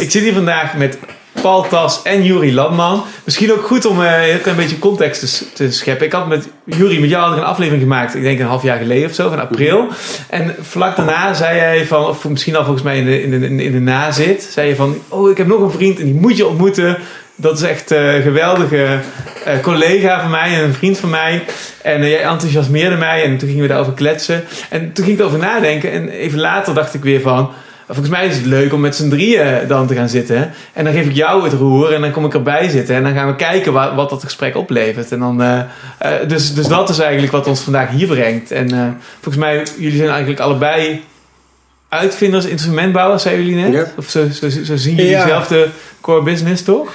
Ik zit hier vandaag met Paul Tas en Juri Landman. Misschien ook goed om uh, een beetje context te, scheppen. Ik had met Juri, met jou had een aflevering gemaakt, ik denk een half jaar geleden of zo, van april. En vlak daarna zei jij van, of misschien al volgens mij in de, in de, in de nazit, zei je van, oh ik heb nog een vriend en die moet je ontmoeten. Dat is echt een uh, geweldige uh, collega van mij en een vriend van mij. En jij enthousiasmeerde mij en toen gingen we daarover kletsen. En toen ging ik erover nadenken en even later dacht ik weer van... Volgens mij is het leuk om met z'n drieën dan te gaan zitten. En dan geef ik jou het roer en dan kom ik erbij zitten. En dan gaan we kijken wat, wat dat gesprek oplevert. En dan, uh, uh, dus, dus dat is eigenlijk wat ons vandaag hier brengt. En uh, volgens mij, jullie zijn eigenlijk allebei uitvinders, instrumentbouwers, zeiden jullie net? Of zo, zo, zo zien jullie Ja. zelf de core business, toch?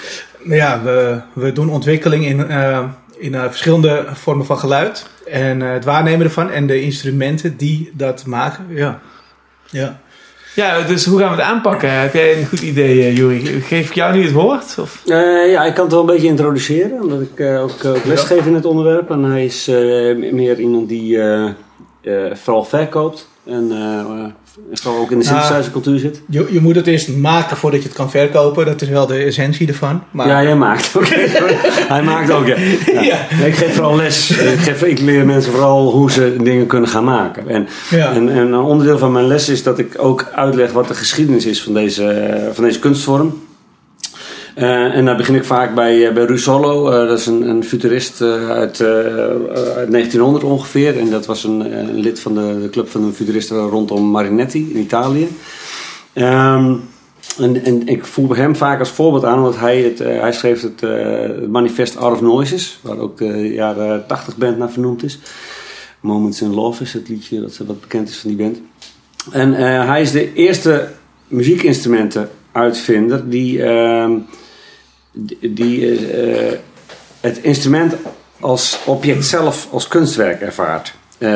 Ja, we, we doen ontwikkeling in, eh, in eh, verschillende vormen van geluid. En eh, het waarnemen ervan en de instrumenten die dat maken. Ja. ja. Ja, dus hoe gaan we het aanpakken? Heb jij een goed idee, uh, Juri? Geef ik jou nu het woord? Of? Uh, ja, ik kan het wel een beetje introduceren, omdat ik uh, ook, lesgeef in het onderwerp. En hij is meer iemand die vooral verkoopt en vooral ook in de synthesizer cultuur zit. Je, je moet het eerst maken voordat je het kan verkopen. Dat is wel de essentie ervan. Maar... Ja, jij maakt. Okay. hij maakt ook, ja. ja. ja. Ik geef vooral les. Ik, geef, ik leer mensen vooral hoe ze dingen kunnen gaan maken. En, ja. en, en, een onderdeel van mijn les is dat ik ook uitleg wat de geschiedenis is van deze, van deze kunstvorm. Uh, en daar begin ik vaak bij, uh, bij Russolo. Uh, dat is een, een futurist uit, uit 1900 ongeveer. En dat was een, lid van de, club van de futuristen rondom Marinetti in Italië. Um, en, en, ik voer hem vaak als voorbeeld aan, omdat hij, het, hij schreef het, manifest Art of Noises, waar ook de jaren 80 band naar vernoemd is. Moments in Love is het liedje dat wat bekend is van die band. En hij is de eerste muziekinstrumenten uitvinder die, uh, die uh, het instrument als object zelf, als kunstwerk ervaart. Uh,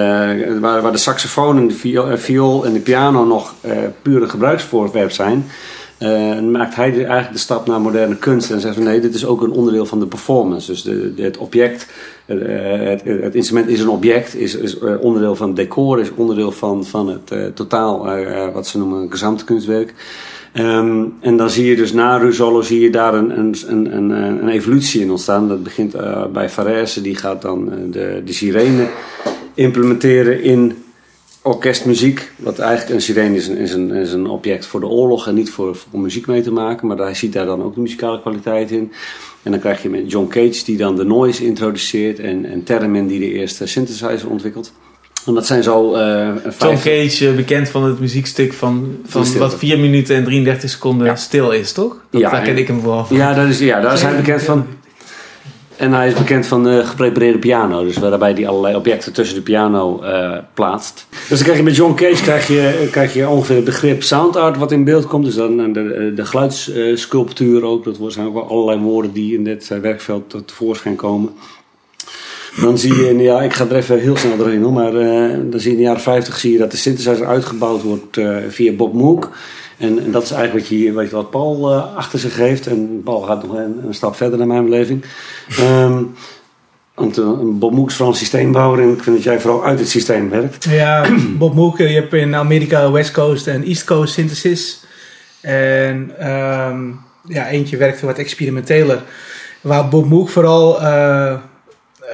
waar, waar, de saxofoon en de viool, viool en de piano nog pure gebruiksvoorwerp zijn, maakt hij eigenlijk de stap naar moderne kunst en zegt van nee, dit is ook een onderdeel van de performance. Dus de, het object, het, het, instrument is een object, is, is onderdeel van het decor, is onderdeel van, van het totaal, wat ze noemen, een gezamtkunstwerk. Um, en dan zie je dus na Russolo zie je daar een, een, een, een evolutie in ontstaan. Dat begint uh, bij Farese, die gaat dan de, de sirene implementeren in orkestmuziek. Wat eigenlijk een sirene is is, een, is een object voor de oorlog en niet voor, voor muziek mee te maken. Maar hij ziet daar dan ook de muzikale kwaliteit in. En dan krijg je met John Cage die dan de noise introduceert en, en Theremin die de eerste synthesizer ontwikkelt. Dat zijn zo. Uh, John Cage, uh, bekend van het muziekstuk van, van wat 4 minuten en 33 seconden ja. stil is, toch? Dat, ja, daar ken ik hem vooral van. Ja, dat is, ja, daar is hij bekend van. En hij is bekend van de geprepareerde piano. Dus waarbij hij allerlei objecten tussen de piano uh, plaatst. Dus dan krijg je met John Cage krijg je, krijg je ongeveer het begrip sound art wat in beeld komt. Dus dan de, de geluidssculptuur ook. Dat zijn ook wel allerlei woorden die in dit werkveld tot tevoorschijn komen. Dan zie je, in, ja, ik ga er even heel snel doorheen hoor, maar uh, dan zie je in de jaren 50 zie je dat de synthesizer uitgebouwd wordt uh, via Bob Moog. En, en, dat is eigenlijk wat, je, wat, wat Paul uh, achter zich heeft. En Paul gaat nog een, een stap verder naar mijn beleving. Um, want Bob Moog is vooral een systeembouwer en ik vind dat jij vooral uit het systeem werkt. Ja, Bob Moog, je hebt in Amerika West Coast en East Coast synthesis. En um, ja, eentje werkte wat experimenteler. Waar Bob Moog vooral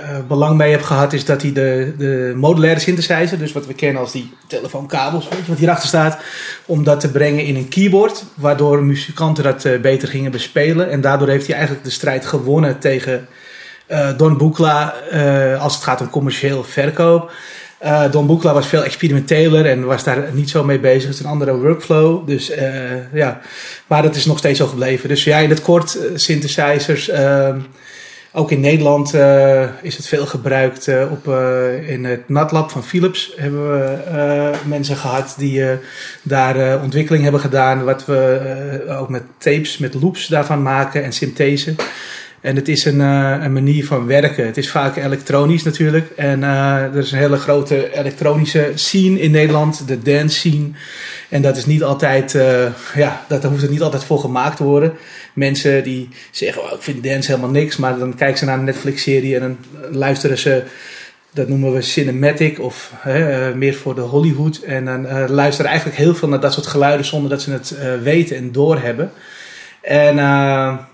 uh, belang mee heb gehad, is dat hij de, de modulaire synthesizer, dus wat we kennen als die telefoonkabels, weet je, wat hierachter staat, om dat te brengen in een keyboard, waardoor muzikanten dat uh, beter gingen bespelen. En daardoor heeft hij eigenlijk de strijd gewonnen tegen uh, Don Buchla als het gaat om commercieel verkoop. Don Buchla was veel experimenteler en was daar niet zo mee bezig. Het is een andere workflow. Dus ja, maar dat is nog steeds zo gebleven. Dus ja, in het kort, synthesizers. Ook in Nederland uh, is het veel gebruikt. Uh, op, uh, in het NatLab van Philips hebben we mensen gehad die daar ontwikkeling hebben gedaan. Wat we ook met tapes, met loops daarvan maken en synthese. En het is een, een, manier van werken. Het is vaak elektronisch natuurlijk. En er is een hele grote elektronische scene in Nederland, de dance scene. En dat is niet altijd, ja, dat hoeft er niet altijd voor gemaakt te worden mensen die zeggen, oh, ik vind dance helemaal niks. Maar dan kijken ze naar een Netflix-serie en dan luisteren ze dat noemen we cinematic of hè, meer voor de Hollywood. En dan uh, luisteren eigenlijk heel veel naar dat soort geluiden zonder dat ze het weten en doorhebben. En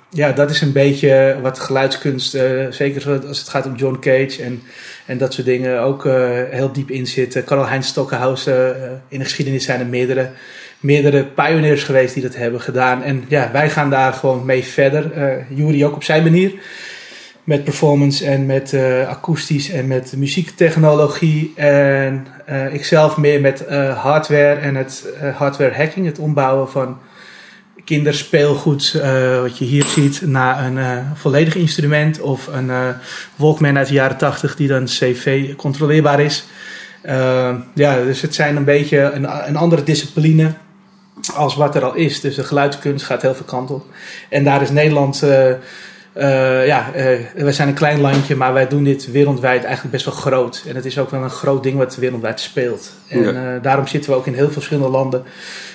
ja, dat is een beetje wat geluidskunst, zeker als het gaat om John Cage en, en dat soort dingen, ook heel diep in zit. Karl-Heinz Stockenhaus, in de geschiedenis zijn er meerdere meerdere pioniers geweest die dat hebben gedaan. En ja, wij gaan daar gewoon mee verder. Uh, Jury ook op zijn manier. Met performance en met uh, akoestisch en met muziektechnologie. En uh, ikzelf meer met hardware en het hardware hacking. Het ombouwen van kinderspeelgoed, wat je hier ziet, naar een volledig instrument. Of een Walkman uit de jaren 80 die dan CV controleerbaar is. ja, dus het zijn een beetje een, een andere discipline als wat er al is. Dus de geluidskunst gaat heel veel kant op. En daar is Nederland. Uh, uh, ja, uh, wij zijn een klein landje, maar wij doen dit wereldwijd eigenlijk best wel groot. En het is ook wel een groot ding wat wereldwijd speelt. En daarom zitten we ook in heel veel verschillende landen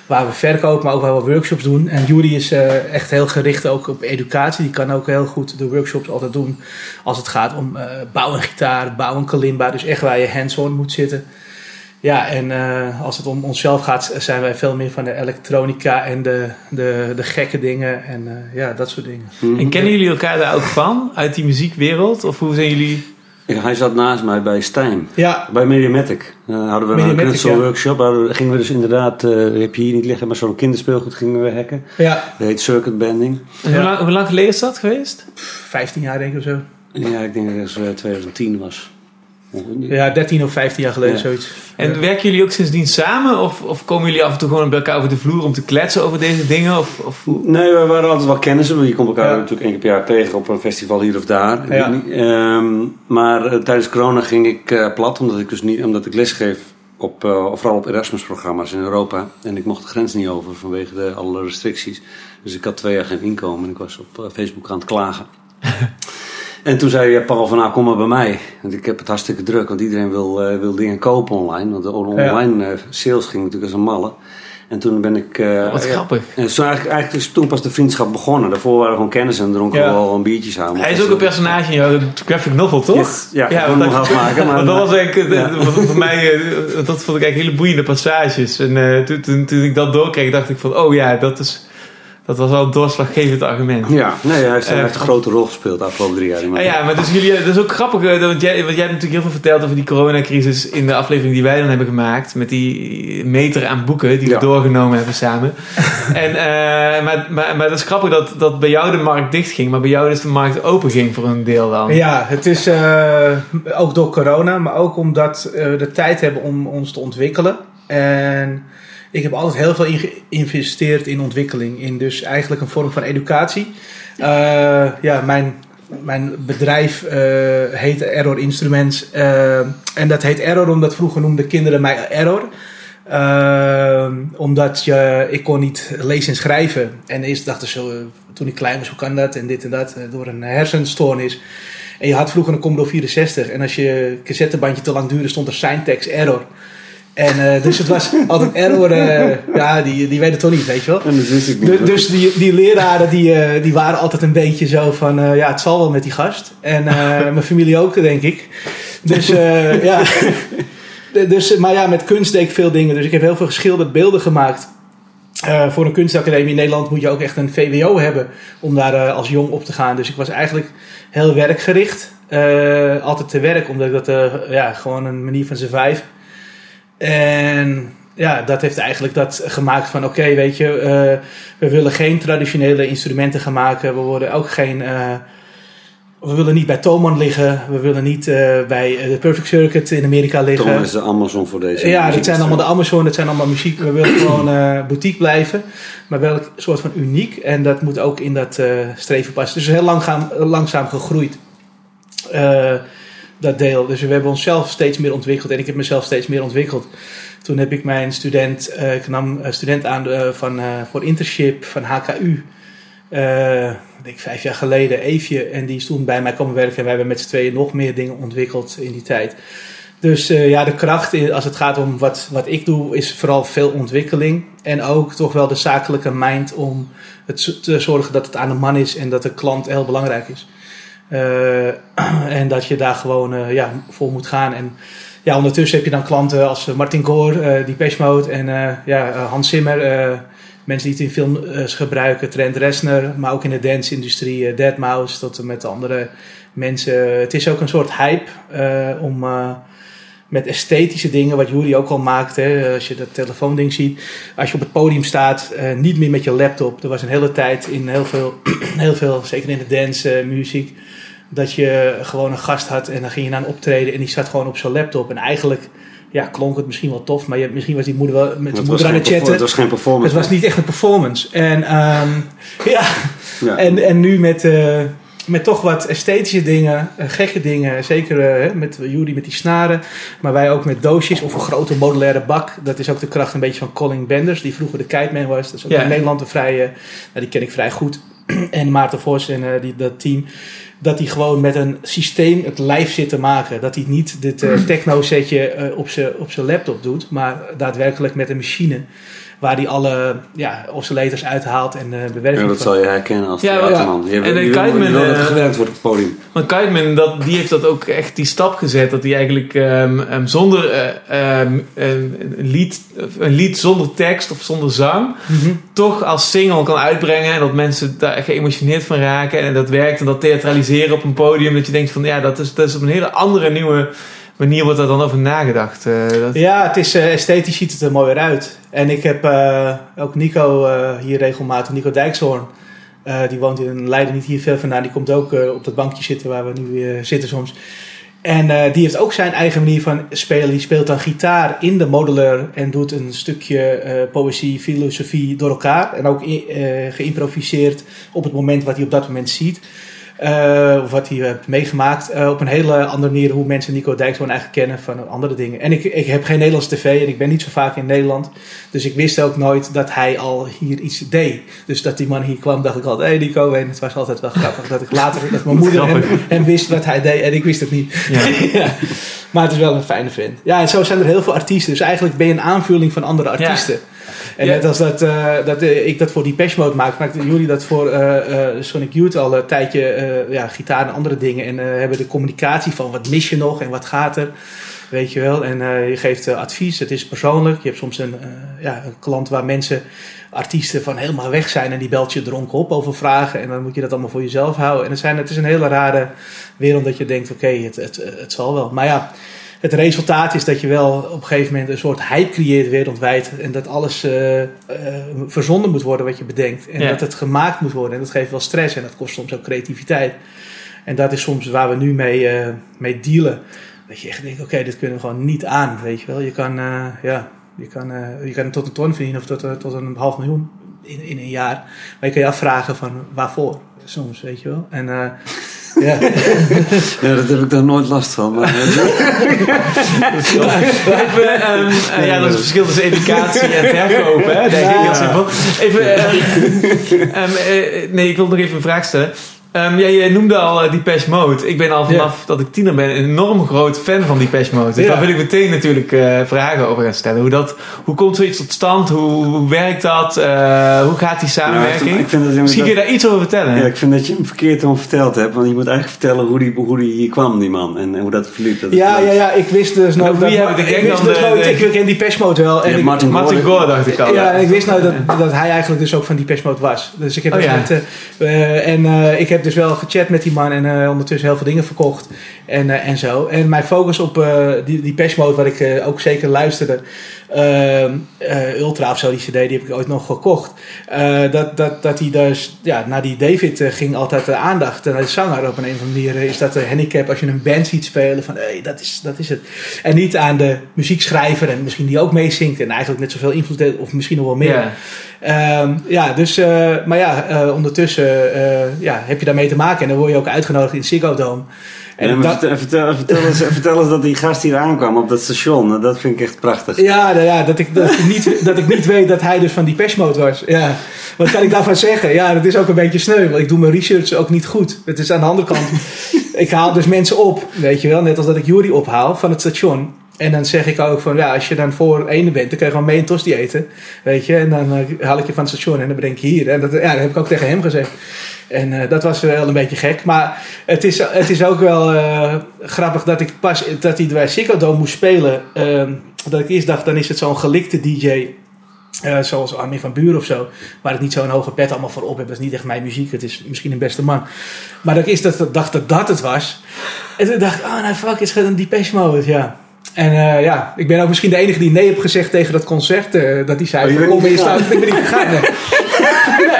waar we verkopen, maar ook waar we workshops doen. En Jury is echt heel gericht ook op educatie. Die kan ook heel goed de workshops altijd doen als het gaat om bouwen gitaar, bouwen kalimba. Dus echt waar je hands-on moet zitten. Ja, en uh, als het om onszelf gaat, zijn wij veel meer van de elektronica en de, de, de gekke dingen en uh, ja, dat soort dingen. Mm-hmm. En kennen jullie elkaar daar ook van, uit die muziekwereld? Of hoe zijn jullie... Ja, hij zat naast mij bij Stijn. Ja. Bij Mediamatic. Uh, hadden we Mediamatic, een knutselworkshop. Ja. gingen we dus inderdaad, uh, heb je hier niet liggen, maar zo'n kinderspeelgoed gingen we hacken. Ja. Dat heet circuit bending. En hoe, lang, hoe lang geleden is dat geweest? 15 jaar denk ik of zo. Ja, ik denk dat het 2010 was. Ja, 13 of 15 jaar geleden zoiets. En werken jullie ook sindsdien samen? Of, of komen jullie af en toe gewoon bij elkaar over de vloer om te kletsen over deze dingen? Of, of... Nee, we waren altijd wel kennissen. Je komt elkaar natuurlijk één keer per jaar tegen op een festival hier of daar. Um, maar uh, tijdens corona ging ik uh, plat, omdat ik dus niet, omdat ik lesgeef op, uh, vooral op Erasmus-programma's in Europa. En ik mocht de grens niet over vanwege de, alle restricties. Dus ik had twee jaar geen inkomen en ik was op Facebook aan het klagen. En toen zei Paul van nou kom maar bij mij. Want ik heb het hartstikke druk, want iedereen wil, uh, wil dingen kopen online. Want de online uh, sales ging natuurlijk als een malle. En toen ben ik... Uh, Wat grappig. En toen eigenlijk, eigenlijk is toen pas de vriendschap begonnen. Daarvoor waren we gewoon kennis en dronken we wel een biertje samen. Hij is ook een personage in jouw graphic novel, toch? Yes. Ja, ja ik nog afmaken. Maar, dat was eigenlijk, ja. voor mij, dat vond ik eigenlijk hele boeiende passages. En toen, toen, toen ik dat doorkreeg, dacht ik van, oh ja, dat is dat was wel een doorslaggevend argument. Ja, nee, hij heeft, uh, een grote rol gespeeld de afgelopen drie jaar. Maar ja, maar dus jullie, dat is ook grappig, want jij, want jij hebt natuurlijk heel veel verteld over die coronacrisis in de aflevering die wij dan hebben gemaakt. Met die meter aan boeken die we doorgenomen hebben samen. en, uh, maar, maar, maar dat is grappig dat, dat bij jou de markt dicht ging, maar bij jou dus de markt open ging voor een deel dan. Ja, het is uh, ook door corona, maar ook omdat we de tijd hebben om ons te ontwikkelen. En ik heb altijd heel veel geïnvesteerd in ontwikkeling. In dus eigenlijk een vorm van educatie. Uh, ja, mijn, mijn bedrijf uh, heet Error Instruments. Uh, en dat heet Error omdat vroeger noemden kinderen mij Error. omdat je, ik kon niet lezen en schrijven. En eerst dachten ze, toen ik klein was, hoe kan dat? En dit en dat, door een hersenstoornis. En je had vroeger een Commodore 64. En als je cassettebandje te lang duurde, stond er Syntax Error. En uh, dus het was altijd error. Uh, ja, die, die weten het toch niet, weet je wel. En dat wist ik niet. Dus, dus die, die leraren die, uh, die waren altijd een beetje zo van... ja, het zal wel met die gast. En mijn familie ook, denk ik. Dus ja... dus, maar ja, met kunst deed ik veel dingen. Dus ik heb heel veel geschilderd beelden gemaakt. voor een kunstacademie in Nederland moet je ook echt een VWO hebben... om daar als jong op te gaan. Dus ik was eigenlijk heel werkgericht. altijd te werk, omdat ik dat ja, gewoon een manier van survive en ja, dat heeft eigenlijk dat gemaakt van oké, weet je, uh, we willen geen traditionele instrumenten gaan maken. We worden ook geen. Uh, we willen niet bij Thomann liggen. We willen niet uh, bij de Perfect Circuit in Amerika liggen. Thomann is de Amazon voor deze. Ja, dat zijn allemaal de Amazon. Dat zijn allemaal muziek. We willen gewoon boutique blijven. Maar wel een soort van uniek. En dat moet ook in dat streven passen. Dus heel lang gaan, langzaam gegroeid dat deel. Dus we hebben onszelf steeds meer ontwikkeld en ik heb mezelf steeds meer ontwikkeld. Toen heb ik mijn student, uh, ik nam een student aan uh, van, voor internship van HKU. denk vijf jaar geleden, Eefje. En die is toen bij mij komen werken. En wij hebben met z'n tweeën nog meer dingen ontwikkeld in die tijd. Dus ja, de kracht als het gaat om wat, wat ik doe, is vooral veel ontwikkeling. En ook toch wel de zakelijke mind om het te zorgen dat het aan de man is en dat de klant heel belangrijk is. Eh, en dat je daar gewoon eh, ja, voor moet gaan. En ja, ondertussen heb je dan klanten als Martin Gore, uh, Depeche Mode en ja, Hans Zimmer. mensen die het in films gebruiken, Trent Reznor. Maar ook in de dance-industrie, Deadmau5 tot en met andere mensen. Het is ook een soort hype om met esthetische dingen, wat Jury ook al maakt. Hè, als je dat telefoonding ziet. Als je op het podium staat, niet meer met je laptop. Er was een hele tijd in heel veel, heel veel zeker in de dance, muziek, dat je gewoon een gast had en dan ging je naar een optreden en die zat gewoon op zijn laptop. En eigenlijk ja, klonk het misschien wel tof, maar je, misschien was die moeder wel met zijn moeder aan het chatten. Het was geen performance. Het was niet echt een performance. En, um, ja. ja. En, en nu met... Uh, met toch wat esthetische dingen, uh, gekke dingen. Zeker uh, met Judy met die snaren. Maar wij ook met doosjes of een grote modulaire bak. Dat is ook de kracht een beetje van Colin Benders, die vroeger de Kiteman was. Dat is ook in Nederland een vrije, nou, die ken ik vrij goed. en Maarten Vos en uh, die, dat team. Dat hij gewoon met een systeem het lijf zit te maken. Dat hij niet dit techno setje op zijn op laptop doet. Maar daadwerkelijk met een machine waar hij alle ja, oscillators uithaalt en uh, bewerkt. Ja, dat zal je herkennen als ja, theaterman. Ja. Je, en je, Kiteman, wil dat gewerkt wordt op het podium. Maar Kiteman, dat, die heeft dat ook echt die stap gezet. Dat hij eigenlijk um, um, zonder uh, um, een, lied, een lied zonder tekst of zonder zang... Mm -hmm. toch als single kan uitbrengen. En dat mensen daar geëmotioneerd van raken. En dat werkt. En dat theatraliseren op een podium. Dat je denkt van ja, dat is, dat is op een hele andere nieuwe manier wordt er dan over nagedacht? Uh, dat... Ja, het is, uh, esthetisch ziet het er mooier uit. En ik heb uh, ook Nico hier regelmatig, Nico Dijkshoorn. die woont in Leiden, niet hier ver vandaan. Die komt ook op dat bankje zitten waar we nu zitten soms. En die heeft ook zijn eigen manier van spelen. Die speelt dan gitaar in de modular en doet een stukje poëzie, filosofie door elkaar. En ook geïmproviseerd op het moment wat hij op dat moment ziet. Uh, of wat hij heeft meegemaakt. Uh, op een hele andere manier hoe mensen Nico Dijkshoorn eigenlijk kennen van andere dingen. En ik, ik heb geen Nederlands tv en ik ben niet zo vaak in Nederland. Dus ik wist ook nooit dat hij al hier iets deed. Dus dat die man hier kwam, dacht ik altijd, hé hey Nico. En het was altijd wel grappig dat ik later, dat mijn moeder hem, hem, wist wat hij deed en ik wist het niet. Ja. ja. Maar het is wel een fijne vent. Ja, en zo zijn er heel veel artiesten. Dus eigenlijk ben je een aanvulling van andere artiesten. Ja. En net als dat, uh, dat uh, ik dat voor die Mode maak, maakten jullie dat voor uh, Sonic Youth al een tijdje ja, gitaar en andere dingen. En hebben de communicatie van wat mis je nog en wat gaat er. Weet je wel. En je geeft advies. Het is persoonlijk. Je hebt soms een, ja, een klant waar mensen, artiesten van helemaal weg zijn. En die belt je dronken op over vragen. En dan moet je dat allemaal voor jezelf houden. En het, zijn, het is een hele rare wereld dat je denkt, oké, okay, het, het, het zal wel. Maar ja het resultaat is dat je wel op een gegeven moment een soort hype creëert wereldwijd. En dat alles uh, uh, verzonden moet worden wat je bedenkt. En dat het gemaakt moet worden. En dat geeft wel stress en dat kost soms ook creativiteit. En dat is soms waar we nu mee, uh, mee dealen. Dat je echt denkt, oké, okay, dit kunnen we gewoon niet aan. Weet je wel, je kan, ja, je kan, je kan tot een ton verdienen of tot, tot een half miljoen in, in een jaar. Maar je kan je afvragen van waarvoor soms, weet je wel. En ja. ja, dat heb ik daar nooit last van. Maar, Even, um, uh, ja, dat is het verschil tussen educatie en verkopen, hè, denk ik heel simpel. Even, uh, um, uh, nee, ik wil nog even een vraag stellen. Um, ja, je noemde al uh, Depeche Mode. Ik ben al vanaf dat ik tiener ben een enorm groot fan van Depeche Mode. Dus daar wil ik meteen natuurlijk uh, vragen over gaan stellen. Hoe, dat, hoe komt zoiets tot stand? Hoe, hoe werkt dat? Uh, hoe gaat die samenwerking? Ja, ik vind dat Misschien kun je daar iets over vertellen. Ja, ik vind dat je hem verkeerd om verteld hebt. Want je moet eigenlijk vertellen hoe die, hoe die hier kwam, die man. En, hoe dat verliep. Dat ja, ja, ja, ik wist dus nooit... Wie heb ik, ik wist dus nooit, de, ik ken Depeche Mode wel. En ik, Martin, Martin Gore dacht ik al. Ja, en ik wist nou dat, dat hij eigenlijk dus ook van Depeche Mode was. Dus ik heb oh, dus met, en ik heb dus wel gechat met die man en uh, ondertussen heel veel dingen verkocht en, uh, en zo. En mijn focus op uh, die, die Mode, wat ik ook zeker luisterde, Ultra of zo, die CD, die heb ik ooit nog gekocht. dat, dat, dat hij dus, ja, naar die David ging altijd de aandacht. naar de zanger op een, een of andere manier is dat een handicap als je een band ziet spelen van hey, dat, is, dat is het. En niet aan de muziekschrijver en misschien die ook meezingt en eigenlijk net zoveel invloed heeft of misschien nog wel meer. Yeah. Um, ja, dus, uh, maar ja, uh, ondertussen uh, ja, heb je daarmee te maken en dan word je ook uitgenodigd in Ziggo Dome. En dat, vertel, vertel, eens, vertel eens dat die gast hier aankwam op dat station. Dat vind ik echt prachtig. Ja, nou ja dat, ik, dat, ik niet, dat ik niet weet dat hij dus van die Mode was. Ja. Wat kan ik daarvan zeggen? Ja, dat is ook een beetje sneu. Want ik doe mijn research ook niet goed. Het is aan de andere kant. ik haal dus mensen op, weet je wel. Net als dat ik Jury ophaal van het station. En dan zeg ik ook van, ja, als je dan voor ene bent, dan kan je gewoon mee een tosti eten. Weet je, en dan eh, haal ik je van het station en dan breng ik je hier. En dat, ja, dat heb ik ook tegen hem gezegd. En eh, dat was wel een beetje gek. Maar het is, het is ook wel eh, grappig dat ik pas, dat hij bij Ziggo Dome moest spelen. ehm, dat ik eerst dacht, dan is het zo'n gelikte DJ. zoals Armin van Buren of zo. Waar ik niet zo'n hoge pet allemaal voor op heb. Dat is niet echt mijn muziek. Het is misschien een beste man. Maar dat eerst dat, dacht dat dat het was. En toen dacht ik, oh nou fuck, is het een Depeche Mode, ja. En eh, ja, ik ben ook misschien de enige die nee heb gezegd tegen dat concert. eh, dat hij zei, Oh, je bent kom in gegaan? staan. Ik ben niet gegaan, nee.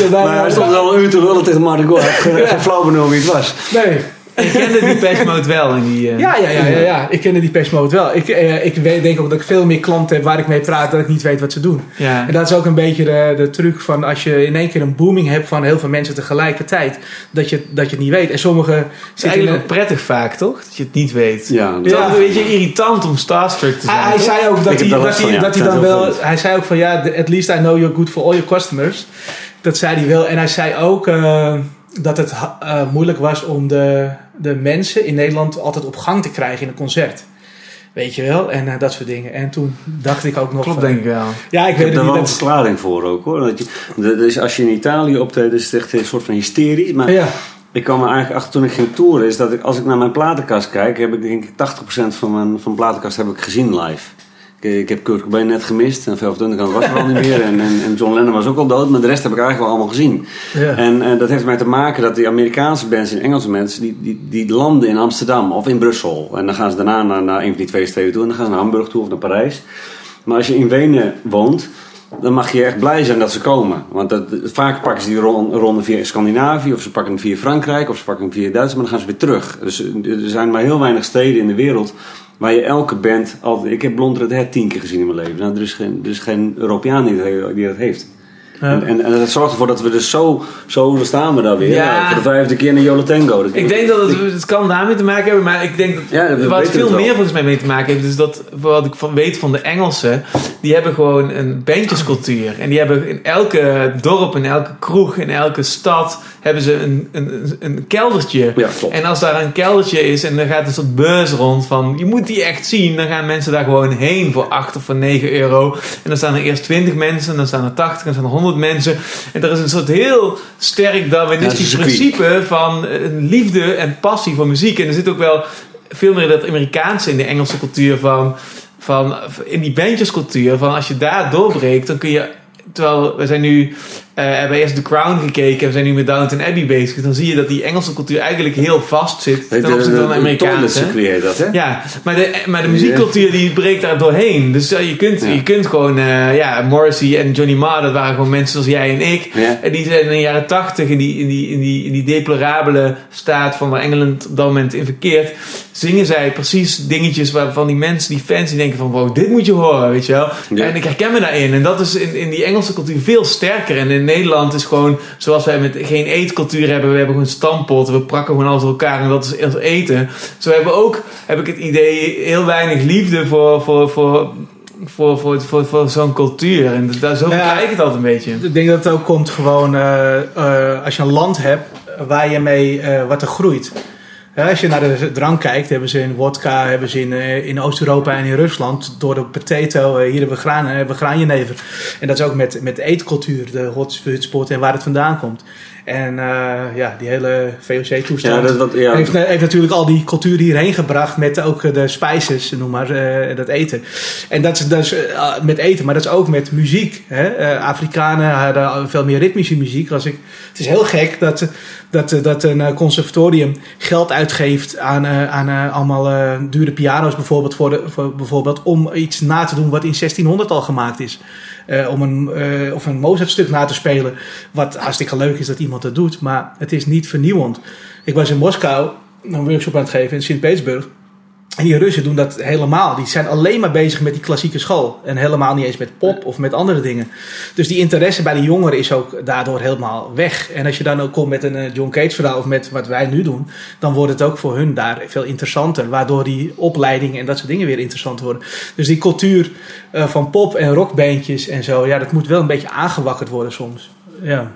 nee. Dan, Maar hij eh, stond al een uur te lullen tegen geen- Ja. geen flauw benul wie het was. nee. Ik kende die Patch Mode wel. In die, eh, Ja, ja, ja, ja, ja. Ik ken die Depeche Mode wel. Ik, eh, ik weet, denk ook dat ik veel meer klanten heb waar ik mee praat dat ik niet weet wat ze doen. ja. En dat is ook een beetje de, de truc van als je in één keer een booming hebt van heel veel mensen tegelijkertijd, dat je, dat je het niet weet. En sommigen Het is eigenlijk ook prettig vaak, toch? Dat je het niet weet. Ja, Het is Ja. een beetje irritant om starstruck te zijn. Hij, zei ook dat hij, dat hij, van, ja. dat hij dan wel. Hij zei ook van ja, at least I know you're good for all your customers. Dat zei hij wel. En hij zei ook eh, dat het eh, moeilijk was om de, de mensen in Nederland altijd op gang te krijgen in een concert. Weet je wel? En eh, dat soort dingen. En toen dacht ik ook nog. Klopt, van- denk ik wel. Ja, ik Ik weet heb daar wel een verklaring voor ook hoor. Dat je, dat is als je in Italië optreedt, is het echt een soort van hysterisch. Maar ja, ik kwam er eigenlijk achter toen ik ging toeren, is dat ik, als ik naar mijn platenkast kijk, heb ik denk ik 80% van mijn van mijn platenkast heb ik gezien live. Ik, ik heb Kurt Cobain net gemist en Velvet Underground was er al niet meer. En, en, en John Lennon was ook al dood, maar de rest heb ik eigenlijk wel allemaal gezien. ja. En eh, dat heeft ermee te maken dat die Amerikaanse bands en Engelse mensen, die, die, die landen in Amsterdam of in Brussel. En dan gaan ze daarna naar, naar een van die twee steden toe en dan gaan ze naar Hamburg toe of naar Parijs. Maar als je in Wenen woont, dan mag je echt blij zijn dat ze komen. Want dat, vaak pakken ze die ron- ronde via Scandinavië, of ze pakken hem via Frankrijk, of ze pakken hem via Duitsland, maar dan gaan ze weer terug. Dus eh, er zijn maar heel weinig steden in de wereld waar je elke band altijd... Ik heb Blond Red Hat tien keer gezien in mijn leven. Nou, er, is geen, er is geen Europeaan die dat heeft. Ja. En, en, en dat zorgt ervoor dat we dus zo, zo staan we daar weer. Ja. Voor de vijfde keer naar Yola Tango. Dat- Ik denk dat het, het kan daarmee te maken hebben, maar ik denk dat Ja, we wat veel meer volgens mij mee te maken heeft, is dat wat ik van weet van de Engelsen, die hebben gewoon een bandjescultuur. En die hebben in elke dorp, in elke kroeg, in elke stad, hebben ze een, een, een keldertje. Ja, klopt. En als daar een keldertje is en er gaat een soort beurs rond van je moet die echt zien, dan gaan mensen daar gewoon heen voor 8 of voor 9 euro. En dan staan er eerst 20 mensen, en dan staan er 80, en dan staan er 100 mensen. En er is een soort heel sterk Darwinistisch Ja, principe van een liefde en passie voor muziek. En er zit ook wel veel meer dat Amerikaanse in de Engelse cultuur van, van in die bandjescultuur, van als je daar doorbreekt, dan kun je. Terwijl we zijn nu, eh hebben eerst The Crown gekeken en we zijn nu met Downton Abbey bezig. Dan zie je dat die Engelse cultuur eigenlijk heel vast zit ten opzichte van de Amerikaanse. dat, hè? Ja, maar de, maar de muziekcultuur die breekt daar doorheen. Dus eh, je, kunt, Ja. je kunt gewoon, eh, ja, Morrissey en Johnny Marr, dat waren gewoon mensen zoals jij en ik. Ja. En die zijn in de jaren tachtig in die, in, die, in, die, in die deplorabele staat van waar Engeland op dat moment in verkeert, zingen zij precies dingetjes waarvan die mensen, die fans, die denken van wow, dit moet je horen, weet je wel. Ja. En ik herken me daarin. En dat is in, in die Engelse cultuur veel sterker. En in Nederland is gewoon, zoals wij met geen eetcultuur hebben, we hebben gewoon stamppot, we prakken gewoon alles door elkaar en dat is ons eten. Zo hebben we ook, heb ik het idee, heel weinig liefde voor, voor, voor, voor, voor, voor, voor zo'n cultuur. En daar, zo Ja. ik het altijd een beetje. Ik denk dat het ook komt gewoon eh, eh, als je een land hebt waar je mee eh, wat er groeit. Als je naar de drank kijkt, hebben ze in wodka, hebben ze in, eh, in Oost-Europa en in Rusland door de potato, eh, hier hebben we graan, hebben we graanjenever. En dat is ook met, met eetcultuur, de hotspot en waar het vandaan komt. En eh, ja, die hele VOC-toestand Ja, dat, ja, heeft, heeft natuurlijk al die cultuur hierheen gebracht met ook de spices, noem maar, eh, dat eten. En dat is, dat is eh, met eten, maar dat is ook met muziek. Hè? Eh, Afrikanen hadden veel meer ritmische muziek. Als ik, het is heel gek dat, dat, dat een eh, conservatorium geld uitgeeft aan, eh, aan eh, allemaal eh, dure piano's bijvoorbeeld, voor de, voor, bijvoorbeeld, om iets na te doen wat in 1600 al gemaakt is. Eh, om een, eh, of een Mozart-stuk na te spelen. Wat hartstikke leuk is dat iemand dat doet, maar het is niet vernieuwend. Ik was in Moskou een workshop aan het geven in Sint-Petersburg. En die Russen doen dat helemaal. Die zijn alleen maar bezig met die klassieke school. En helemaal niet eens met pop of met andere dingen. Dus die interesse bij de jongeren is ook daardoor helemaal weg. En als je dan ook komt met een eh, John Cage verhaal of met wat wij nu doen, dan wordt het ook voor hun daar veel interessanter. Waardoor die opleidingen en dat soort dingen weer interessant worden. Dus die cultuur eh, van pop en rockbandjes en zo, ja, dat moet wel een beetje aangewakkerd worden soms. Ja,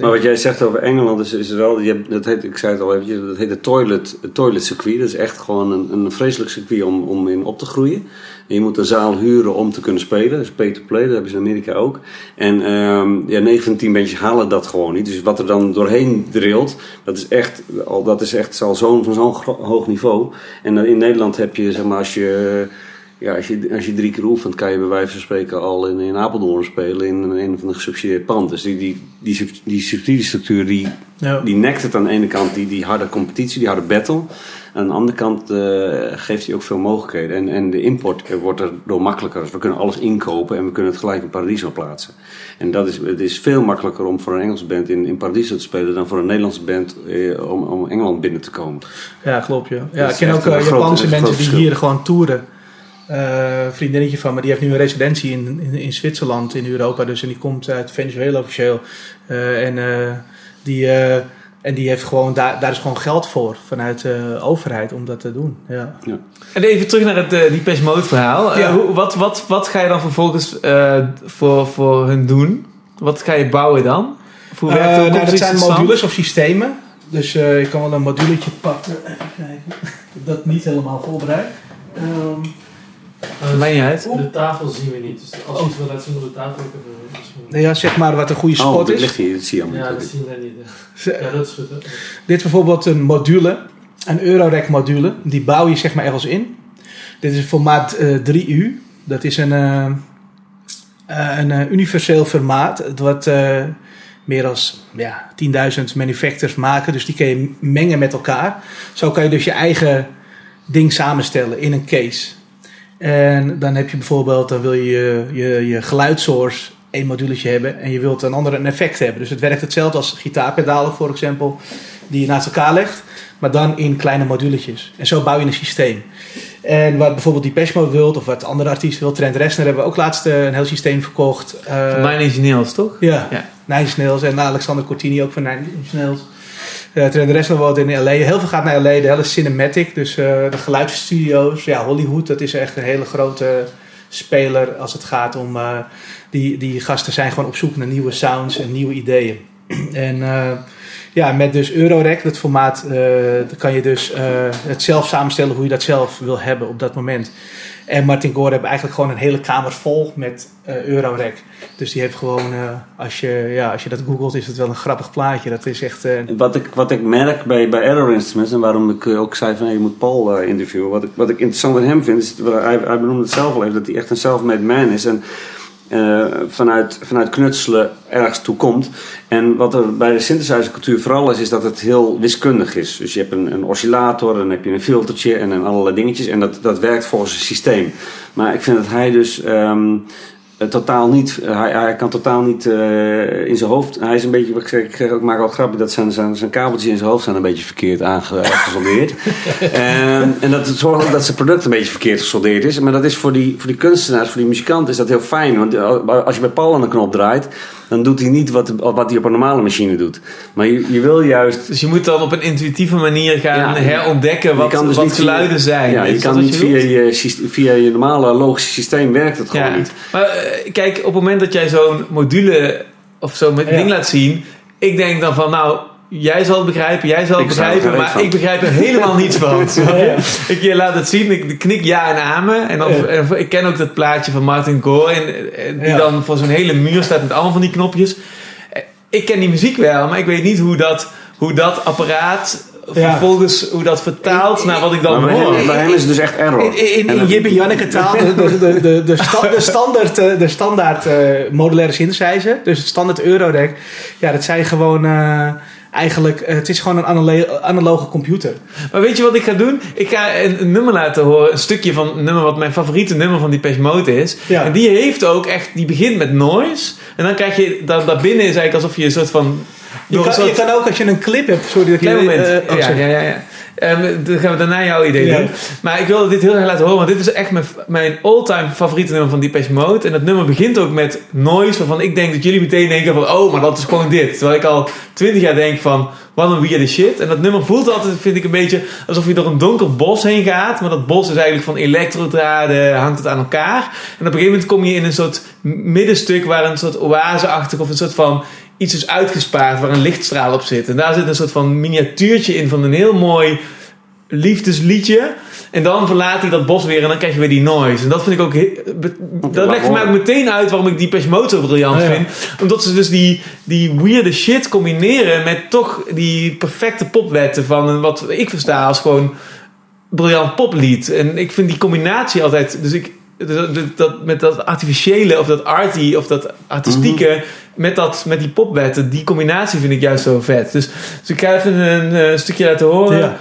Maar wat jij zegt over Engeland is, is wel, je hebt, dat heet, ik zei het al eventjes, dat heet het toilet, het toilet circuit. Dat is echt gewoon een, een vreselijk circuit om, om in op te groeien. En je moet een zaal huren om te kunnen spelen. Dat is pay to play, dat hebben ze in Amerika ook. En ehm ja, 9 van de 10 bandjes halen dat gewoon niet. Dus wat er dan doorheen drilt, dat is echt, al, dat is echt al zo'n, van zo'n hoog niveau. En dan in Nederland heb je, zeg maar, als je... Ja, als je, als je drie keer oefent, kan je bij wijze van spreken al in, in Apeldoorn spelen in een, een van de gesubsidieerd pand. Dus die, die, die, die subsidiestructuur die, Ja. die nekt het aan de ene kant, die, die harde competitie, die harde battle. Aan de andere kant eh, geeft hij ook veel mogelijkheden. En, en de import eh, wordt er door makkelijker. Dus we kunnen alles inkopen en we kunnen het gelijk in Paradiso plaatsen. En dat is, het is veel makkelijker om voor een Engelse band in, in Paradiso te spelen dan voor een Nederlandse band eh, om, om Engeland binnen te komen. Ja, klopt. Ja. Ja, ik ken ook Japanse groot mensen die hier gewoon toeren. Eh, een vriendinnetje van me, die heeft nu een residentie in, in, in Zwitserland, in Europa. Dus, en die komt uit Venezuela officieel. Eh, en, eh, die, eh, en die heeft gewoon, daar, daar is gewoon geld voor vanuit de overheid om dat te doen. Ja. En even terug naar het uh, Depeche Mode verhaal. Eh, Ja. hoe, wat, wat, wat ga je dan vervolgens eh, voor, voor hun doen? Wat ga je bouwen dan? Of hoe werkt Eh, de nou, dat zijn modules of systemen. Dus eh ik kan wel een moduletje pakken. Even kijken. Ik heb dat niet helemaal voorbereid. Ehm, Niet uit. De tafel zien we niet, dus als je het wil laten zien op de tafel kunnen we misschien... ja, zeg maar wat een goede Oh, spot dit is. ligt hier, dat zie je allemaal Ja, niet. dat zien wij niet. Ja, dat is goed. hè. Dit is bijvoorbeeld een module, een Eurorack module. Die bouw je zeg maar ergens in. Dit is formaat eh, 3U. Dat is een, eh, eh, een eh, universeel formaat. Wat eh, meer dan ja, 10.000 manufacturers maken. Dus die kun je mengen met elkaar. Zo kan je dus je eigen ding samenstellen in een case. En dan heb je bijvoorbeeld, dan wil je je, je, geluidssource één moduletje hebben en je wilt een ander een effect hebben. Dus het werkt hetzelfde als gitaarpedalen, voor example, die je naast elkaar legt, maar dan in kleine moduletjes. En zo bouw je een systeem. En wat bijvoorbeeld die Mode wilt, of wat andere artiesten wil, Trent Reznor hebben we ook laatst eh, een heel systeem verkocht. Eh, Nine Inch Nails, toch? ja, Ja. Nine Inch Nails en Alexander Cortini ook van Nine Inch Nails. Uh, Trent Reznor woont in L.A. Heel veel gaat naar L.A. De hele cinematic, dus eh, de geluidsstudio's. Ja, Hollywood, dat is echt een hele grote speler als het gaat om... eh, die, die gasten zijn gewoon op zoek naar nieuwe sounds en nieuwe ideeën. en eh, ja, met dus Eurorack, dat formaat, eh, kan je dus eh, het zelf samenstellen hoe je dat zelf wil hebben op dat moment. En Martin Gore heeft eigenlijk gewoon een hele kamer vol met Eurorack. Dus die heeft gewoon, eh, als, je, ja, als je dat googelt, is het wel een grappig plaatje. Dat is echt... eh, Wat ik, wat ik merk bij, bij Error Instruments en waarom ik ook zei van je moet Paul interviewen. Wat ik, wat ik interessant aan hem vind, is hij, hij benoemde het zelf al even, dat hij echt een self-made man is. En eh, vanuit, vanuit knutselen ergens toe komt. En wat er bij de synthesizer cultuur vooral is, is dat het heel wiskundig is. Dus je hebt een, een oscillator, dan heb je een filtertje en dan allerlei dingetjes. En dat, dat werkt volgens een systeem. Maar ik vind dat hij dus... ehm, eh, totaal niet, eh, hij, hij kan totaal niet eh, in zijn hoofd. Hij is een beetje, ik zeg, ik ook, maak al grapje dat zijn, zijn, zijn kabeltjes in zijn hoofd zijn een beetje verkeerd aange- aangesoldeerd. en, en dat zorgt ook dat zijn product een beetje verkeerd gesoldeerd is. Maar dat is voor die, voor die kunstenaars, voor die muzikanten is dat heel fijn. Want eh, als je bij Paul aan de knop draait, dan doet hij niet wat, wat hij op een normale machine doet. Maar je, je wil juist Dus je moet dan op een intuïtieve manier gaan Ja, herontdekken wat, dus wat via- geluiden zijn. Ja, je Is kan niet je via je, via je normale logische systeem werkt het gewoon Ja. niet. Maar eh, kijk, op het moment dat jij zo'n module of zo'n ding laat zien, ik denk dan van nou. Jij zal het begrijpen, jij zal het Ik begrijpen, maar ik begrijp er helemaal niets van. je? Ik je laat het zien, ik knik ja en amen. En dan, Ja. en ik ken ook dat plaatje van Martin Gore, en, en die Ja. dan voor zo'n hele muur staat met allemaal van die knopjes. Eh, Ik ken die muziek wel, maar ik weet niet hoe dat, hoe dat apparaat Ja. vervolgens hoe dat vertaalt naar wat ik dan Maar hoor. bij hem is het dus echt error. In, in, in dat- Jip en Janneke taal, de, de, de, de, de, sta- de standaard, eh, de standaard eh, modulaire synthesizer, dus het standaard Eurorack, ja, dat zijn gewoon eh, eigenlijk, eh, het is gewoon een analo- analoge computer. Maar weet je wat ik ga doen? Ik ga een, een nummer laten horen. Een stukje van een nummer wat mijn favoriete nummer van die Mode is. Ja. En die heeft ook echt... Die begint met noise. En dan krijg je... Dan, daarbinnen is eigenlijk alsof je een soort van... Je kan, je ook als je een clip hebt, sorry dat ik Klein je- moment. eh, oh, ja, ja, ja. Ehm, dan gaan we daarna jouw idee doen. Maar ik wilde dit heel erg laten horen. Want dit is echt mijn, mijn all-time favoriete nummer van Depeche Mode. En dat nummer begint ook met noise. Waarvan ik denk dat jullie meteen denken van... Oh, maar dat is gewoon dit. Terwijl ik al twintig jaar denk van... Wat een weirde shit. En dat nummer voelt altijd, vind ik, een beetje... Alsof je door een donker bos heen gaat. Maar dat bos is eigenlijk van elektrodraden. Hangt het aan elkaar. En op een gegeven moment kom je in een soort middenstuk... Waar een soort oaseachtig of een soort van iets is uitgespaard waar een lichtstraal op zit. En daar zit een soort van miniatuurtje in van een heel mooi liefdesliedje. En dan verlaat hij dat bos weer en dan krijg je weer die noise. En dat vind ik ook... Dat legt voor mij ook meteen uit waarom ik die Mode zo briljant ja. vind. Omdat ze dus die, die weirde shit combineren met toch die perfecte popwetten van wat ik versta als gewoon briljant poplied. En ik vind die combinatie altijd... Dus ik, dat, dat- dat, met dat artificiële of dat arty of dat artistieke met, dat, met die popwetten, die combinatie vind ik juist zo vet. Dus, dus ik ga even een, eh, stukje laten horen. Ja.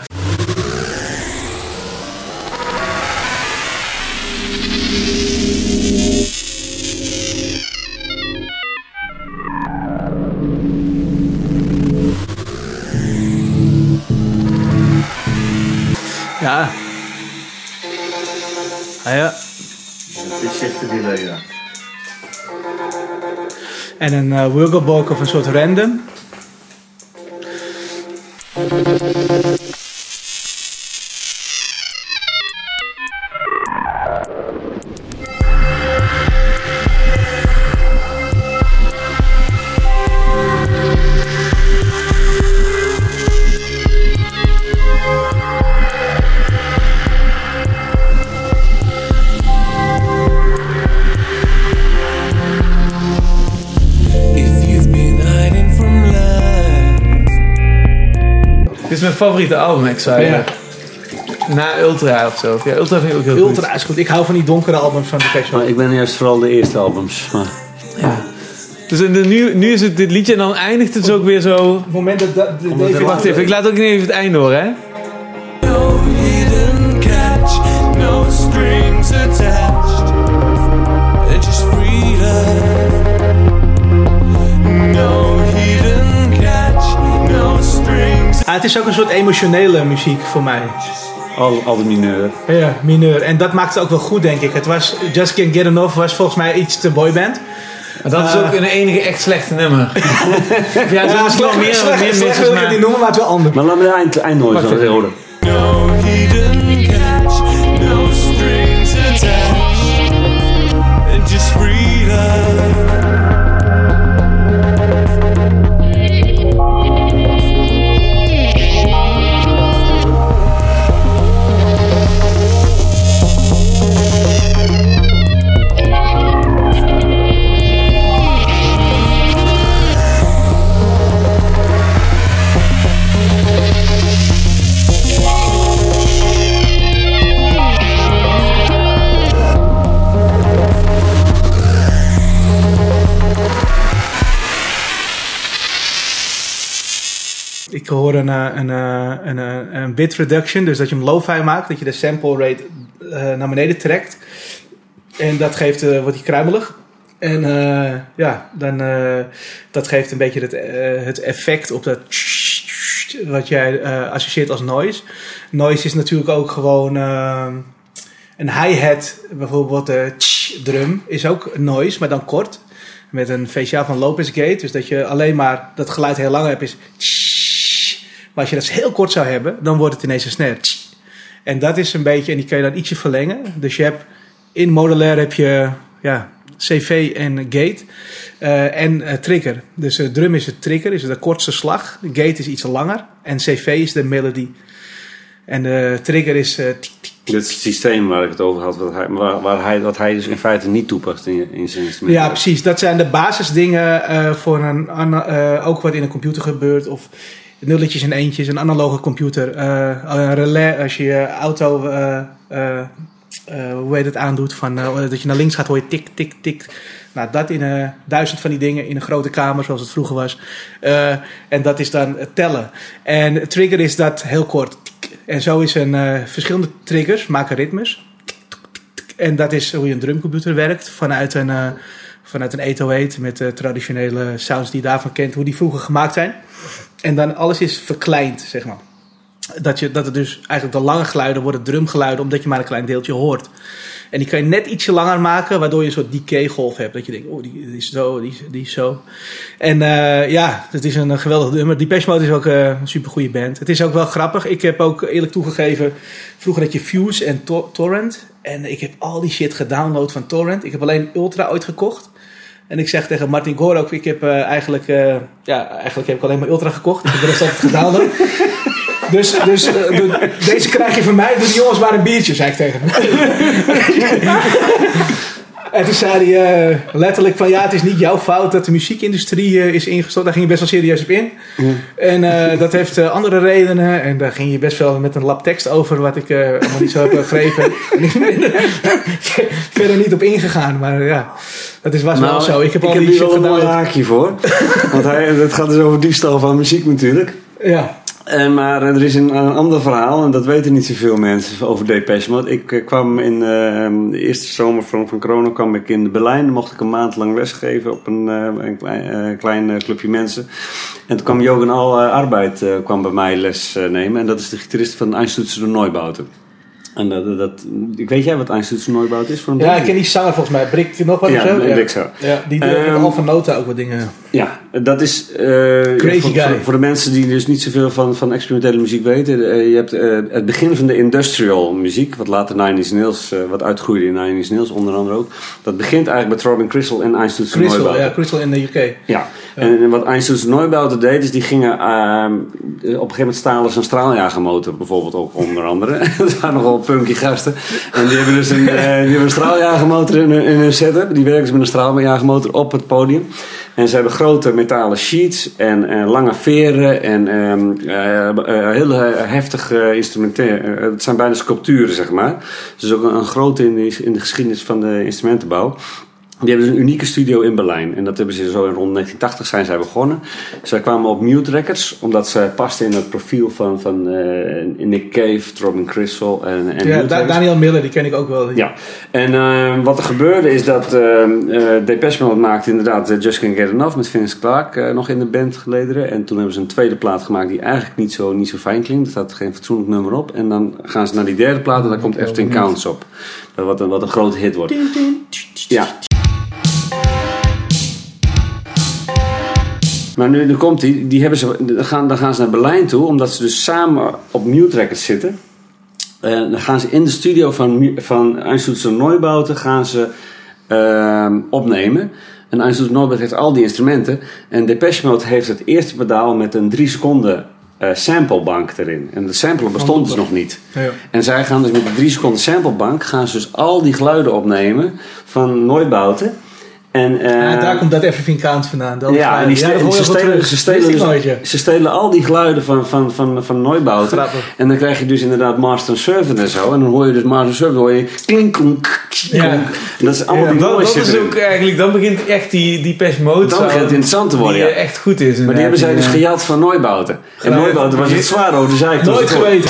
Ja. Ah, ja. Dit zegt de delay, ja. En een uh, of een soort random. Favoriete album, ik zou Ja. Na Ultra of zo. Ja, Ultra vind ik ook heel Ultra is goed. Ik hou van die donkere albums van Depeche Mode. Maar ik ben juist vooral de eerste albums. Maar goed. Ja. Dus in de, nu, nu is het dit liedje en dan eindigt het dus ook weer zo... Op het moment dat da- de, David... Wacht even, ik laat ook niet even het einde horen, hè. Ah, het is ook een soort emotionele muziek voor mij. al, al de mineur. Ja, mineur. En dat maakt het ook wel goed, denk ik. Het was, Just Can't Get Enough was volgens mij iets te boyband. Maar dat is Eh. ook een enige echt slechte nummer. Ja, misschien wel slecht- meer, meer maar... noemen, maar het is wel anders. Maar laat me de eind, eindnoise Wacht nog eens even. horen. No hidden een, eh, een, eh, een bit reduction, dus dat je hem lo-fi maakt, dat je de sample rate eh, naar beneden trekt. En dat geeft, eh wordt hij kruimelig. En eh, ja, dan, eh, dat geeft een beetje het, eh, het effect op dat wat jij eh, associeert als noise. Noise is natuurlijk ook gewoon eh, een hi-hat, bijvoorbeeld de drum is ook noise, maar dan kort. Met een VCA van Lopez Gate, dus dat je alleen maar dat geluid heel lang hebt is maar als je dat heel kort zou hebben, dan wordt het ineens een snare. En dat is een beetje, en die kan je dan ietsje verlengen. Dus je hebt in modulair heb je ja, CV en gate eh, en eh, trigger. Dus de drum is het trigger, is de kortste slag. De gate is iets langer en CV is de melodie. En de trigger is eh. Dit het systeem waar ik het over had, wat hij, waar, waar hij, wat hij dus in feite niet toepast in, in zijn instrument. Ja, precies. Dat zijn de basisdingen voor een, ook wat in een computer gebeurt. Of nulletjes en eentjes, een analoge computer. Eh, een relais als je je auto, eh, eh, hoe heet het, aandoet. Van, dat je naar links gaat, hoor je tik, tik, tik. Nou, dat in duizend van die dingen in een grote kamer, zoals het vroeger was. En dat is dan tellen. En trigger is dat heel kort. En zo is een verschillende triggers, maken ritmes. En dat is hoe je een drumcomputer werkt vanuit een, vanuit een 808 met de traditionele sounds die je daarvan kent, hoe die vroeger gemaakt zijn. En dan alles is verkleind, zeg maar. Dat, je, dat het dus eigenlijk de lange geluiden worden drumgeluiden, omdat je maar een klein deeltje hoort. En die kan je net ietsje langer maken, waardoor je een soort decay-golf hebt. Dat je denkt, oh, die, die is zo, die, is- die is zo. En eh, ja, het is een geweldig nummer. Depeche Mode is ook eh, een supergoeie band. Het is ook wel grappig. Ik heb ook eerlijk toegegeven, vroeger had je Fuse en To- Torrent. En ik heb al die shit gedownload van Torrent. Ik heb alleen Ultra ooit gekocht. En ik zeg tegen Martin Goor ook, ik heb eh, eigenlijk, eh, ja, eigenlijk heb ik alleen maar Ultra gekocht. Ik heb de rest altijd gedaan dan. Dus, dus eh, de- deze krijg je van mij, doe die jongens maar een biertje, zei ik tegen hem. En toen zei hij eh, letterlijk van ja, het is niet jouw fout dat de muziekindustrie eh, is ingestort. Daar ging je best wel serieus op in. En eh, dat heeft andere redenen. En daar ging je best wel met een lap tekst over, wat ik allemaal niet zo heb begrepen. En ik ben er verder niet op ingegaan. Maar ja, dat is, was wel zo. Ik heb al die hier wel een mooi haakje voor. Want hij, het gaat dus over diefstal van muziek natuurlijk. Ja, Eh, maar er is een, ander verhaal, en dat weten niet zoveel mensen over Depeche Mode. Ik eh, kwam in eh, de eerste zomer van, van corona kwam ik in Berlijn. Mocht ik een maand lang lesgeven op een, een klein, klein clubje mensen. En toen kwam Jogan Al Arbeid kwam bij mij les nemen. En dat is de gitarist van Einstürzende Neubauten. En dat, dat, ik weet jij wat Einstürzende Neubauten is? Voor een ja ik ken die zanger volgens mij. Brik nog wat Ja, zo? Brik zo. Ja, die doet met Alpha Nota ook wat dingen. Ja, dat is eh, Crazy voor, guy. Voor, voor de mensen die dus niet zoveel van, van experimentele muziek weten. eh, je hebt eh, het begin van de industrial muziek, wat later Nine Inch Nails, wat uitgroeide in Nine Inch Nails onder andere ook. Dat begint eigenlijk met Robin Crystal en Einstürzende Crystal, Neubauten. ja, Crystal in de UK. Ja, en, wat Einstürzende Neubauten deed, is die gingen ehm, op een gegeven moment stalen ze een straaljagermotor bijvoorbeeld ook onder andere. dat waren nogal punky gasten. En die hebben dus een, eh, die hebben een straaljagermotor in hun, in hun setup. Die werken ze met een straaljagermotor op het podium. En ze hebben grote metalen sheets en, lange veren en ehm eh, eh, heel heftig instrumenten. het zijn bijna sculpturen, zeg maar. Dus ook een, een grote in in de geschiedenis van de instrumentenbouw. Die hebben dus een unieke studio in Berlijn. En dat hebben ze zo in rond 1980 zijn zij begonnen. Zij kwamen op Mute Records, omdat zij pasten in het profiel van, van eh, Nick Cave, Robin Crystal en, en Ja, Da-. Daniel Miller, die ken ik ook wel. Ja, en eh, wat er gebeurde is dat uh, Depeche Mode maakte inderdaad eh, Just Can't Get Enough met Vince Clark nog in de band gelederen. En toen hebben ze een tweede plaat gemaakt die eigenlijk niet zo, niet zo fijn klinkt. Er staat geen fatsoenlijk nummer op. En dan gaan ze naar die derde plaat en daar komt Everything Counts op. Dat wat een, wat een grote hit wordt. Ja. Maar nu, nu komt die, die hebben ze, dan, gaan, dan gaan ze naar Berlijn toe, omdat ze dus samen op Mute Records zitten. En dan gaan ze in de studio van, van Einstürzende Neubauten gaan ze ehm, opnemen. En Einstürzende Neubauten heeft al die instrumenten. En Depeche Mode heeft het eerste pedaal met een 3 seconden eh, samplebank erin. En de sampler bestond dus nog niet. Ja. En zij gaan dus met de 3 seconden samplebank gaan ze dus al die geluiden opnemen van Neubauten. En, eh, Ja, daar komt dat Everything Counts vandaan. Dat ja, en die ja, stelen, hoor je ze, stelen, ze, stelen dus- ja. ze stelen al die geluiden van, van, van, van. Grappig. En dan krijg je dus inderdaad Master Servant en zo. En dan hoor je dus Master Servant, hoor je klink, klonk, klonk. Ja. En dat is allemaal Ja, die Dat, dat is ook eigenlijk, dan begint echt die, die Pest Mode Dan begint het interessant te worden, die ja. eh, echt goed is. Maar die hebben zij dus inderdaad. gejat van Neubauten. En. Neubauten was het zwaar over de zijkant. Nooit geweten.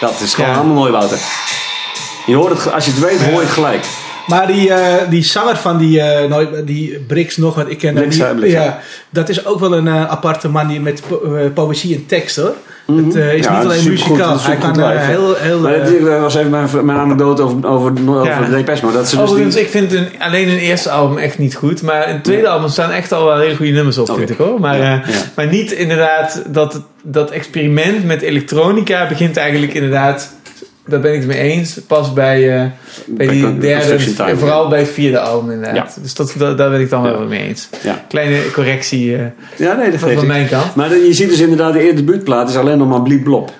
Dat is gewoon Ja. allemaal Neubauten. Je hoort het, als je het weet, hoor je het gelijk. Maar die, eh, die zanger van die, eh nooit, die Brix nog, wat ik ken Brix, ja, Brix, ja. ja, dat is ook wel een eh, aparte man die met po- eh, poëzie en tekst hoor. Het eh, is Ja, niet alleen muzikaal. Hij kan live, heel, heel Maar dit was even mijn, mijn anekdote over, over, over Ja. de Depeche Mode. Dat ze dus Overigens, die, ik vind een, alleen een eerste album echt niet goed. Maar in het tweede album staan echt al wel hele goede nummers op, vind ik hoor. Maar, Ja, eh, ja. maar niet inderdaad dat, dat experiment met elektronica begint eigenlijk inderdaad... Daar ben ik het mee eens. Pas bij, eh, bij Bij die derde, en vooral bij het vierde album inderdaad. Ja. Dus dat, dat, daar ben ik dan Ja. wel mee eens. Kleine correctie eh, ja, nee, dat van, mijn kant. Maar je ziet dus inderdaad, de eerste debuutplaat is alleen nog maar bliep blop.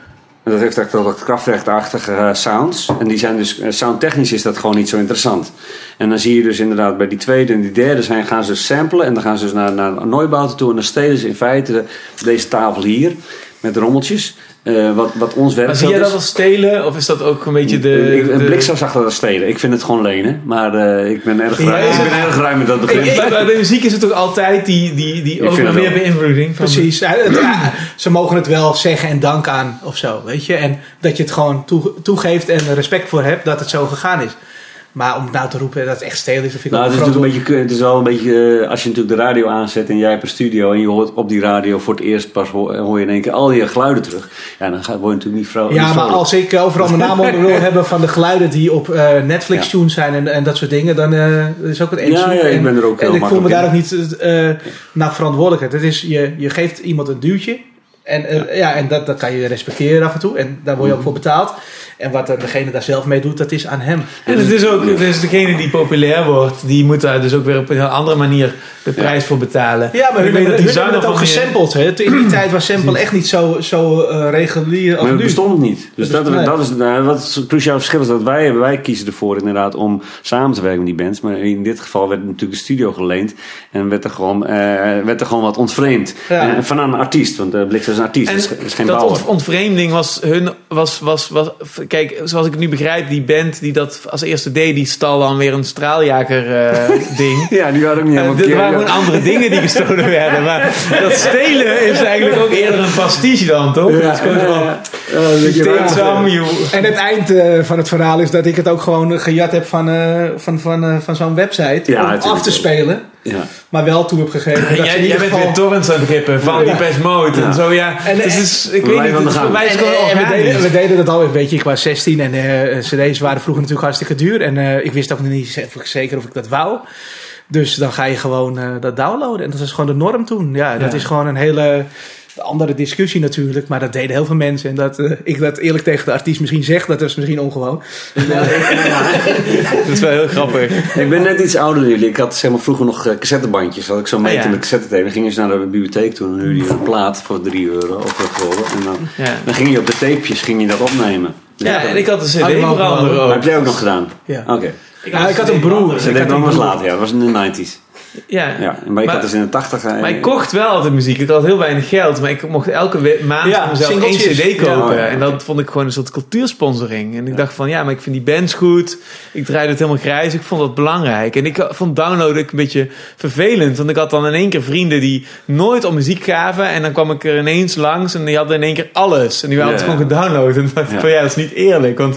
En dat heeft echt wel wat krachtrechtachtige eh, sounds. En die zijn dus, soundtechnisch is dat gewoon niet zo interessant. En dan zie je dus inderdaad bij die tweede en die derde zijn, gaan ze dus samplen. En dan gaan ze dus naar, naar Neubauten toe. En dan stelen ze in feite de- deze tafel hier met rommeltjes. Eh, wat, wat ons Maar werk zie jij dat als stelen? Of is dat ook een beetje de... ik, een de- blik zou zag dat als stelen. Ik vind het gewoon lenen. Maar eh, ik ben erg Ja, ruim, ik ben erg ruim met dat begin. bij muziek is het toch altijd die, die, die over wel. beïnvloeding. Van Precies. Ja, het- ja, ze mogen het wel zeggen en dank aan of zo, weet je. En dat je het gewoon toe- toegeeft en er respect voor hebt dat het zo gegaan is. Maar om nou te roepen dat het echt stelen is, vind ik Nou, het is een groot natuurlijk een beetje, het is wel een beetje, eh, als je natuurlijk de radio aanzet en jij hebt een studio en je hoort op die radio voor het eerst pas hoor, hoor je in één keer al die geluiden terug. Ja, dan word je natuurlijk niet vrouw. Ja, maar als ik overal mijn naam onder wil hebben van de geluiden die op eh, Netflix tunes zijn en, en dat soort dingen, dan eh, is ook het eens. Ja, ja, ik ben er ook heel En ik voel me daar ook niet eh naar verantwoordelijkheid. Het is, je, je geeft iemand een duwtje en, eh, ja. en dat, dat kan je respecteren af en toe en daar word je ook voor betaald. En wat degene daar zelf mee doet, dat is aan hem. En het is ook dus degene die populair wordt, die moet daar dus ook weer op een heel andere manier de prijs voor betalen. Ja, maar hun, weet hebben, dat die hun hebben het ook gesampled. Hè. In die tijd was sample echt niet zo, zo eh, regulier als Maar het nu. bestond niet. Dus Dat dat, is- dat is nou, wat het cruciaal verschil is dat wij, wij kiezen ervoor inderdaad om samen te werken met die bands. Maar in dit geval werd natuurlijk de studio geleend en werd er gewoon, eh, werd er gewoon wat ontvreemd. Ja. En van een artiest, want uh, Blix is een artiest, En dat is, geen dat bouwer. ontvreemding was hun, was, was, was, kijk, zoals ik het nu begrijp, die band die dat als eerste deed, die stal dan weer een straaljager eh, ding. Ja, die waren ook niet helemaal dit keer- waren gewoon andere dingen die gestolen werden. Maar dat stelen is eigenlijk ook eerder een pastiche dan, toch? Ja, Het is gewoon you... En het eind eh, van het verhaal is dat ik het ook gewoon gejat heb van, eh, van, van, eh, van zo'n website. Ja, om af te spelen. Ja. Maar wel toe heb gegeven. dat Jij, ieder jij bent geval- weer torrents aan het rippen van die. Best Mode Ja. en zo, ja. En- dus is, ik We weet niet, aan het voor gang. mij is het En, gewoon en we, deden, organisch. we deden dat al, weet je, ik was 16 en eh, cd's waren vroeger natuurlijk hartstikke duur. En eh, ik wist ook niet of ik zeker of ik dat wou. Dus dan ga je gewoon eh, dat downloaden. En dat is gewoon de norm toen. Ja, dat Ja. is gewoon een hele andere discussie natuurlijk. Maar dat deden heel veel mensen. En dat eh, ik dat eerlijk tegen de artiest misschien zeg, dat is misschien ongewoon. Dat is wel heel grappig. Ik ben net iets ouder dan jullie. Ik had zeg maar, vroeger nog eh, cassettebandjes. Had ik zo mee Oh, ja. in de cassette Dan gingen ze naar de bibliotheek toe. En huurde je een plaat voor 3 euro of wat gulden. En dan, Ja. dan ging je op de tapejes ging je dat opnemen. Ja, en ik had een CD-brander ook. heb jij ook nog gedaan? Ja. Oké. Nou, ik had een broer. Ik dat had was later, ja. Dat was in de 90s. Ja. Ja. Maar ik Maar- had dus in de 80 eh, Maar ik kocht wel altijd muziek. Ik had heel weinig geld, maar ik mocht elke maand Ja, voor mezelf één cd kopen. Ja. En dat vond ik gewoon een soort cultuursponsoring. En ik dacht van, ja, maar ik vind die bands goed. Ik draaide het helemaal grijs. Ik vond dat belangrijk. En ik vond downloaden ook een beetje vervelend. Want ik had dan in één keer vrienden die nooit om muziek gaven. En dan kwam ik er ineens langs en die hadden in één keer alles. En die hadden het Ja. gewoon gedownload. En dacht ik Ja. van, ja, dat is niet eerlijk. Want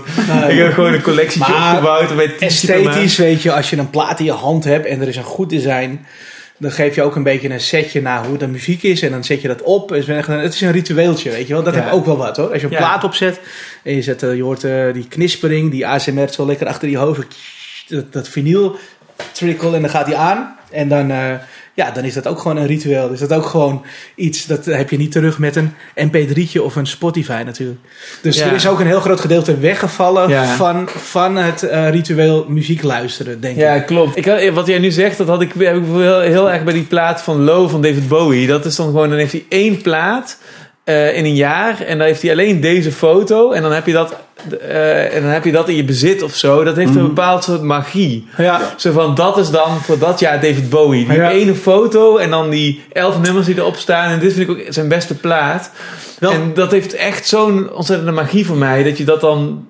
ik heb gewoon een collectietje Maar opgebouwd. Esthetisch, weet je, als je een plaat in je hand hebt en er is een goed design, dan geef je ook een beetje een setje naar hoe de muziek is en dan zet je dat op. Het is een- ritueeltje, weet je wel. Dat Ja. heb ook wel wat hoor. Als je een Ja. plaat opzet en je, zet, eh, je hoort eh, die knispering, die ASMR zo lekker achter je hoofd, dat, dat vinyl trickle en dan gaat die aan. En dan, eh, ja, dan is dat ook gewoon een ritueel. Dus dat ook gewoon iets, dat heb je niet terug met een mp3'tje of een Spotify natuurlijk. Dus Ja. er is ook een heel groot gedeelte weggevallen Ja. van, van het eh, ritueel muziek luisteren, denk Ja, ik. klopt. Ik had, wat jij nu zegt, dat had ik, heb ik heel, heel erg bij die plaat van Low van David Bowie. Dat is dan gewoon, dan heeft hij één plaat eh, in een jaar en dan heeft hij alleen deze foto en dan heb je dat, eh, en dan heb je dat in je bezit of zo. Dat heeft een bepaald soort magie. Ja. Zo van, dat is dan voor dat jaar David Bowie. Die Ja. ene foto en dan die elf nummers die erop staan. En dit vind ik ook zijn beste plaat. En dat heeft echt zo'n ontzettende magie voor mij. Dat je dat dan...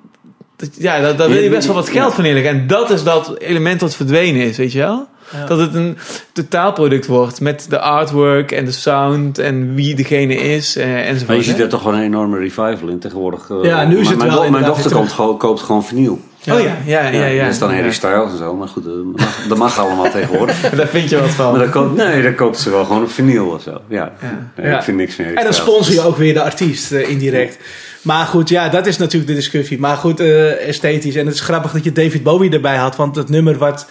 dat- ja, daar, daar wil je best wel wat geld van inleggen. En dat is dat element dat verdwenen is, weet je wel? Ja. Dat het een totaalproduct wordt. Met de artwork en de sound en wie degene is eh, enzovoort. Maar je ziet er toch wel een enorme revival in tegenwoordig. eh, Ja, nu is mijn- het mijn, wel Mijn dochter komt, gewoon- koopt gewoon vinyl. Oh ja, ja, ja. ja, Dat is dan Harry Ja. Styles en zo. Maar goed, dat mag, dat mag allemaal tegenwoordig. Daar vind je wat van. Maar dan koopt, nee, dan koopt ze wel gewoon een vinyl of zo. Ja, Ja. Nee, Ja. ik vind niks meer. En dan sponsor je ook weer de artiest eh, indirect. Maar goed, ja, dat is natuurlijk de discussie. Maar goed, eh, esthetisch. En het is grappig dat je David Bowie erbij had. Want het nummer wat...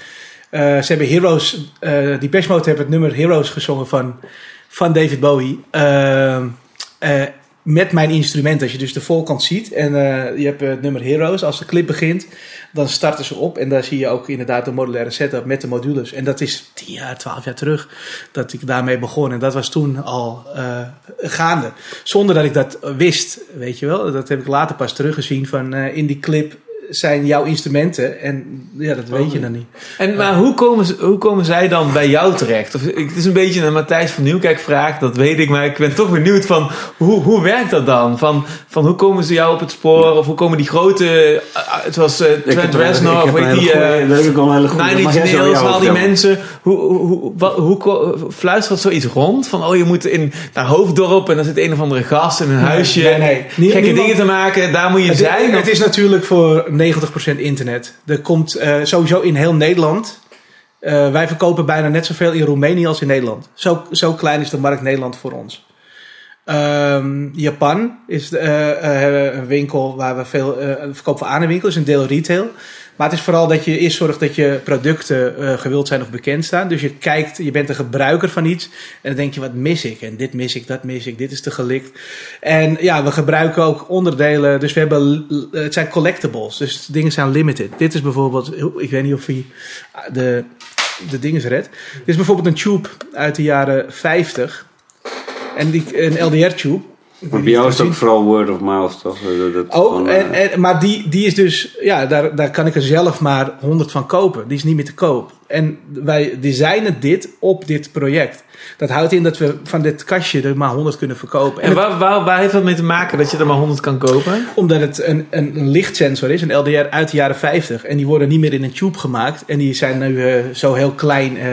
eh, ze hebben Heroes... eh die Mode hebben het nummer Heroes gezongen van, van David Bowie. Met mijn instrument. Als je dus de voorkant ziet. En eh, je hebt eh, het nummer Heroes. Als de clip begint, dan starten ze op. En daar zie je ook inderdaad de modulaire setup met de modules. En dat is 10 jaar, 12 jaar terug dat ik daarmee begon. En dat was toen al eh, gaande. Zonder dat ik dat wist, weet je wel. Dat heb ik later pas teruggezien van in die clip zijn jouw instrumenten. En ja, dat weet je dan niet. En, maar hoe komen, ze, hoe komen zij dan bij jou terecht? Of, ik- het is een beetje een Matthijs van Nieuwkijk vraag, dat weet ik. Maar ik ben toch benieuwd van, hoe, hoe werkt dat dan? Van, van hoe komen ze jou op het spoor? Of hoe komen die grote, eh, zoals eh, Ik heb Trent Reznor, of weet die... eh. Nine Nails, al die mensen. Hoe, hoe, hoe, wat- hoe fluistert zoiets rond? Van, oh, je moet in, naar Hoofddorp en dan zit een of andere gast in een huisje. nee, Gekke niemand- dingen te maken, daar moet je Het, zijn. het of- is natuurlijk voor 90% internet. Er komt eh, sowieso in heel Nederland. eh, wij verkopen bijna net zoveel in Roemenië als in Nederland. Zo, zo klein is de markt Nederland voor ons. Ehm, Japan is eh, eh, een winkel waar we veel verkopen aan een winkel, is een deel retail. Maar het is vooral dat je eerst zorgt dat je producten eh, gewild zijn of bekend staan. Dus je kijkt, je bent een gebruiker van iets. En dan denk je, wat mis ik? En dit mis ik, dat mis ik, dit is te gelikt. En ja, we gebruiken ook onderdelen. Dus we hebben, eh, het zijn collectibles. Dus dingen zijn limited. Dit is bijvoorbeeld, ik weet niet of hij de, de dingen redt. Dit is bijvoorbeeld een tube uit de jaren 50. En die, een LDR-tube. Maar bij jou is het ook vooral word of mouth, toch? Dat, dat Ook, gewoon, en, eh, en, maar die, die is dus, ja, daar, daar kan ik er zelf maar 100 van kopen. Die is niet meer te koop. En wij designen dit op dit project. Dat houdt in dat we van dit kastje er maar 100 kunnen verkopen. En waar, waar, waar heeft dat mee te maken dat je er maar 100 kan kopen? omdat het een, een, een lichtsensor is, een LDR uit de jaren 50. En die worden niet meer in een tube gemaakt. En die zijn nu eh, zo heel klein. eh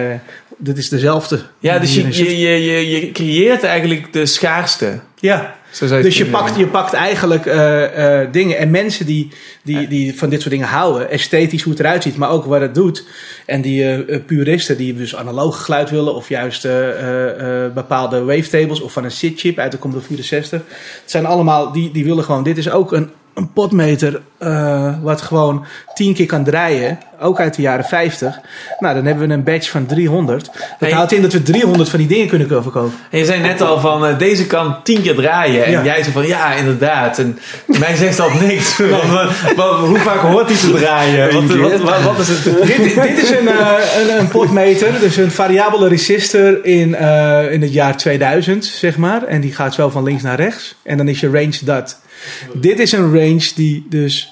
dit is dezelfde. Ja, dus je, je, je, je creëert eigenlijk de schaarste. Ja, Zo zou dus je pakt, je pakt eigenlijk eh, eh, dingen. En mensen die, die, die van dit soort dingen houden, esthetisch hoe het eruit ziet, maar ook wat het doet. En die eh, puristen die dus analoog geluid willen, of juist eh, eh, eh, bepaalde wavetables, of van een SID-chip uit de Commodore 64. Het zijn allemaal, die, die willen gewoon, dit is ook een, een potmeter eh, wat gewoon 10 keer kan draaien, ook uit de jaren 50. Nou, dan hebben we een badge van 300. Dat Hey. houdt in dat we 300 van die dingen kunnen verkopen. En je zei net al van, deze kan tien keer draaien. En Ja. jij zei van, ja, inderdaad. En mij zegt dat niks. Want, wat- wat- hoe vaak hoort hij te draaien? Wat, wat, wat, wat is het? dit, dit is een, eh, een, een potmeter, dus een variabele resistor in, eh, in het jaar 2000, zeg maar. En die gaat zo van links naar rechts. En dan is je range dat. Dit is een range die dus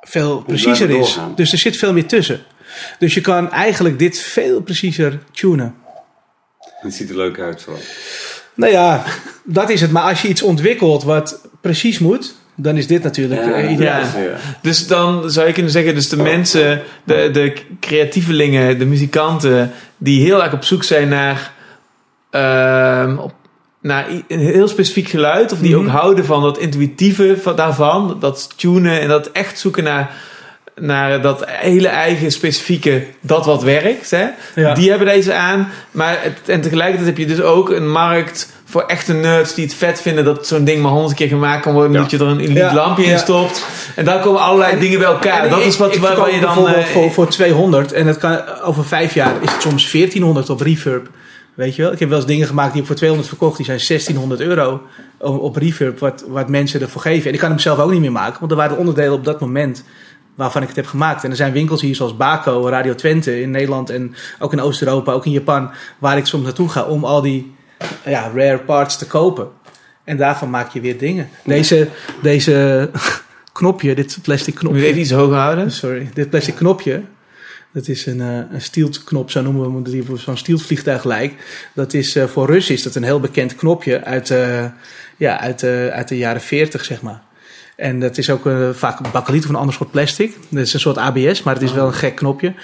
veel preciezer is. Dus er zit veel meer tussen. Dus je kan eigenlijk dit veel preciezer tunen. Het ziet er leuk uit vooral. Nou ja, dat is het. Maar als je iets ontwikkelt wat precies moet, dan is dit natuurlijk eh, ideaal. ja. ja. Dus dan zou je kunnen zeggen, dus de mensen, de, de creatievelingen, de muzikanten, die heel erg op zoek zijn naar, ehm, op, naar een heel specifiek geluid, of die Mhm. ook houden van dat intuïtieve van, daarvan, dat tunen en dat echt zoeken naar, naar dat hele eigen specifieke, dat wat werkt. Hè? Ja. Die hebben deze aan, maar het, en tegelijkertijd heb je dus ook een markt voor echte nerds die het vet vinden dat zo'n ding maar honderd keer gemaakt kan worden, Ja. dat je er een elite Ja, lampje in stopt. En daar komen allerlei dingen bij elkaar. Dat ik- is wat ik waar, waar je dan. bijvoorbeeld eh, voor, voor 200 en het kan, over vijf jaar is het soms 1400 op reverb. Weet je wel? Ik heb wel eens dingen gemaakt die ik voor 200 verkocht. Die zijn 1600 euro op, op reverb. Wat, wat mensen ervoor geven. En ik kan hem zelf ook niet meer maken. Want er waren onderdelen op dat moment waarvan ik het heb gemaakt. En er zijn winkels hier zoals Baco, Radio Twente in Nederland. En ook in Oost-Europa, ook in Japan. Waar ik soms naartoe ga om al die ja, rare parts te kopen. En daarvan maak je weer dingen. Deze, deze knopje, dit plastic Moet je knopje. even iets hoger houden? Sorry, dit plastic knopje. Dat is een, eh een stieltknop, zo noemen we hem, die voor zo'n stieltvliegtuig lijkt. Dat is eh, voor Russen is dat een heel bekend knopje uit, eh, ja, uit, uit de jaren 40, zeg maar. En dat is ook eh, vaak bakkeliet of een ander soort plastic. Dat is een soort ABS, maar het is wel een gek knopje.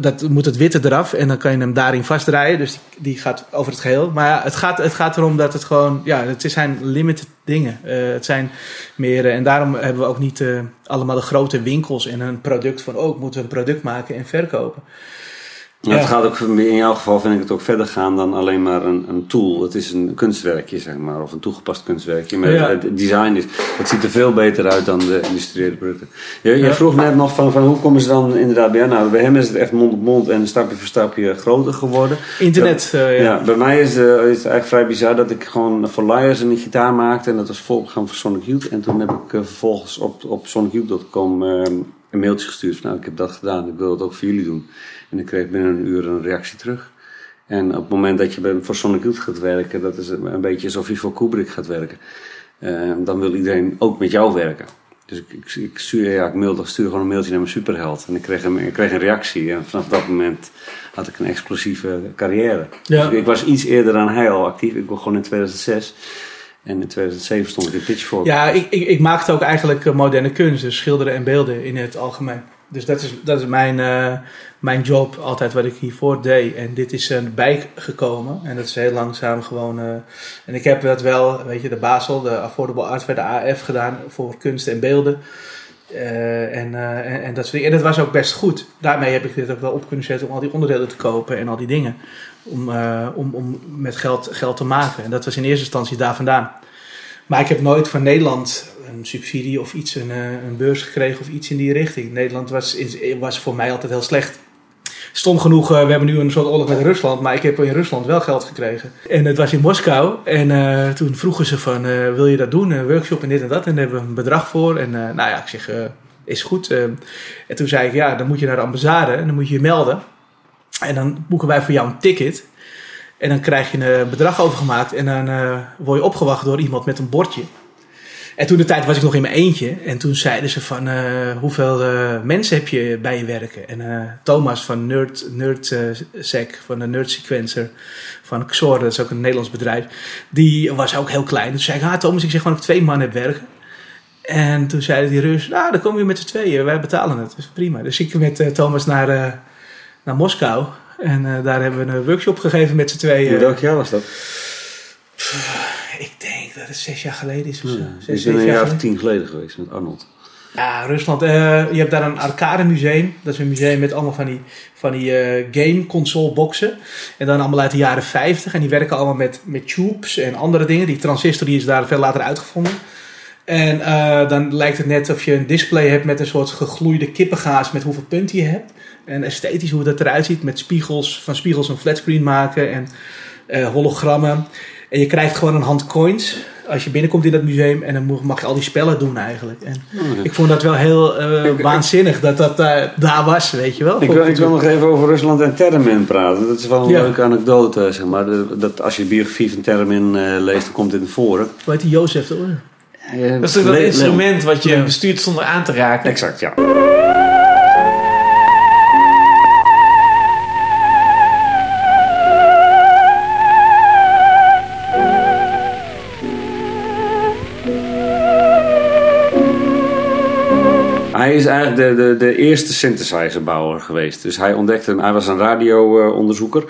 Dat moet het witte eraf en dan kan je hem daarin vastdraaien. Dus die, die gaat over het geheel. Maar ja, het gaat, het gaat erom dat het gewoon... Ja, het zijn limited dingen. Eh, het zijn meer... eh, en daarom hebben we ook niet allemaal de grote winkels en een product van... Oh, ik moet een product maken en verkopen. Ja. Het gaat ook, in jouw geval vind ik het ook verder gaan dan alleen maar een, een tool. Het is een kunstwerkje, zeg maar, of een toegepast kunstwerkje. Maar Ja. het design is, het ziet er veel beter uit dan de industriële producten. Je, je Ja. vroeg net nog van, van hoe komen ze dan inderdaad bij jou? Nou, bij hem is het echt mond op mond en stapje voor stapje groter geworden. Internet, eh, ja. Ja, bij mij is, eh, is het eigenlijk vrij bizar dat ik gewoon voor Liars een gitaar maakte. En dat was voorgegaan voor Sonic Youth. En toen heb ik eh, vervolgens op, op sonicyouth.com eh, een mailtje gestuurd. Van, nou, ik heb dat gedaan. Ik wil het ook voor jullie doen. En ik kreeg binnen een uur een reactie terug. En op het moment dat je bij- voor Sonic Youth gaat werken, dat is een beetje alsof je voor Kubrick gaat werken. Eh, dan wil iedereen ook met jou werken. Dus ik, ik, ik stuur, ja, ik mailde, stuur gewoon een mailtje naar mijn superheld. En ik kreeg, een, ik kreeg een reactie. En vanaf dat moment had ik een explosieve carrière. Ja. Dus ik, ik was iets eerder dan hij al actief. Ik begon in 2006. En in 2007 stond ik in Pitchfork. Ja, ik, ik, ik maakte ook eigenlijk eh, moderne kunst, dus schilderen en beelden in het algemeen. Dus dat is, dat is mijn, eh, mijn job altijd wat ik hiervoor deed. En dit is erbij gekomen. En dat is heel langzaam gewoon. eh, en ik heb dat wel, weet je, de Basel, de Affordable Arts bij de AF gedaan voor kunst en beelden. Eh, en, eh, en, en dat soort. En dat was ook best goed. Daarmee heb ik dit ook wel op kunnen zetten om al die onderdelen te kopen en al die dingen. Om, eh, om, om met geld, geld te maken. En dat was in eerste instantie daar vandaan. Maar ik heb nooit van Nederland een subsidie of iets, een, eh, een beurs gekregen of iets in die richting. Nederland was, was voor mij altijd heel slecht. Stom genoeg, eh, we hebben nu een soort oorlog met Rusland, maar ik heb in Rusland wel geld gekregen. En het was in Moskou en eh, toen vroegen ze van, wil je dat doen, een workshop en dit en dat. En daar hebben we een bedrag voor. En nou ja, ik zeg, is goed. En toen zei ik, ja, dan moet je naar de ambassade en dan moet je je melden. En dan boeken wij voor jou een ticket. En dan krijg je een bedrag overgemaakt en dan eh, word je opgewacht door iemand met een bordje. En toen de tijd was ik nog in mijn eentje. En toen zeiden ze van, eh, hoeveel eh, mensen heb je bij je werken? En eh, Thomas van Nerd, Nerd eh, Sec, van de Nerd Sequencer, van Xor, dat is ook een Nederlands bedrijf. Die was ook heel klein. Toen zei ik, ah Thomas, ik zeg gewoon dat ik twee man heb werken. En toen zeiden die Rus, nou dan kom je met z'n tweeën, wij betalen het. Dus prima. Dus ik met eh, Thomas naar, eh, naar Moskou. En eh, daar hebben we een workshop gegeven met z'n tweeën. In welk jaar was dat? Ik denk dat het zes jaar geleden is of zo. Ja, Zes, ik ben zeven een jaar jaar of tien geleden geweest met Arnold. Ja, Rusland. eh, je hebt daar een arcade museum. Dat is een museum met allemaal van die, van die eh, game console boxen. En dan allemaal uit de jaren 50. En die werken allemaal met, met tubes en andere dingen. Die transistor die is daar veel later uitgevonden. En dan lijkt het net of je een display hebt met een soort gegloeide kippengaas met hoeveel punten je hebt. En esthetisch hoe dat eruit ziet met spiegels, van spiegels een flatscreen maken en eh, hologrammen. En je krijgt gewoon een hand coins als je binnenkomt in dat museum en dan mag- je al die spellen doen eigenlijk. En ik vond dat wel heel eh, waanzinnig dat dat eh, daar was, weet je wel. Ik wil, ik wil nog even over Rusland en Termin praten. Dat is wel een Ja. leuke anekdote, zeg maar. Dat, als je de biografie van Termin leest, dan komt dit naar voren. Hoe heet die Jozef? hoor? Eh, Dat is toch dat instrument wat je bestuurt zonder aan te raken? Exact, ja. Hij is eigenlijk de, de, de eerste synthesizerbouwer geweest. Dus hij ontdekte, hij was een radioonderzoeker.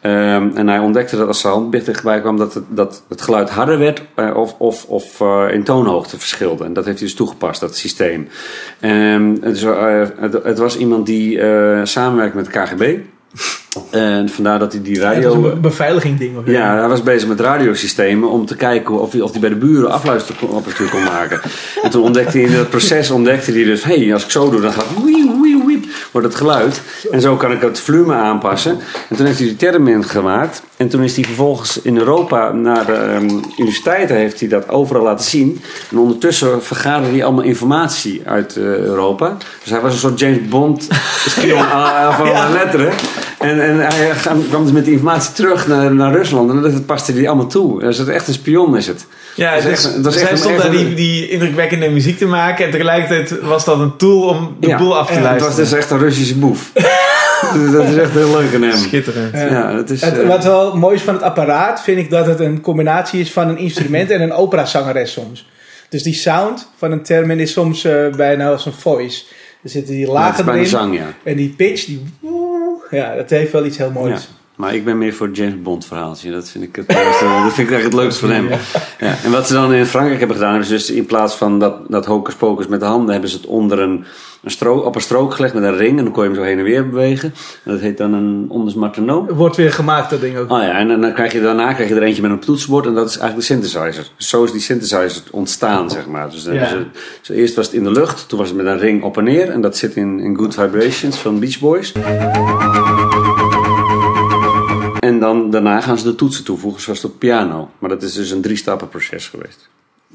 Ehm, en hij ontdekte dat als zijn hand dichtbij kwam, dat het, dat het geluid harder werd eh, of, of, of eh, in toonhoogte verschilde. En dat heeft hij dus toegepast, dat systeem. Ehm, het, is, eh, het, het was iemand die samenwerkte met de KGB. En vandaar dat hij die Ja, dat radio... een be- beveiliging ding. Of Ja, hij was bezig met radiosystemen om te kijken of hij, of hij bij de buren afluisterapparatuur kon maken. En toen ontdekte hij in dat proces ontdekte hij dus, hé, hey, als ik zo doe, dan gaat wiep, wiep, wiep, wordt het geluid. En zo kan ik het volume aanpassen. En toen heeft hij die termin gemaakt. En toen is hij vervolgens in Europa naar de ehm, universiteiten heeft hij dat overal laten zien. En ondertussen vergaderde hij allemaal informatie uit eh, Europa. Dus hij was een soort James Bond spion aan van alle letteren. En, en hij kwam kwam dus met die informatie terug naar, naar Rusland. En dat paste hij allemaal toe. Dus het is echt een spion is het. Ja, Dat is dus, echt dat is dus echt hij stond daar die, die indrukwekkende muziek te maken en tegelijkertijd was dat een tool om de Ja. boel af te Ja, Het luisteren. was dus echt een Russische boef. Dus dat is echt heel leuk aan hem. Schitterend. Ja. Ja, het is... Het, eh, wat wel mooi is van het apparaat, vind ik dat het een combinatie is van een instrument en een operazangeres soms. Dus die sound van een termin is soms eh, bijna als een voice. Er zitten die ja, lagen bijna erin zang, ja. en die pitch, die woe, ja, dat heeft wel iets heel moois. Maar ik ben meer voor het James Bond verhaaltje. Dat vind ik het, mooiste. dat vind ik echt het leukste van hem. Ja. En wat ze dan in Frankrijk hebben gedaan, hebben ze dus in plaats van dat, dat hocus pocus met de handen, hebben ze het onder een, een strook, op een strook gelegd met een ring. En dan kon je hem zo heen en weer bewegen. En dat heet dan een onders marteneau. Wordt weer gemaakt, dat ding ook. Oh ja, en dan, dan krijg je, daarna krijg je er eentje met een toetsenbord en dat is eigenlijk de synthesizer. Dus zo is die synthesizer ontstaan, zeg maar. Dus, Ja. hebben ze, dus eerst was het in de lucht, toen was het met een ring op en neer. En dat zit in, in Good Vibrations van Beach Boys. En dan, daarna gaan ze de toetsen toevoegen, zoals op piano. Maar dat is dus een drie-stappen proces geweest.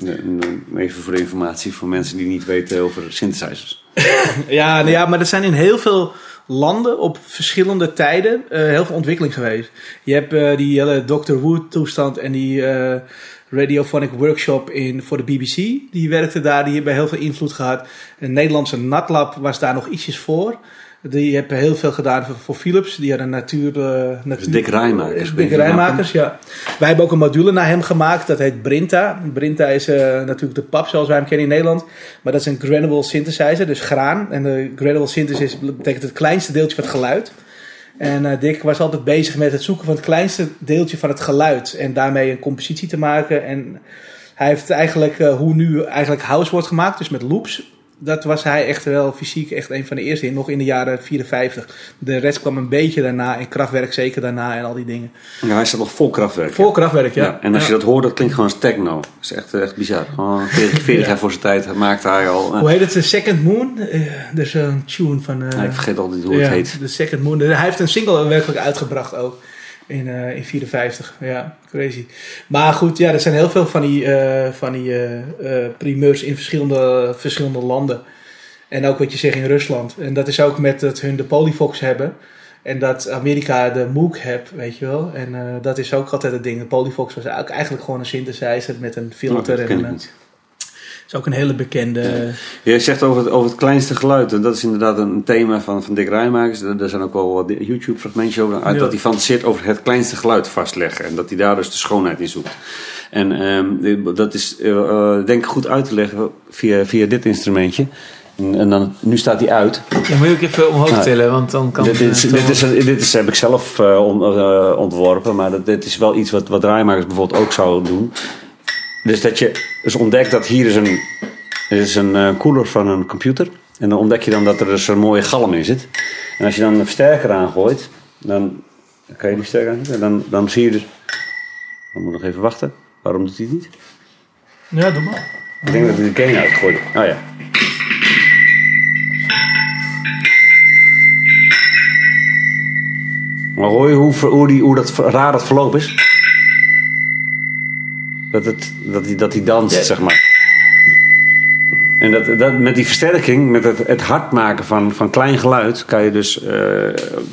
Eh, Even voor de informatie voor mensen die niet weten over synthesizers. Ja, nou ja, maar er zijn in heel veel landen op verschillende tijden eh, heel veel ontwikkeling geweest. Je hebt eh, die hele Dr. Who toestand en die radiophonic workshop in, voor de BBC. Die werkte daar, die hebben heel veel invloed gehad. Een Nederlandse natlab was daar nog ietsjes voor. Die hebben heel veel gedaan voor, voor Philips. Die hadden natuur... eh, natuur Dick Rijmakers. Dick Rijmakers, ja. Wij hebben ook een module naar hem gemaakt. Dat heet Brinta. Brinta is eh, natuurlijk de pap zoals wij hem kennen in Nederland. Maar dat is een granule synthesizer, dus graan. En de granule synthesis betekent het kleinste deeltje van het geluid. En eh, Dick was altijd bezig met het zoeken van het kleinste deeltje van het geluid. En daarmee een compositie te maken. En hij heeft eigenlijk, hoe nu eigenlijk house wordt gemaakt, dus met loops. Dat was hij echt wel fysiek echt een van de eerste nog in de jaren 54. De rest kwam een beetje daarna en Kraftwerk zeker daarna en al die dingen. Ja, hij staat nog vol krachtwerk. Voor Kraftwerk, ja. En als Ja. je dat hoort, dat klinkt gewoon als techno. Dat is echt, echt bizar. Gewoon 40, 40 jaar voor zijn tijd maakte hij al. Hoe heet het? The Second Moon? Eh, er is een tune van... eh, Ja, ik vergeet altijd hoe ja, het heet. The Second Moon. Hij heeft een single werkelijk uitgebracht ook. In, eh in 54. Ja, crazy. Maar goed, ja, er zijn heel veel van die, eh, van die eh, primeurs in verschillende, verschillende landen. En ook wat je zegt in Rusland. En dat is ook met dat hun de Polyfox hebben. En dat Amerika de Moog hebt, weet je wel. En dat is ook altijd het ding. De Polyfox was ook eigenlijk gewoon een synthesizer met een Oh, filter. dat en ken ik een, niet. Is ook een hele bekende... Je zegt over het, over het kleinste geluid. En dat is inderdaad een thema van, van Dick Rijmakers. Er er zijn ook wel wat YouTube-fragmentjes over. Uit Ja. Dat hij fantaseert over het kleinste geluid vastleggen. En dat hij daar dus de schoonheid in zoekt. En ehm, dat is eh, eh, denk ik goed uit te leggen via, via dit instrumentje. En, dan, nu staat hij uit. Dan moet je ook even omhoog Ja. tillen, want dan kan dit, is, eh, dit, is, dit is, heb ik zelf on- ontworpen. Maar dat, dit is wel iets wat, wat Rijmakers bijvoorbeeld ook zouden doen. Dus dat je dus ontdekt dat hier is een, is een eh, koeler van een computer. En dan ontdek je dan dat er dus een mooie galm in zit. En als je dan een versterker aangooit, dan kan je die versterker aanzetten. En dan, dan zie je dus... Dan moet ik nog even wachten. Waarom doet hij het niet? Ja, doe maar. Ik denk dat hij de gain uitgooit. Oh ja. Maar hoor je hoe, hoe, die, hoe dat raar dat verloop is? Dat, het, dat, hij, dat hij danst, Ja. zeg maar. En dat, dat, met die versterking, met het, het hard maken van, van klein geluid, kan je dus eh,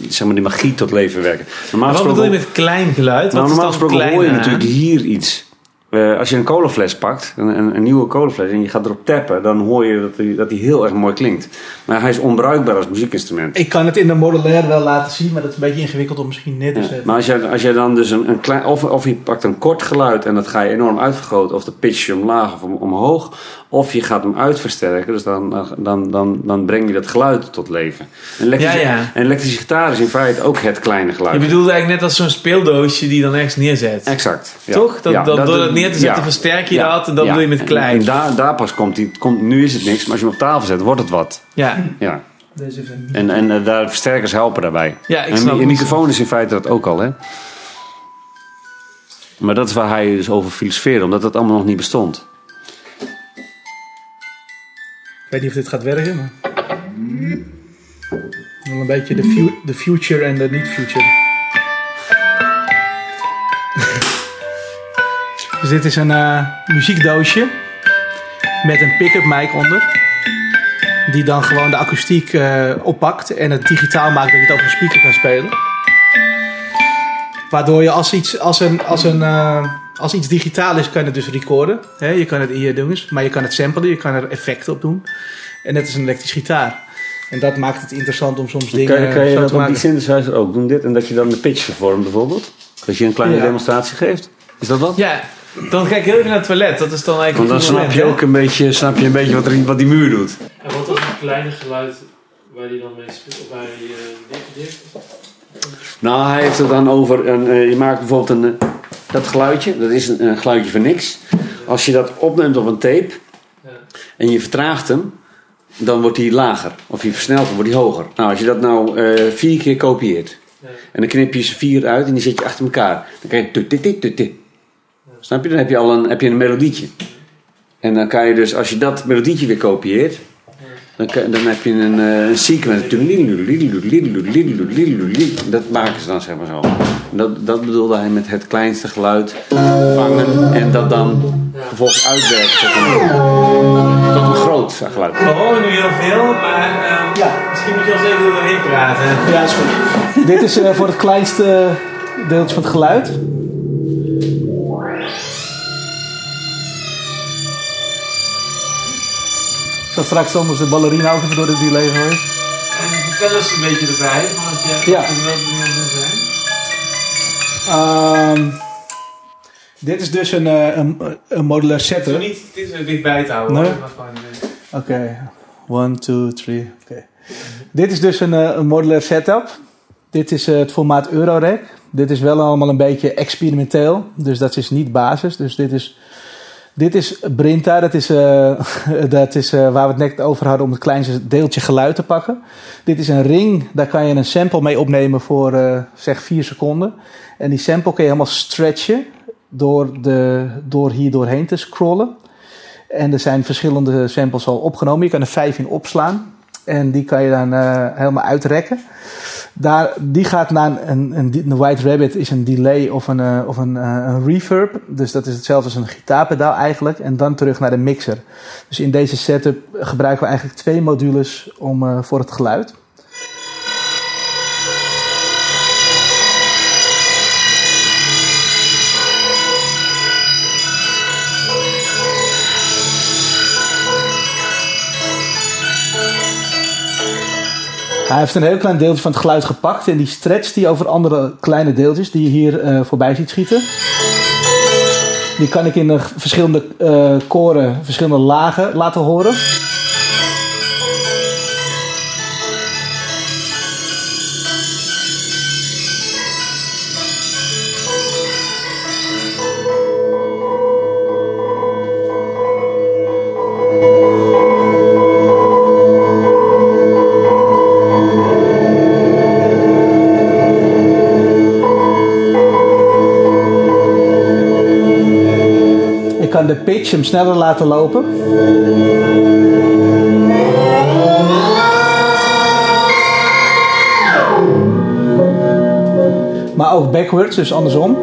zeg maar die magie tot leven werken. Normaal Wat bedoel je met klein geluid? nou, Wat is normaal gesproken hoor je natuurlijk hier iets. Eh, als je een colafles pakt, een, een, een nieuwe colafles, en je gaat erop tappen, dan hoor je dat hij dat die heel erg mooi klinkt. Maar hij is onbruikbaar als muziekinstrument. Ik kan het in de modulair wel laten zien, maar dat is een beetje ingewikkeld om misschien net te Ja, zetten. Maar als je, als je dan dus een, een klein, of, of je pakt een kort geluid en dat ga je enorm uitvergroten, of de pitch je omlaag of om, omhoog, of je gaat hem uitversterken, dus dan, dan, dan, dan breng je dat geluid tot leven. En elektrische, Ja, elektrische gitaar is in feite ook het kleine geluid. Je bedoelt eigenlijk net als zo'n speeldoosje die je dan ergens neerzet. Exact. ja. Toch? Dat, Ja, dat, door dat- dat neer te zetten ja. versterk je Ja, dat en dat ja. bedoel je met En- klein. En, daar, daar pas komt hij. Komt, nu is het niks, maar als je hem op tafel zet, wordt het wat. Ja, Ja. Deze is een- En, en eh, daar versterkers helpen daarbij. ja ik en snap een het. microfoon is in feite dat ook al, hè? Maar dat is waar hij dus over filosofeerde, omdat dat allemaal nog niet bestond. Ik weet niet of dit gaat werken, maar... Wel een beetje de, fu- de future en de niet-future. Dus dit is een eh, muziekdoosje met een pick-up mic onder. Die dan gewoon de akoestiek eh, oppakt en het digitaal maakt dat je het over een speaker kan spelen. Waardoor je als iets, als een, als een, eh, als iets digitaal is, kan je het dus recorden. Hè? Je kan het in je doen, maar je kan het samplen, je kan er effecten op doen. En net is een elektrische gitaar. En dat maakt het interessant om soms dingen kan, je- kan je zo dat te op maken. die synthesizer ook doen? Dit, en dat je dan de pitch vervormt bijvoorbeeld? Dat je een kleine Ja. demonstratie geeft? Is dat wat? Ja, dan ga ik heel even naar het toilet. Dat is dan eigenlijk Want dan snap moment, je hè? ook een beetje, snap je een beetje wat, er, wat die muur doet. En wat was het kleine geluid waar hij dan mee speelt? Of waar hij uh, dit deed? Nou, hij heeft het dan over. Een, eh, je maakt bijvoorbeeld een, eh, dat geluidje, dat is een, een geluidje van niks. Als je dat opneemt op een tape Ja. en je vertraagt hem, dan wordt hij lager. Of je versnelt hem, wordt hij hoger. Nou, als je dat nou eh, vier keer kopieert Ja. en dan knip je ze vier uit en die zet je achter elkaar, dan krijg je tut, tut, tut. Snap je? Dan heb je al een, heb je een melodietje. En dan kan je dus, als je dat melodietje weer kopieert, dan, kan- dan heb je een, eh, een sequence. Dat maken ze dan zeg maar zo. Dat, dat bedoelde hij met het kleinste geluid vangen en dat dan vervolgens uitwerken tot een, tot een groot geluid. We horen nu heel veel, maar eh, Ja. misschien moet je ons even doorheen praten. Ja, is goed. Dit is eh, voor het kleinste deeltje van het geluid. Ik zal straks anders de ballerina ook even door de delay gooien. En vertel eens een beetje erbij, want je Ja. het wel zijn. Ehm, dit is dus een, eh, een, een modulair Zo setup. niet, het is er dichtbij te houden. Nee. hoor. Eh, Oké, one, two, three. Oké. Dit is dus een, eh, een modulair setup. Dit is eh, het formaat Eurorack. Dit is wel allemaal een beetje experimenteel. Dus dat is niet basis. Dus dit is Dit is Brinta, dat is, eh, dat is eh, waar we het net over hadden om het kleinste deeltje geluid te pakken. Dit is een ring, daar kan je een sample mee opnemen voor eh, zeg 4 seconden. En die sample kun je helemaal stretchen door, de, door hier doorheen te scrollen. En er zijn verschillende samples al opgenomen. Je kan er vijf in opslaan. En die kan je dan helemaal uitrekken. Daar, die gaat naar een, een, een White Rabbit is een delay of een, eh, of een, eh, een reverb. Dus dat is hetzelfde als een gitaarpedaal eigenlijk. En dan terug naar de mixer. Dus in deze setup gebruiken we eigenlijk twee modules om, eh, voor het geluid. Hij heeft een heel klein deeltje van het geluid gepakt en die stretcht die over andere kleine deeltjes die je hier eh, voorbij ziet schieten. Die kan ik in de verschillende eh, koren, verschillende lagen laten horen. Pitch hem sneller laten lopen. Maar ook backwards, dus andersom.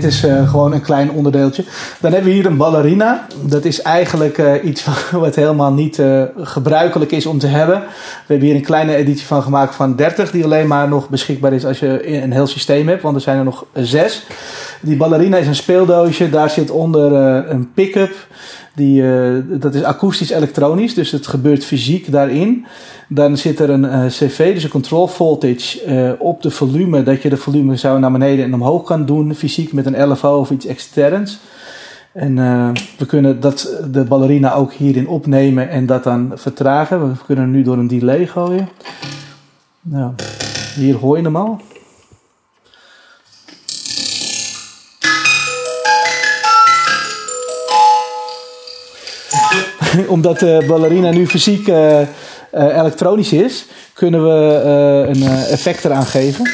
Dit is eh, gewoon een klein onderdeeltje. Dan hebben we hier een ballerina. Dat is eigenlijk eh, iets wat helemaal niet eh, gebruikelijk is om te hebben. We hebben hier een kleine editie van gemaakt van 30, die alleen maar nog beschikbaar is als je een heel systeem hebt, want er zijn er nog zes. Die ballerina is een speeldoosje, daar zit onder een pick-up. Die, dat is akoestisch-elektronisch, dus het gebeurt fysiek daarin. Dan zit er een eh, CV, dus een control voltage, eh, op de volume, dat je de volume zo naar beneden en omhoog kan doen, fysiek met een LFO of iets externs. En eh, we kunnen dat, de ballerina ook hierin opnemen en dat dan vertragen. We kunnen nu door een delay gooien. Nou, hier hoor je hem al. Omdat de ballerina nu fysiek elektronisch is, kunnen we eh, een eh, effect eraan geven.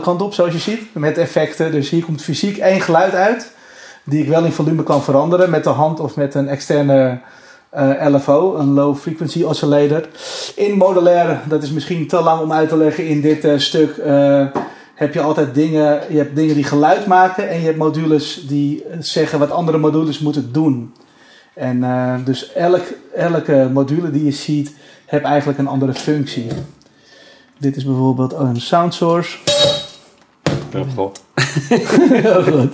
Alle op zoals je ziet, met effecten. Dus hier komt fysiek één geluid uit, die ik wel in volume kan veranderen met de hand of met een externe eh, LFO, een low frequency oscillator. In modulair, dat is misschien te lang om uit te leggen in dit eh, stuk, eh, heb je altijd dingen, je hebt dingen die geluid maken en je hebt modules die zeggen wat andere modules moeten doen. En dus elk, elke module die je ziet, heeft eigenlijk een andere functie. Dit is bijvoorbeeld een sound source heb gehad. Heel goed.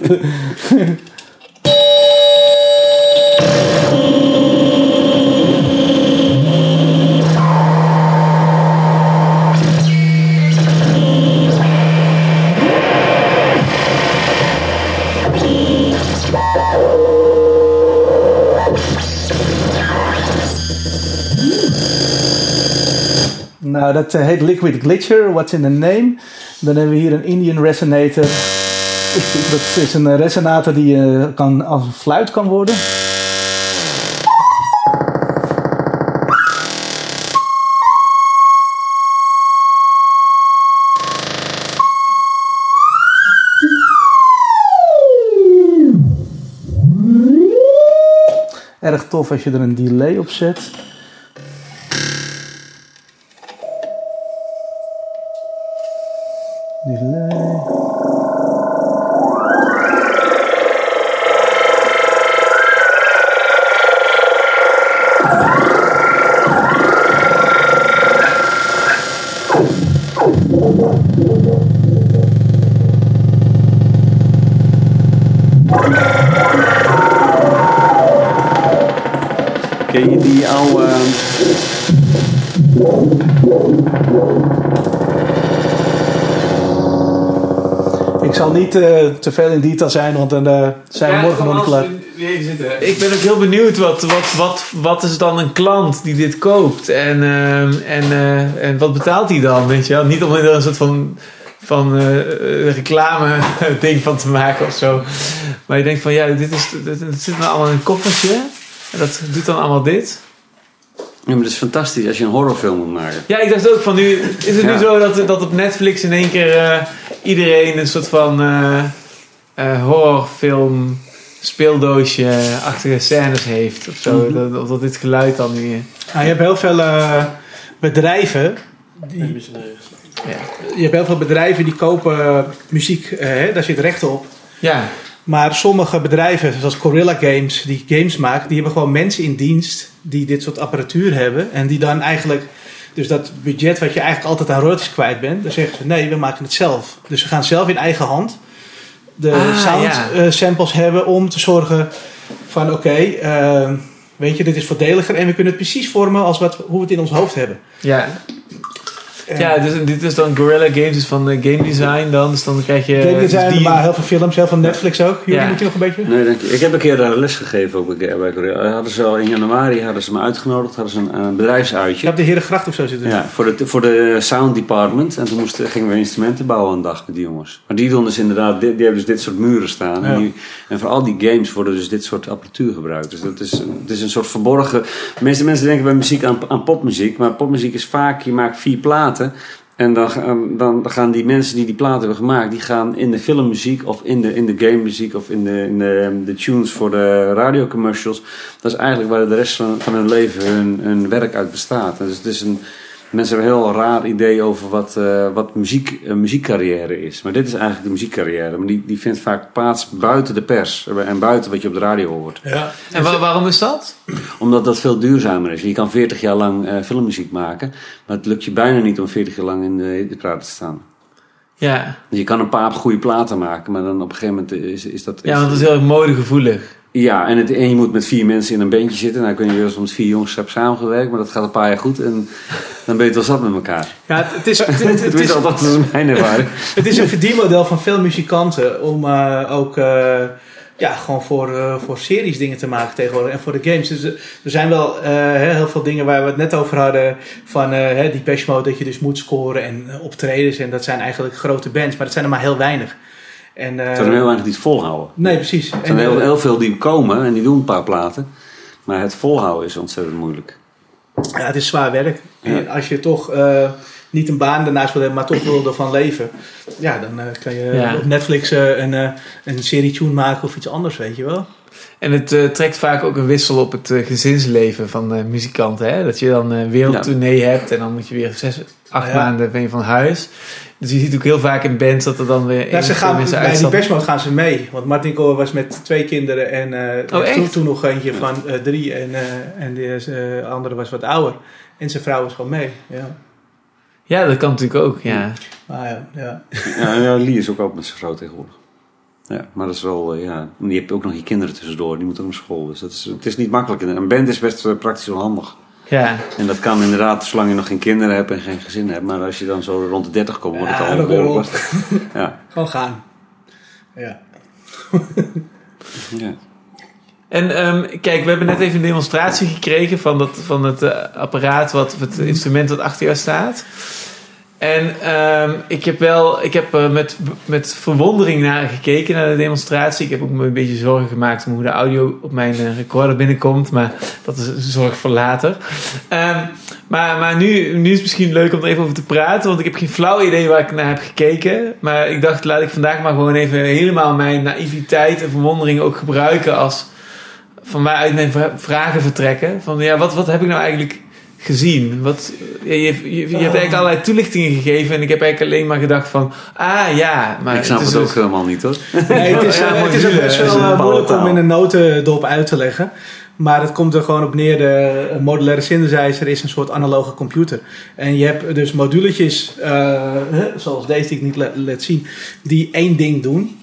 Nou, dat eh, heet Liquid Glitcher. What's in the name? Dan hebben we hier een Indian Resonator. Dat is een eh, resonator die eh, kan, als een fluit kan worden. Erg tof als je er een delay op zet. Niet eh, te veel in detail zijn, want dan eh, zijn we morgen nog niet klaar. Ik ben ook heel benieuwd, wat, wat, wat, wat is dan een klant die dit koopt? En, ehm, en, eh, en wat betaalt hij dan, weet je wel? Niet om er een soort van, van eh, reclame ding van te maken of zo. Maar je denkt van, ja, dit, is, dit, dit zit nou allemaal in een koffertje. En dat doet dan allemaal dit. Ja, maar dat is fantastisch als je een horrorfilm moet maken. Ja, ik dacht ook van nu, is het nu Ja. zo dat, dat op Netflix in één keer eh, iedereen een soort van eh, eh, horrorfilm speeldoosje-achtige scènes heeft of zo. dat, of dat dit geluid dan nu... Nou, je hebt heel veel eh, bedrijven. Die, missionaries. je hebt heel veel bedrijven die kopen muziek, hè, daar zit recht op. Ja, Maar sommige bedrijven, zoals Gorilla Games, die games maken, die hebben gewoon mensen in dienst die dit soort apparatuur hebben. En die dan eigenlijk, dus dat budget wat je eigenlijk altijd aan royalties kwijt bent, dan zeggen ze nee, we maken het zelf. Dus ze gaan zelf in eigen hand de Ah, sound ja. eh, samples hebben om te zorgen van oké, eh, weet je, dit is voordeliger en we kunnen het precies vormen als wat, hoe we het in ons hoofd hebben. ja. En ja dus, dit is dan Gorilla Games, dus van eh, game design dan. Dus dan krijg je... Game design, dus die- maar heel veel films, heel veel Netflix ook. Jullie Ja. moet je nog een beetje? Nee, dank je. Ik heb een keer daar les gegeven ook bij bij Korea. Hadden ze al in januari hadden ze me uitgenodigd, hadden ze een, een bedrijfsuitje. Je hebt de Herengracht of zo zitten. Ja, voor de, voor de sound department. En toen moesten, gingen we instrumenten bouwen een dag met die jongens. Maar die doen dus inderdaad, die, die hebben dus dit soort muren staan. Ja. En, die- en voor al die games worden dus dit soort apparatuur gebruikt. Dus dat is, het is een soort verborgen... De meeste mensen denken bij muziek aan, aan popmuziek. Maar popmuziek is vaak, je maakt vier platen. En dan, gaan- dan, gaan die mensen die die platen hebben gemaakt, die gaan in de filmmuziek of in de, in de gamemuziek of in, de, in de, de tunes voor de radiocommercials. Dat is eigenlijk waar de rest van, van hun leven hun, hun werk uit bestaat. Dus het is een, mensen hebben een heel raar idee over wat, eh, wat muziek, een muziekcarrière is. Maar dit is eigenlijk de muziekcarrière. Maar die, die vindt vaak plaats buiten de pers en buiten wat je op de radio hoort. Ja. En wa- waarom is dat? Omdat dat veel duurzamer is. Je kan 40 jaar lang eh, filmmuziek maken, maar het lukt je bijna niet om 40 jaar lang in de hitparade te staan. Ja, Je kan een paar goede platen maken, maar dan op een gegeven moment is, is dat... ja want het is heel modegevoelig. Ja, en, het, en je moet met vier mensen in een bandje zitten. Nou, of je met vier jongens hebt samengewerkt, maar dat gaat een paar jaar goed. En dan ben je het wel zat met elkaar. Ja, het, is, het, het, het is, althans, dat is mijn ervaring. het is een verdienmodel van veel muzikanten om eh, ook eh, ja, gewoon voor, eh, voor series dingen te maken tegenwoordig en voor de games. Dus er zijn wel heel veel dingen waar we het net over hadden van die mode dat je dus moet scoren en optredens en dat zijn eigenlijk grote bands, maar dat zijn er maar heel weinig. En, eh, Er zijn heel weinig die het volhouden. nee, precies. Er zijn En, heel, eh, heel veel die komen en die doen een paar platen. Maar het volhouden is ontzettend moeilijk. Ja, het is zwaar werk. Ja. En als je toch eh, niet een baan daarnaast wil hebben, maar toch wil ervan leven, ja, dan eh, kan je Ja. op Netflix eh, een, eh, een serie tune maken of iets anders, weet je wel. En het eh, trekt vaak ook een wissel op het gezinsleven van eh, muzikanten. Hè? Dat je dan een wereldtournee hebt en dan moet je weer zes, acht Ja. maanden ben je van huis. Dus je ziet ook heel vaak in bands dat er dan weer één ze gaan, mensen bij die persmode gaan ze mee. Want Martin Gore was met twee kinderen en eh, Oh, toen, toen nog eentje van eh, drie en, eh, en de andere was wat ouder. En zijn vrouw was gewoon mee. Ja. Ja, dat kan natuurlijk ook, ja. Maar ja, ja. Ja, ja Lee is ook altijd met zijn vrouw tegenwoordig. Ja, maar dat is wel, ja. Je hebt ook nog je kinderen tussendoor, die moeten ook naar school. Dus dat is, het is niet makkelijk. Een band is best praktisch wel handig. Ja, En dat kan inderdaad, zolang je nog geen kinderen hebt en geen gezin hebt. Maar als je dan zo rond de 30 komt, wordt het Ja, al dat behoorlijk wel. lastig. Ja, gewoon gaan. Ja. ja. En ehm, kijk, we hebben net even een demonstratie gekregen van, dat, van het eh, apparaat, wat, het instrument wat achter jou staat. En ehm, ik heb wel, ik heb eh, met, met verwondering naar gekeken naar de demonstratie. Ik heb ook me een beetje zorgen gemaakt om hoe de audio op mijn eh, recorder binnenkomt, maar dat is een zorg voor later. Ehm, maar maar nu, nu is het misschien leuk om er even over te praten, want ik heb geen flauw idee waar ik naar heb gekeken. Maar ik dacht, laat ik vandaag maar gewoon even helemaal mijn naïviteit en verwondering ook gebruiken als van mij uit mijn vra- vragen vertrekken. Van ja, wat, wat heb ik nou eigenlijk gezien? Wat, je, je, je, je hebt eigenlijk allerlei toelichtingen gegeven en ik heb eigenlijk alleen maar gedacht van, ah ja, maar ik snap het ook dus- helemaal niet hoor. Nee, het is, Ja, eh, het is ook best wel een eh, moeilijk om in een notendop uit te leggen. Maar het komt er gewoon op neer, de modulaire synthesizer is een soort analoge computer. En je hebt dus moduletjes, eh, zoals deze die ik niet la- laat zien, die één ding doen.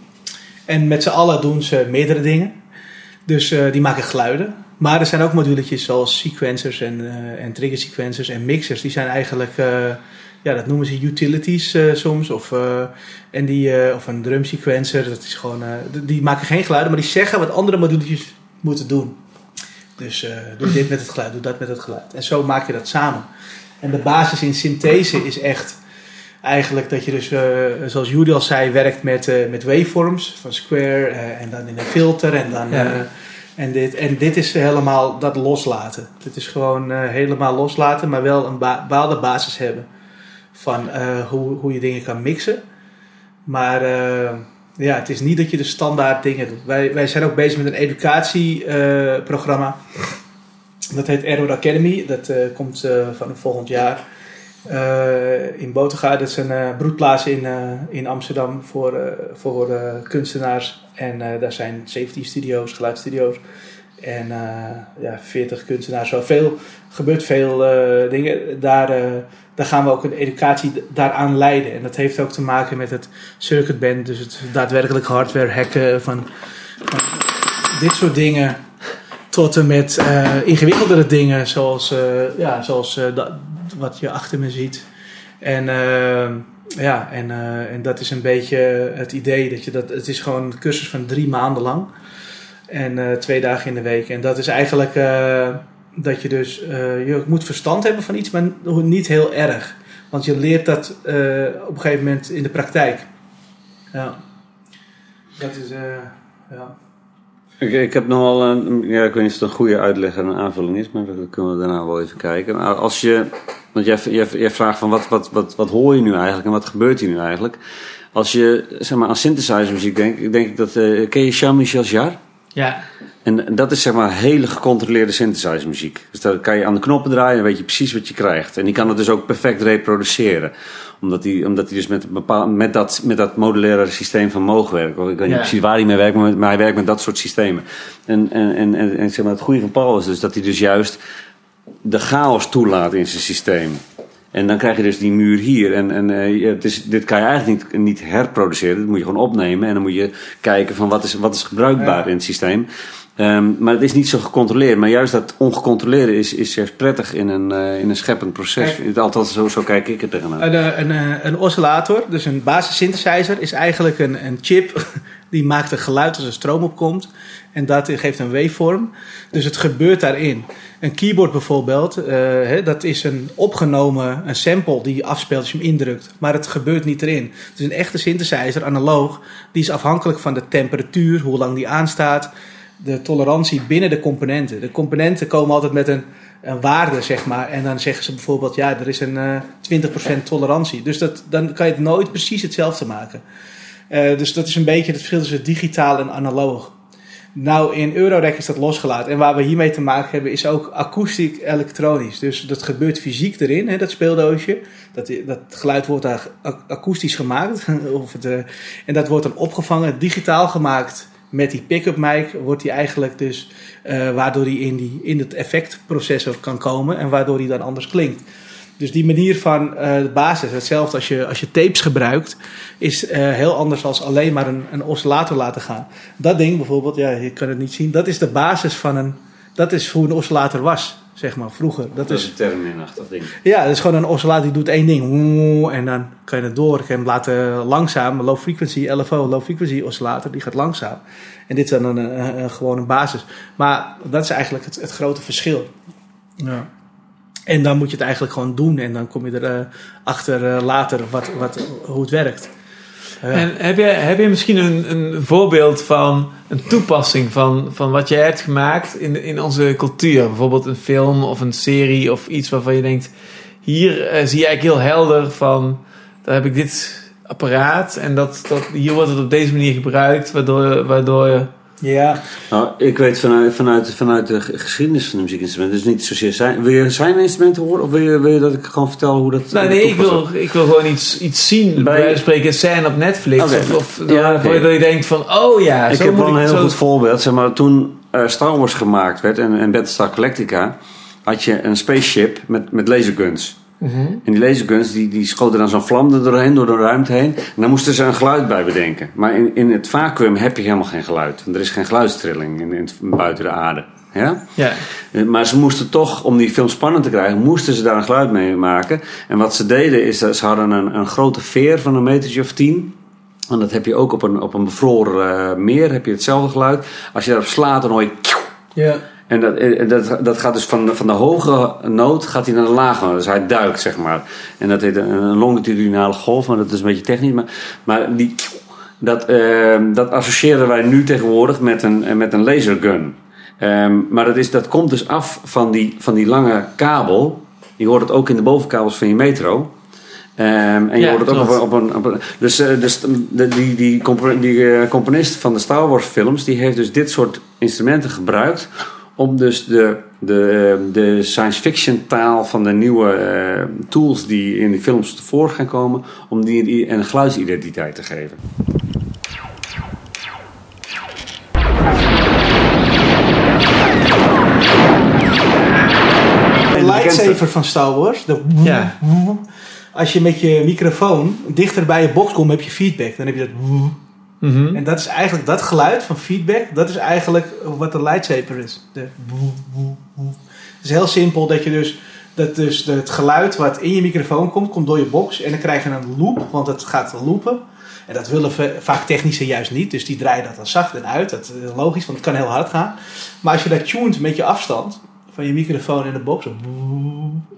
En met z'n allen doen ze meerdere dingen. Dus die maken geluiden. Maar er zijn ook moduletjes zoals sequencers en, eh, en trigger sequencers en mixers. Die zijn eigenlijk, eh, ja, dat noemen ze utilities eh, soms. Of, en die, of een drum sequencer. Dat is gewoon, die maken geen geluiden, maar die zeggen wat andere moduletjes moeten doen. Dus doe dit met het geluid, doe dat met het geluid. En zo maak je dat samen. En de basis in synthese is echt eigenlijk dat je dus, zoals Judy al zei, werkt met, eh, met waveforms van Square en dan in een filter en dan... Ja. En, dit, en dit is helemaal dat loslaten. Dit is gewoon eh, helemaal loslaten, maar wel een bepaalde basis hebben van eh, hoe, hoe je dingen kan mixen. Maar eh, ja, het is niet dat je de standaard dingen doet. Wij, wij zijn ook bezig met een educatieprogramma. dat heet Error Academy. Dat komt van volgend jaar. Eh, in dat is een eh, broedplaats in, eh, in Amsterdam voor, voor kunstenaars. En daar zijn 17 studio's, geluidsstudio's. En ja, 40 kunstenaars. Zo veel, gebeurt veel dingen. Daar, daar gaan we ook een educatie daaraan leiden. En dat heeft ook te maken met het circuitband. Dus het daadwerkelijk hardware hacken van, dit soort dingen. Tot en met eh, ingewikkeldere dingen zoals, eh, ja, zoals dat, wat je achter me ziet. En, eh, ja, en, eh, en dat is een beetje het idee. Dat je dat, het is gewoon een cursus van drie maanden lang. En eh, twee dagen in de week. En dat is eigenlijk dat je dus... je moet verstand hebben van iets, maar niet heel erg. Want je leert dat op een gegeven moment in de praktijk. Ja. Dat is... ja. Ik, ik heb nog wel een, ja, ik weet niet of het een goede uitleg en een aanvulling is, maar dat kunnen we daarna wel even kijken. Als je, want jij, jij, jij vraagt van wat, wat, wat, wat hoor je nu eigenlijk en wat gebeurt hier nu eigenlijk? Als je zeg maar, aan synthesizer muziek denkt, denk ik dat, eh, ken je Jean-Michel Jarre? Ja, En dat is zeg maar hele gecontroleerde synthesizer muziek. Dus dan kan je aan de knoppen draaien en weet je precies wat je krijgt. En die kan het dus ook perfect reproduceren. Omdat hij omdat die dus met, bepaal, met, dat, met dat modulaire systeem van mogen werken. Ik weet niet Ja. precies waar hij mee werkt, maar, hij werkt met dat soort systemen. En, en, en, en, en zeg maar, het goede van Paul is dus dat hij dus juist de chaos toelaat in zijn systeem. En dan krijg je dus die muur hier. En, en eh, het is, dit kan je eigenlijk niet, niet herproduceren. Dat moet je gewoon opnemen. En dan moet je kijken van wat is, wat is gebruikbaar in het systeem. Ehm, maar het is niet zo gecontroleerd. Maar juist dat ongecontroleerde is, is juist prettig in een, eh, in een scheppend proces. Althans, zo, zo kijk ik er tegenaan. Een, eh, een, een oscillator, dus een basis synthesizer, is eigenlijk een, een chip die maakt een geluid als er stroom opkomt. En dat geeft een waveform. Dus het gebeurt daarin. Een keyboard bijvoorbeeld, eh, dat is een opgenomen een sample die je afspeelt als je hem indrukt. Maar het gebeurt niet erin. Dus een echte synthesizer, analoog, die is afhankelijk van de temperatuur, hoe lang die aanstaat, de tolerantie binnen de componenten. De componenten komen altijd met een, een waarde, zeg maar. En dan zeggen ze bijvoorbeeld, ja, er is een eh 20% tolerantie. Dus dat, dan kan je het nooit precies hetzelfde maken. Eh, dus dat is een beetje het verschil tussen digitaal en analoog. Nou, in Eurorec is dat losgelaten. En waar we hiermee te maken hebben, is ook akoestiek elektronisch. Dus dat gebeurt fysiek erin, hè, dat speeldoosje. Dat, dat geluid wordt daar ak- akoestisch gemaakt. of het, eh, en dat wordt dan opgevangen, digitaal gemaakt. Met die pick-up mic wordt die eigenlijk dus... eh, waardoor die in, die in het effectprocessor kan komen. En waardoor die dan anders klinkt. Dus die manier van eh, de basis, hetzelfde als je, als je tapes gebruikt, is eh, heel anders dan alleen maar een, een oscillator laten gaan. Dat ding bijvoorbeeld, ja, je kan het niet zien, dat is de basis van een, dat is hoe een oscillator was. zeg maar, vroeger. Dat Dat is een terminachtig ding. ja, dat is gewoon een oscillator die doet één ding. En dan kan je het door. Ik kan hem laten langzaam. Low frequency, LFO, low frequency oscillator. Die gaat langzaam. En dit is dan een, een, een gewone basis. Maar dat is eigenlijk het, het grote verschil. Ja. En dan moet je het eigenlijk gewoon doen. En dan kom je er eh, achter eh, later wat, wat, hoe het werkt. En heb je, heb je misschien een, een voorbeeld van een toepassing van, van wat jij hebt gemaakt in, in onze cultuur? Bijvoorbeeld een film of een serie of iets waarvan je denkt... Hier eh, zie je eigenlijk heel helder van... Daar heb ik dit apparaat en dat, dat, hier wordt het op deze manier gebruikt. Waardoor, waardoor je... ja. Nou, ik weet vanuit, vanuit, vanuit de ge- geschiedenis van de muziekinstrumenten, dus niet zozeer zijn. Wil je zijn instrumenten horen of wil je, wil je dat ik gewoon vertel hoe dat. Nou, nee, dat ik wil, ik wil gewoon iets, iets zien. Bij Bij- wijze van spreken, scène op Netflix. Of, of Ja, waardoor oké. je denkt van... Oh ja, ik zo heb moet wel een heel zo- goed voorbeeld. Zeg maar, toen eh, Star Wars gemaakt werd en, en Battlestar Galactica, had je een spaceship met, met laserguns. Mhm. En die laserguns die, die schoten dan zo'n vlam er doorheen, door de ruimte heen. En daar moesten ze een geluid bij bedenken. Maar in, in het vacuüm heb je helemaal geen geluid. Want er is geen geluidstrilling in, in buiten de aarde. Ja? Ja. Eh, Maar ze moesten toch, om die film spannend te krijgen, moesten ze daar een geluid mee maken. En wat ze deden is, dat ze hadden een, een grote veer van een metertje of tien. En dat heb je ook op een, op een bevroren eh, meer, heb je hetzelfde geluid. Als je daarop slaat, dan hoor je... Ja. En dat, eh, dat, dat gaat dus van, de- van de hoge noot gaat hij naar de lage noot. Dus hij duikt, zeg maar. En dat heet een, een longitudinale golf, maar dat is een beetje technisch. Maar, maar die, dat, eh, dat associëren wij nu tegenwoordig met een, eh, met een lasergun. Ehm, maar dat, is, dat komt dus af van die, van die lange kabel. Je hoort het ook in de bovenkabels van je metro. Ehm, en je Ja, hoort het ook op, klopt. een- op een, op een. Dus, eh, dus de, die, die, compo- die componist van de Star Wars films. die heeft dus dit soort instrumenten gebruikt. Om dus de, de, eh, de science fiction taal van de nieuwe eh, tools. die in die films tevoren gaan komen. om die een geluidsidentiteit te geven. De lightsaber van Star Wars. De Ja. Als je met je microfoon dichter bij je box komt, heb je feedback. Dan heb je dat. Mhm. En dat is eigenlijk dat geluid van feedback. Dat is eigenlijk wat de lightsaber is. De het is heel simpel dat je dus. Dat dus het geluid wat in je microfoon komt, komt door je box. En dan krijg je een loop, want het gaat loopen. En dat willen va- vaak techniciën juist niet. Dus die draaien dat dan zacht en uit. Dat is logisch, want het kan heel hard gaan. Maar als je dat tuned met je afstand van je microfoon in de box,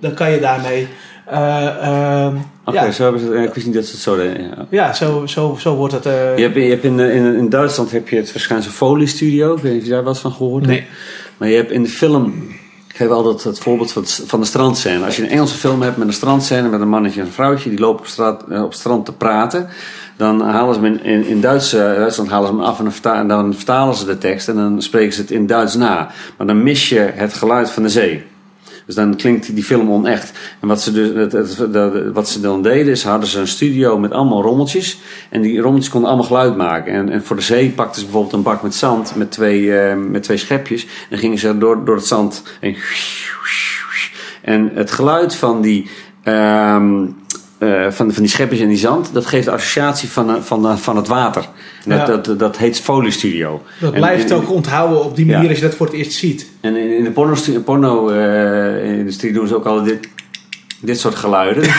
dan kan je daarmee. eh, ehm, Oké, ja, zo hebben ze het. Ik wist niet dat ze het zo deden. Ja. ja, zo, zo, zo wordt het. eh, Je hebt, je hebt in, eh, in, in Duitsland heb je het verschijnsel Foley Studio. Ik weet niet of je daar wat van gehoord hebt. Nee. Maar je hebt in de film. Ik geef altijd het voorbeeld van, het- van de strandscène. Als je een Engelse film hebt met een strandscène met een mannetje en een vrouwtje die lopen op, straat, op het strand te praten. Dan halen ze hem in, in, eh, Duitsland halen ze hem af en dan, verta- en dan vertalen ze de tekst en dan spreken ze het in Duits na. Maar dan mis je het geluid van de zee. Dus dan klinkt die film onecht. En wat ze, dus, wat ze dan deden, is hadden ze een studio met allemaal rommeltjes. En die rommeltjes konden allemaal geluid maken. En, en voor de zee pakten ze bijvoorbeeld een bak met zand met twee, eh, met twee schepjes. En gingen ze door, door het zand heen. En het geluid van die, ehm, eh, van, van die schepjes en die zand, dat geeft de associatie van, eh, van, eh, van het water. Dat, Ja. dat, dat heet Foley Studio. Dat En- blijft en- ook onthouden op die manier Ja. als je dat voor het eerst ziet. en in, in de porno-industrie porno, industrie doen ze ook al dit, dit soort geluiden.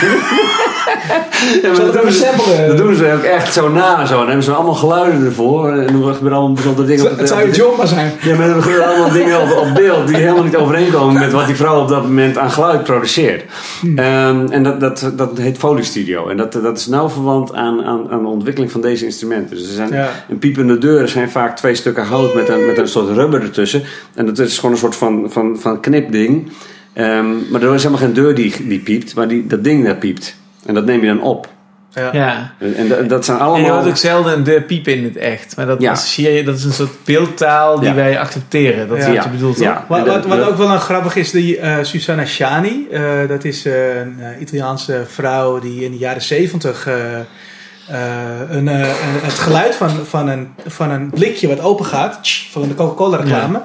ja, dat, doen ze, dat doen ze ook echt zo na. Zo. Dan hebben ze allemaal geluiden ervoor. En dan gebeuren allemaal bijzondere dingen. op Het zou je job maar zijn. Ja, maar er gebeuren allemaal dingen op, op beeld die helemaal niet overeenkomen met wat die vrouw op dat moment aan geluid produceert. Hmm. Ehm, en dat, dat, dat heet Foley Studio. En dat, dat is nauw verwant aan, aan, aan de ontwikkeling van deze instrumenten. Dus er zijn Ja. een piepende deuren zijn vaak twee stukken hout met een, met een soort rubber ertussen. En dat is gewoon een soort van, van, van knipding. Ehm, maar er is helemaal geen deur die, die piept, maar die, dat ding dat piept. En dat neem je dan op. Ja. Ja. En, dat, dat zijn En je allemaal... hoort ook zelden een de piep in het echt. Maar dat, Ja. associeer je, dat is een soort beeldtaal die Ja. wij accepteren. Dat is wat je bedoelt? Ja. Wat, wat, ook wel een grappig is, die eh, Susanna Shani. eh, dat is eh, een eh, Italiaanse vrouw die in de jaren zeventig een, eh, een- het geluid van, van, een, van een blikje wat open gaat, van de Coca-Cola reclame.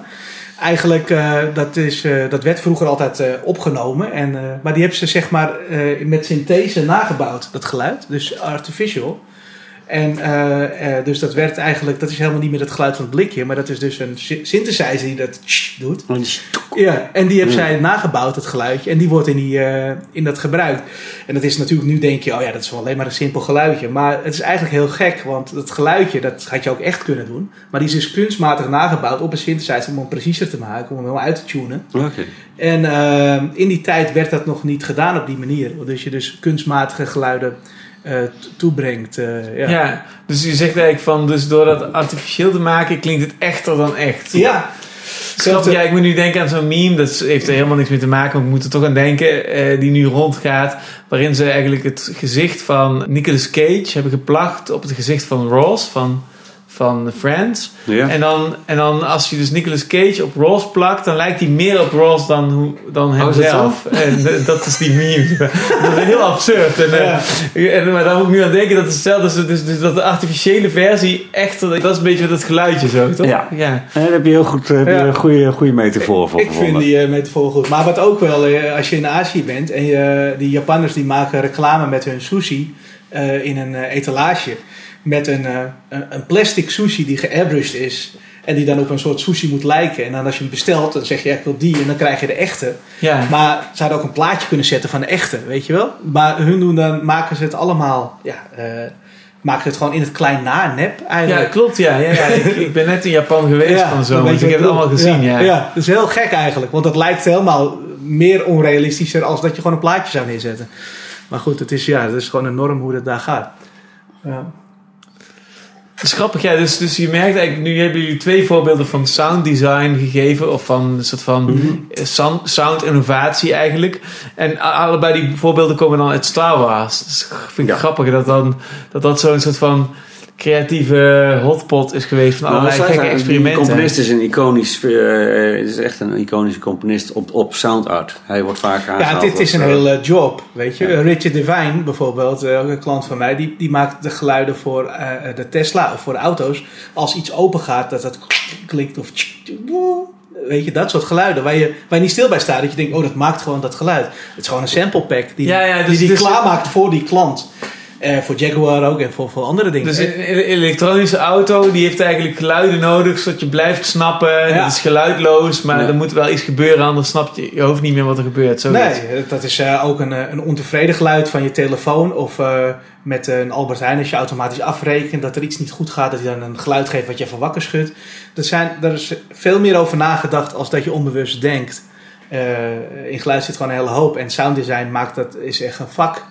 Eigenlijk, eh, dat, is, eh, dat werd vroeger altijd eh, opgenomen. En, maar die hebben ze zeg maar met synthese nagebouwd, dat geluid. Dus artificial. En eh, eh, dus dat werd eigenlijk, dat is helemaal niet meer het geluid van het blikje, maar dat is dus een sy- synthesizer die dat doet. Ja, en die Ja. zij nagebouwd, het geluidje. En die wordt in, die, eh, in dat gebruikt. En dat is natuurlijk, nu denk je, oh ja, dat is wel alleen maar een simpel geluidje. Maar het is eigenlijk heel gek, want dat geluidje, dat had je ook echt kunnen doen. Maar die is dus kunstmatig nagebouwd op een synthesizer om hem preciezer te maken, om hem helemaal uit te tunen. Oké. En eh, in die tijd werd dat nog niet gedaan op die manier. Dus je dus kunstmatige geluiden eh, toebrengt. eh, ja. Ja. dus je zegt eigenlijk van, dus door dat artificieel te maken klinkt het echter dan echt. ja. Je? Ja, ik moet nu denken aan zo'n meme, dat heeft er helemaal niks mee te maken, maar ik moet er toch aan denken, eh, die nu rondgaat, waarin ze eigenlijk het gezicht van Nicolas Cage hebben geplakt op het gezicht van Ross van, van Friends. Ja. En, dan, en dan als je dus Nicolas Cage op Ross plakt, dan lijkt hij meer op Ross dan, hoe- dan Oh, hemzelf. En eh, dat is die meme. dat is heel absurd. En, eh, en, maar daar moet ik nu aan denken dat het hetzelfde is, dus, dus dat de artificiële versie echter, dat is een beetje dat geluidje zo, toch? Ja. ja. Eh, daar heb je heel goed heb je Ja. een goede, goede metafoor voor Ik vind die eh, metafoor goed. Maar wat ook wel, als je in Azië bent en je, die Japanners die maken reclame met hun sushi eh, in een etalage. Met een, eh, een- een plastic sushi die geairbrushed is. En die dan op een soort sushi moet lijken. En dan als je hem bestelt, dan zeg je ik wil die en dan krijg je de echte. ja. Maar ze hadden ook een plaatje kunnen zetten van de echte, weet je wel. Maar hun doen dan, maken ze het allemaal, ja, eh, maken ze het gewoon in het klein na, nep Ja, eigenlijk. klopt, ja. ja, ja. Ik, ik ben net in Japan geweest van zo, dus je ik heb het allemaal gezien, ja. ja. dat is heel gek eigenlijk. Want het lijkt helemaal meer onrealistischer als dat je gewoon een plaatje zou neerzetten. Maar goed, het is, ja, het is gewoon een norm hoe dat daar gaat. Ja. Dat is grappig, ja. Dus, dus je merkt eigenlijk, nu hebben jullie twee voorbeelden van sound design gegeven, of van een soort van eh, sound, sound innovatie eigenlijk. En allebei die voorbeelden komen dan uit Star Wars. Dus vind ik Ja. grappig dat dan, dat, dat zo'n soort van creatieve hotpot is geweest van allerlei gekke experimenten. componist is een iconisch, eh, het is echt een iconische componist op, op sound art. Hij wordt vaak Ja, aangehaald. dit is een eh, hele job, weet je. Ja. Richard Devine bijvoorbeeld, eh, een klant van mij, die, die maakt de geluiden voor eh, de Tesla of voor de auto's. Als iets open gaat, dat dat klinkt of... Weet je, dat soort geluiden waar je, waar je niet stil bij staat. Dat je denkt, oh, dat maakt gewoon dat geluid. Het is gewoon een sample pack die Ja, ja, dus- die, die dus- klaarmaakt voor die klant. Eh, voor Jaguar ook en voor, voor andere dingen. Dus een elektronische auto die heeft eigenlijk geluiden nodig zodat je blijft snappen. Ja. Het is geluidloos, maar Ja. er moet wel iets gebeuren, anders snap je je hoofd niet meer wat er gebeurt. Zoiets. Nee, dat is eh, ook een, eh, een ontevreden geluid van je telefoon. Of eh, met een Albert Heijn, als je automatisch afrekent dat er iets niet goed gaat, dat hij dan een geluid geeft wat je even wakker schudt. Dat zijn, daar is veel meer over nagedacht als dat je onbewust denkt. Eh, in geluid zit gewoon een hele hoop. En sounddesign maakt dat, is echt een vak.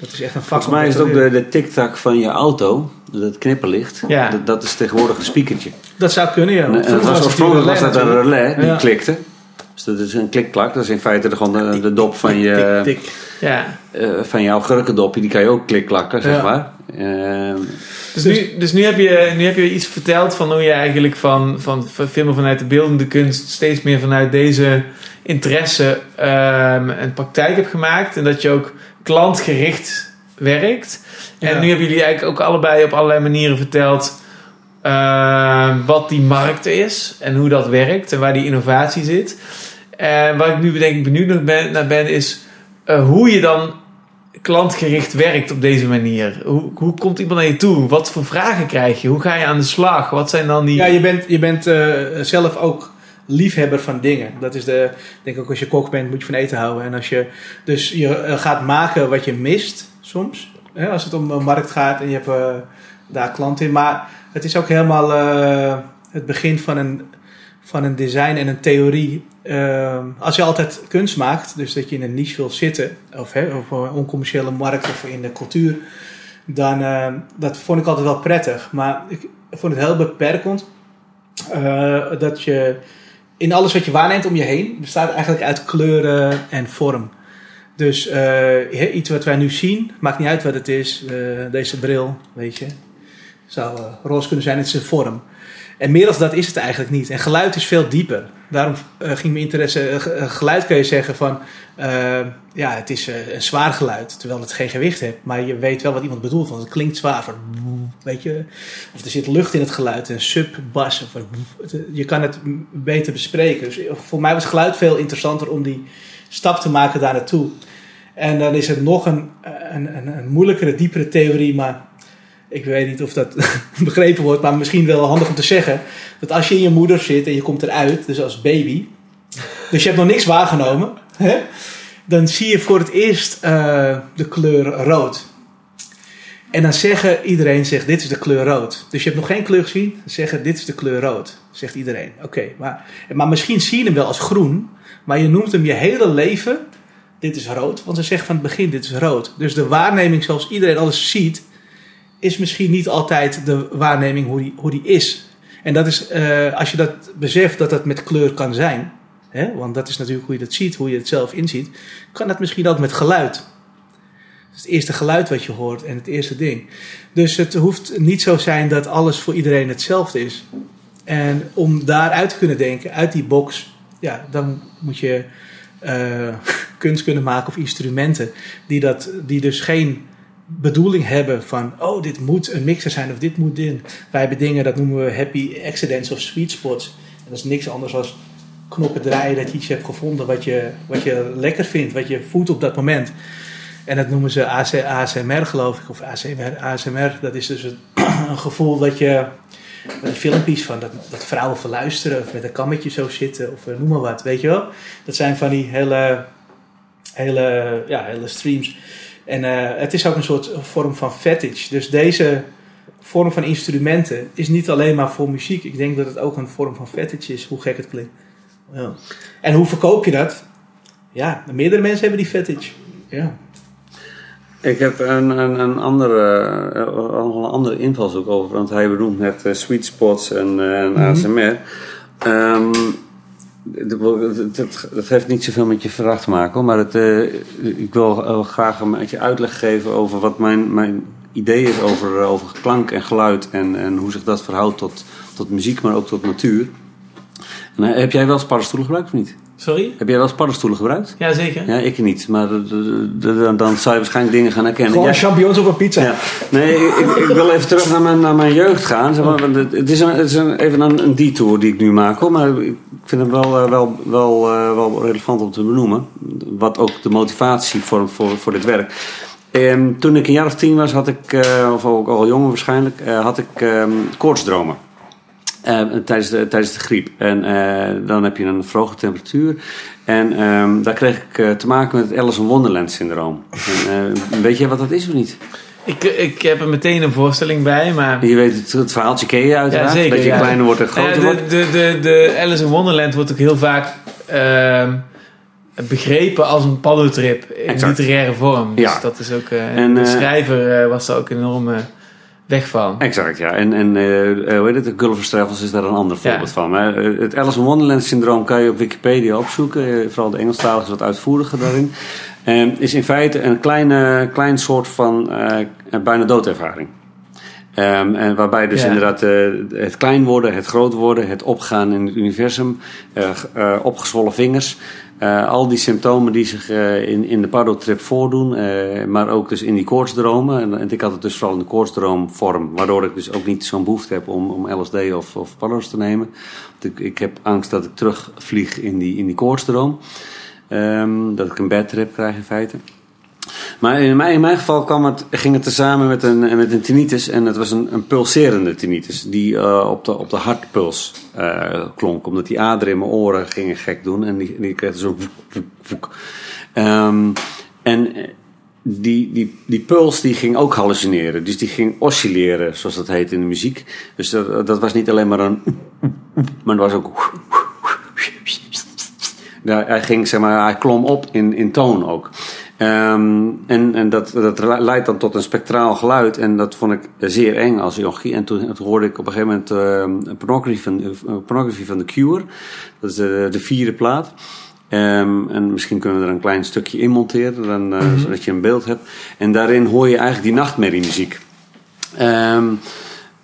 Dat is echt een vak. Volgens mij is het ook de, de tik-tak van je auto, dat knipperlicht. Ja. Dat, dat is tegenwoordig een speakertje. Dat zou kunnen, ja. En, en Vroeger het was oorspronkelijk was dat een relais, die Ja. klikte. Dus dat is een klikklak. Dat is in feite de, gewoon de, de dop van, je, Tik, tik. Ja. eh, van jouw gurkendopje. Die kan je ook klikklakken, zeg Ja. maar. Dus, nu, dus nu, heb je, nu heb je iets verteld van hoe je eigenlijk van, van, van meer vanuit de beeldende kunst steeds meer vanuit deze interesse ehm, een praktijk hebt gemaakt. En dat je ook klantgericht werkt. En Ja. nu hebben jullie eigenlijk ook allebei op allerlei manieren verteld ehm, wat die markt is en hoe dat werkt en waar die innovatie zit. En waar ik nu denk ik benieuwd naar ben, naar ben is eh, hoe je dan klantgericht werkt op deze manier. Hoe, hoe komt iemand naar je toe? Wat voor vragen krijg je? Hoe ga je aan de slag? Wat zijn dan die... Ja, je bent, je bent eh, zelf ook liefhebber van dingen. Dat is de, ik denk ook als je kok bent, moet je van eten houden. En als je dus je eh, gaat maken wat je mist soms, hè, als het om een markt gaat en je hebt eh, daar klanten in. Maar het is ook helemaal eh, het begin van een, van een design en een theorie. Als je altijd kunst maakt, dus dat je in een niche wil zitten, of, hè, of een oncommerciële markt of in de cultuur, dan dat vond ik altijd wel prettig. Maar ik vond het heel beperkend. dat je in alles wat je waarneemt om je heen bestaat eigenlijk uit kleuren en vorm. Dus eh, iets wat wij nu zien, maakt niet uit wat het is. eh, deze bril, weet je, zou eh, roze kunnen zijn, het is een vorm. En meer dan dat is het eigenlijk niet. En geluid is veel dieper. Daarom eh, ging mijn interesse. eh, eh, geluid kun je zeggen van. ja, het is een zwaar geluid. Terwijl het geen gewicht heeft. Maar je weet wel wat iemand bedoelt. Want het klinkt zwaar. Van, weet je. Of er zit lucht in het geluid. Een sub, bas. Of een- je kan het beter bespreken. Dus voor mij was geluid veel interessanter om die stap te maken daar naartoe. En dan is het nog een, een, een, een moeilijkere, diepere theorie. Maar Ik weet niet of dat begrepen wordt, maar misschien wel handig om te zeggen. Dat als je in je moeder zit en je komt eruit, dus als baby. Dus je hebt nog niks waargenomen. Hè? Dan zie je voor het eerst eh, de kleur rood. En dan zeggen iedereen zegt dit is de kleur rood. Dus je hebt nog geen kleur gezien. Dan zeggen dit is de kleur rood. Zegt iedereen. Oké, maar, maar misschien zie je hem wel als groen. Maar je noemt hem je hele leven. Dit is rood. Want ze zeggen van het begin dit is rood. Dus de waarneming zoals iedereen alles ziet. Is misschien niet altijd de waarneming hoe die, hoe die is. En dat is, eh, als je dat beseft dat dat met kleur kan zijn. Hè, want dat is natuurlijk hoe je dat ziet, hoe je het zelf inziet. Kan dat misschien ook met geluid. Het eerste geluid wat je hoort en het eerste ding. Dus het hoeft niet zo zijn dat alles voor iedereen hetzelfde is. En om daaruit te kunnen denken, uit die box, ja, dan moet je eh, kunst kunnen maken of instrumenten die, dat, die dus geen bedoeling hebben van, oh, dit moet een mixer zijn of dit moet dit. Wij hebben dingen, dat noemen we happy accidents of sweet spots. En dat is niks anders dan knoppen draaien dat je iets hebt gevonden wat je, wat je lekker vindt, wat je voelt op dat moment. En dat noemen ze AC, ASMR, geloof ik, of ASMR. ASMR dat is dus een, een gevoel dat je met filmpjes van dat, dat vrouwen verluisteren of met een kammetje zo zitten of eh, noem maar wat, weet je wel. Dat zijn van die hele, hele, ja, hele streams. En eh, het is ook een soort vorm van fetish. Dus deze vorm van instrumenten is niet alleen maar voor muziek. Ik denk dat het ook een vorm van fetish is, hoe gek het klinkt. Ja. En hoe verkoop je dat? Ja, meerdere mensen hebben die fetish. Ja. Ik heb een, een, een, andere, eh, een andere invalshoek over, want hij benoemt net eh, sweet spots en, en ASMR. Ehm, dat, dat, heeft niet zoveel met je vraag te maken, maar het, eh, ik wil eh, graag een beetje uitleg geven over wat mijn, mijn idee is over, over klank en geluid en, en hoe zich dat verhoudt tot, tot muziek, maar ook tot natuur. En, eh, heb jij wel eens paddenstoelen gebruikt of niet? Sorry? Heb jij wel eens paddenstoelen gebruikt? Jazeker. Ja, ik niet, maar eh, d- d- d- dan zou je waarschijnlijk dingen gaan herkennen. Gewoon Jij- champignons op een pizza. ja. Nee, ik, ik, wil even terug naar mijn, naar mijn jeugd gaan. Zeg maar, want het, is, een, het is een, even een, een detour die ik nu maak. Hoor, maar ik vind het wel, eh, wel, wel, eh, wel relevant om te benoemen. Wat ook de motivatie vormt voor, voor dit werk. Ehm, toen ik een jaar of tien was, had ik, eh, of ook al jonger waarschijnlijk, eh, had ik ehm koortsdromen. Eh, tijdens, de, tijdens de griep. En eh, dan heb je een vroege temperatuur. En ehm, daar kreeg ik eh, te maken met het Alice in Wonderland syndroom. En, eh, weet je wat dat is of niet? Ik, ik heb er meteen een voorstelling bij, maar... Je weet het, het verhaaltje ken je uiteraard. Ja, zeker, dat je ja. kleiner wordt en groter wordt. de, de, de, Alice in Wonderland wordt ook heel vaak ehm, begrepen als een paddotrip in Exact. literaire vorm. Dus Ja. dat is ook... En, de schrijver was daar ook enorm eh, weg van. Exact, ja. En, en eh, eh, hoe heet het? De Gulliver's Travels is daar een ander Ja. voorbeeld van. Eh, het Alice in Wonderland syndroom kan je op Wikipedia opzoeken. Vooral de Engelstalige is wat uitvoeriger daarin. En is in feite een kleine, klein soort van bijna doodervaring. Ehm, en waarbij dus Ja. inderdaad het klein worden, het groot worden, het opgaan in het universum, opgezwollen vingers. Eh, al die symptomen die zich eh, in, in de pardotrip voordoen, eh, maar ook dus in die koortsdromen. En, en ik had het dus vooral in de koortsdroomvorm, waardoor ik dus ook niet zo'n behoefte heb om, om LSD of, of te nemen. Want ik, ik heb angst dat ik terugvlieg in die, in die koortsdroom. Ehm, dat ik een bad trip krijg in feite. Maar in mijn, in mijn geval kwam het, ging het tezamen met een, met een tinnitus. En het was een, een pulserende tinnitus. Die eh, op, de, op de hartpuls eh, klonk. Omdat die aderen in mijn oren gingen gek doen. En die, die kreeg zo... Ehm, en eh, die, die, die puls die ging ook hallucineren. Dus die ging oscilleren, zoals dat heet in de muziek. Dus dat, dat was niet alleen maar een... Maar het was ook... Hij ging, zeg maar, hij klom op in, in toon ook. Ehm, en en dat, dat leidt dan tot een spectraal geluid. En dat vond ik zeer eng als jochie. En toen, toen hoorde ik op een gegeven moment een pornography van, pornography van The Cure. Dat is de, de vierde plaat. Ehm, en misschien kunnen we er een klein stukje in monteren, dan, eh, zodat je een beeld hebt. En daarin hoor je eigenlijk die nachtmerriemuziek. Ehm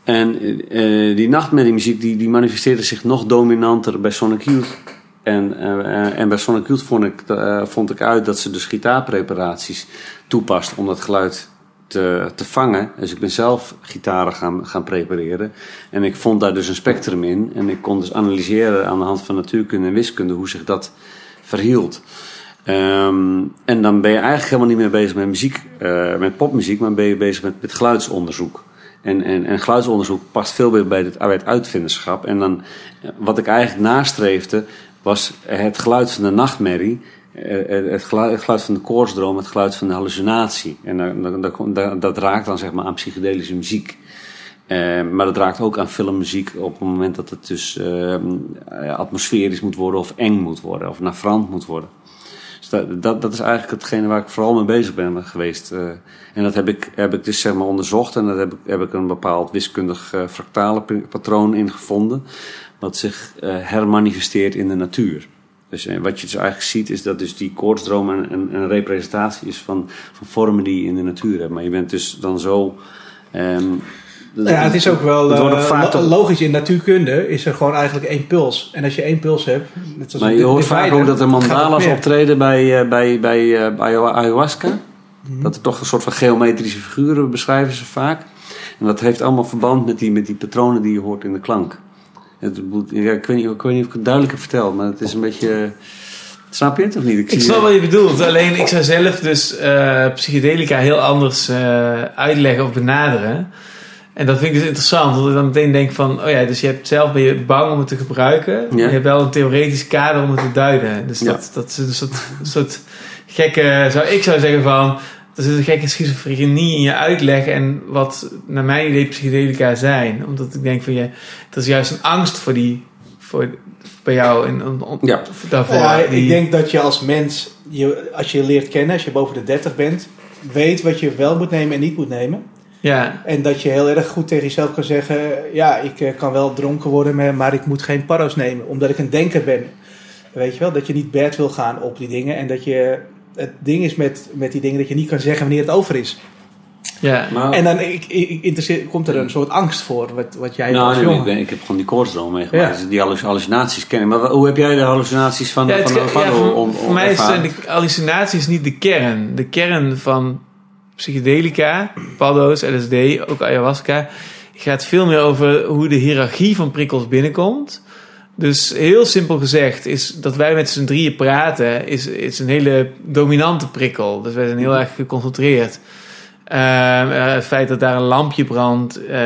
en eh, die nachtmerriemuziek die, die manifesteerde zich nog dominanter bij Sonic Youth. En, eh, en bij Sonic Youth vond ik, eh, vond ik uit dat ze dus gitaarpreparaties toepast om dat geluid te, te vangen. Dus ik ben zelf gitaren gaan, gaan prepareren. En ik vond daar dus een spectrum in. En ik kon dus analyseren aan de hand van natuurkunde en wiskunde hoe zich dat verhield. Ehm, en dan ben je eigenlijk helemaal niet meer bezig met muziek, eh, met popmuziek, maar ben je bezig met, met geluidsonderzoek. En, en, en geluidsonderzoek past veel meer bij het, bij uitvinderschap. En dan, wat ik eigenlijk nastreefde, was het geluid van de nachtmerrie. eh, Het geluid, het van de koortsdroom, het geluid van de hallucinatie. En dat, dat raakt dan zeg maar aan psychedelische muziek. Eh, maar dat raakt ook aan filmmuziek op het moment dat het dus eh, atmosferisch moet worden of eng moet worden of navrant moet worden. Dus dat, dat, is eigenlijk hetgene waar ik vooral mee bezig ben geweest. eh. en dat heb ik, heb ik dus zeg maar onderzocht en daar heb ik, heb ik een bepaald wiskundig eh, fractale patroon in gevonden. Wat zich eh, hermanifesteert in de natuur. Dus eh, wat je dus eigenlijk ziet is dat dus die koortsdroom een, een, een representatie is van, van vormen die je in de natuur hebt. Maar je bent dus dan zo... ehm, Ja, het is ook wel eh, lo- logisch. In natuurkunde is er gewoon eigenlijk één puls. En als je één puls hebt... net Maar je hoort vaak ook dat er mandala's optreden bij, bij, bij ayahu- ayahuasca. Mhm. Dat er toch een soort van geometrische figuren beschrijven ze vaak. En dat heeft allemaal verband met die, met die patronen die je hoort in de klank. Het, ja, ik, weet niet, ik weet niet of ik het duidelijk heb verteld, maar het is een beetje... Snap je het of niet? Ik snap wat je bedoelt. Alleen ik zou zelf dus eh, psychedelica heel anders eh, uitleggen of benaderen. En dat vind ik dus interessant. Want ik dan meteen denk van... Oh ja, dus je hebt zelf ben je bang om het te gebruiken. maar Je hebt wel een theoretisch kader om het te duiden. Dus Ja. dat, dat is een soort, soort gekke... Zou, ik zou zeggen van... Er zit een gekke schizofrenie in je uitleg en wat naar mijn idee psychedelica zijn. Omdat ik denk van je, dat is juist een angst voor die, voor, bij jou en on- on- Ja. daarvoor. Ja, ik denk dat je als mens, je, als je je leert kennen, als je boven de 30 bent, weet wat je wel moet nemen en niet moet nemen. ja, En dat je heel erg goed tegen jezelf kan zeggen: Ja, ik eh, kan wel dronken worden, maar- maar ik moet geen parro's nemen, omdat ik een denker ben. Weet je wel, dat je niet bad wil gaan op die dingen. En dat je. Het ding is met, met die dingen dat je niet kan zeggen wanneer het over is. ja. Maar, En dan ik, komt er een soort angst voor, wat, wat jij nou, als nee, jongen. ik, ben- ik heb gewoon die koortsdroom meegemaakt. Ja. Dus die halluc- hallucinaties kennen. Maar hoe heb jij de hallucinaties van, Ja, van de ja, voor, om, voor mij zijn de hallucinaties niet de kern. De kern van psychedelica, paddo's, LSD, ook ayahuasca, gaat veel meer over hoe de hiërarchie van prikkels binnenkomt. Dus heel simpel gezegd is dat wij met z'n drieën praten, is, is een hele dominante prikkel. Dus wij zijn heel erg geconcentreerd. Ehm, eh, het feit dat daar een lampje brandt, eh,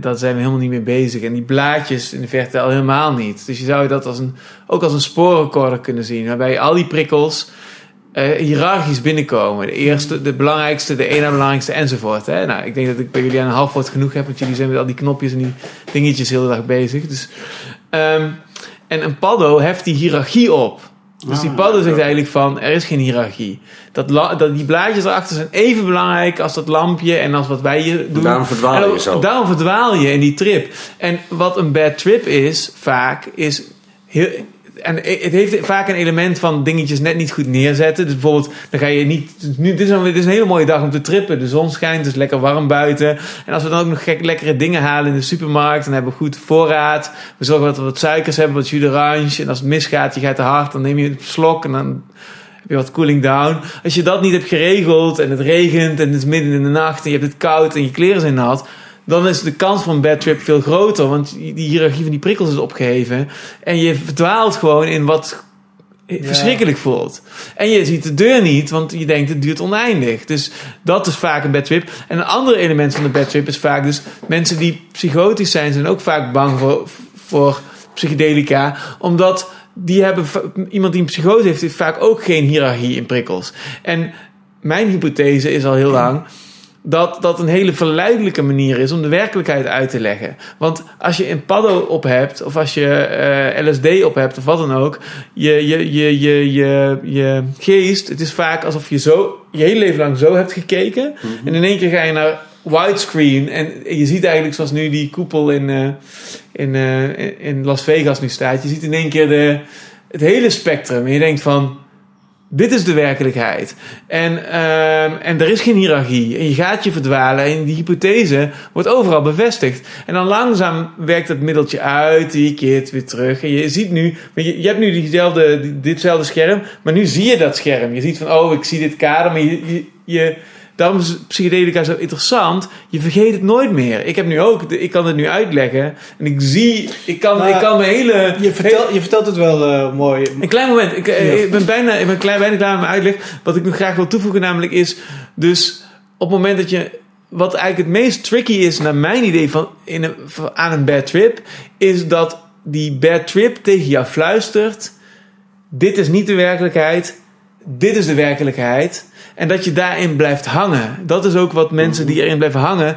daar zijn we helemaal niet mee bezig. En die blaadjes in de verte al helemaal niet. Dus je zou dat als een, ook als een spoorrecorder kunnen zien. Waarbij al die prikkels hiërarchisch binnenkomen. De eerste, de belangrijkste, de ene belangrijkste enzovoort. Hè? Nou, ik denk dat ik bij jullie aan een half woord genoeg heb. Want jullie zijn met al die knopjes en die dingetjes heel de dag bezig. Dus, ehm, en een paddo heft die hiërarchie op. Dus die Ah, paddo zegt ja. eigenlijk van, er is geen hiërarchie. Dat, dat die blaadjes erachter zijn even belangrijk als dat lampje en als wat wij hier doen. Daarom verdwaal En je zo. Daarom verdwaal je in die trip. En wat een bad trip is, vaak, is heel... En het heeft vaak een element van dingetjes net niet goed neerzetten. Dus bijvoorbeeld, dan ga je niet... Nu, dit, is een, een hele mooie dag om te trippen. De zon schijnt, het is lekker warm buiten. En als we dan ook nog gek, lekkere dingen halen in de supermarkt... dan hebben we goed voorraad. We zorgen dat we wat suikers hebben, wat jus d'orange. En als het misgaat, je gaat te hard, dan neem je een slok... en dan heb je wat cooling down. Als je dat niet hebt geregeld en het regent en het is midden in de nacht en je hebt het koud en je kleren zijn nat, dan is de kans voor een bad trip veel groter, want die hiërarchie van die prikkels is opgeheven en je verdwaalt gewoon in wat verschrikkelijk voelt. En je ziet de deur niet, want je denkt het duurt oneindig. Dus dat is vaak een bad trip. En een ander element van de bad trip is vaak dus mensen die psychotisch zijn, zijn ook vaak bang voor, voor psychedelica, omdat die hebben iemand die een psychose heeft, heeft vaak ook geen hiërarchie in prikkels. En mijn hypothese is al heel lang dat dat een hele verleidelijke manier is om de werkelijkheid uit te leggen. Want als je een paddo op hebt, of als je eh, LSD op hebt, of wat dan ook, je, je, je, je, je, je geest, het is vaak alsof je zo je hele leven lang zo hebt gekeken. En in één keer ga je naar widescreen en je ziet eigenlijk zoals nu die koepel in, eh, in, eh, in Las Vegas nu staat. Je ziet in één keer de, het hele spectrum en je denkt van dit is de werkelijkheid. En, ehm, en er is geen hiërarchie. En je gaat je verdwalen. En die hypothese wordt overal bevestigd. En dan langzaam werkt het middeltje uit. Je keert weer terug. En je ziet nu... Je, je hebt nu diezelfde, die- ditzelfde scherm. Maar nu zie je dat scherm. Je ziet van, oh, ik zie dit kader. Maar je... je, je Daarom is psychedelica zo interessant. Je vergeet het nooit meer. Ik heb nu ook, ik kan het nu uitleggen. En ik zie, ik kan, Maar ik kan mijn hele. Je, vertel, je vertelt het wel eh, mooi. Een klein moment. Ik, eh, Ja. ik ben bijna, ik ben klein, bijna klaar met mijn uitleg. Wat ik nog graag wil toevoegen namelijk is... Dus op het moment dat je wat eigenlijk het meest tricky is, naar mijn idee, van in een, van- aan een bad trip, is dat die bad trip tegen jou fluistert: dit is niet de werkelijkheid, dit is de werkelijkheid. En dat je daarin blijft hangen. Dat is ook wat mensen die erin blijven hangen.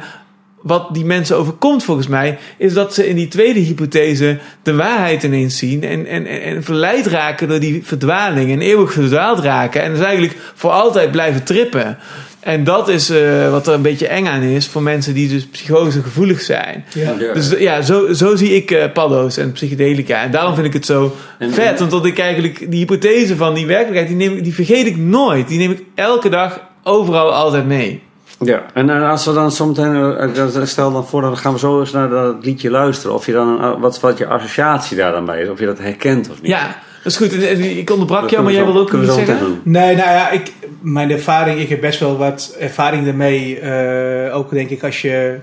Wat die mensen overkomt volgens mij, is dat ze in die tweede hypothese de waarheid ineens zien. En, en, en, verleid raken door die verdwaling. En eeuwig verdwaald raken. En dus eigenlijk voor altijd blijven trippen. En dat is eh, wat er een beetje eng aan is voor mensen die dus psychose gevoelig zijn. Ja. Ja. Dus ja, zo, zo zie ik eh, paddo's en psychedelica. En daarom vind ik het zo En- vet. Want dat ik eigenlijk die hypothese van die werkelijkheid, die, neem, ik- die vergeet ik nooit. Die neem ik elke dag overal altijd mee. Ja, en eh, als we dan zometeen, dat- stel dan voor, dan gaan we zo eens naar dat liedje luisteren. Of je dan, wat, wat je associatie daar dan bij is, of je dat herkent of niet. Ja, dat is goed. Ik onderbrak jou, maar jij wil ook iets zeggen? Nee, nou ja, ik, mijn ervaring, ik heb best wel wat ervaring ermee. eh, ook denk ik als je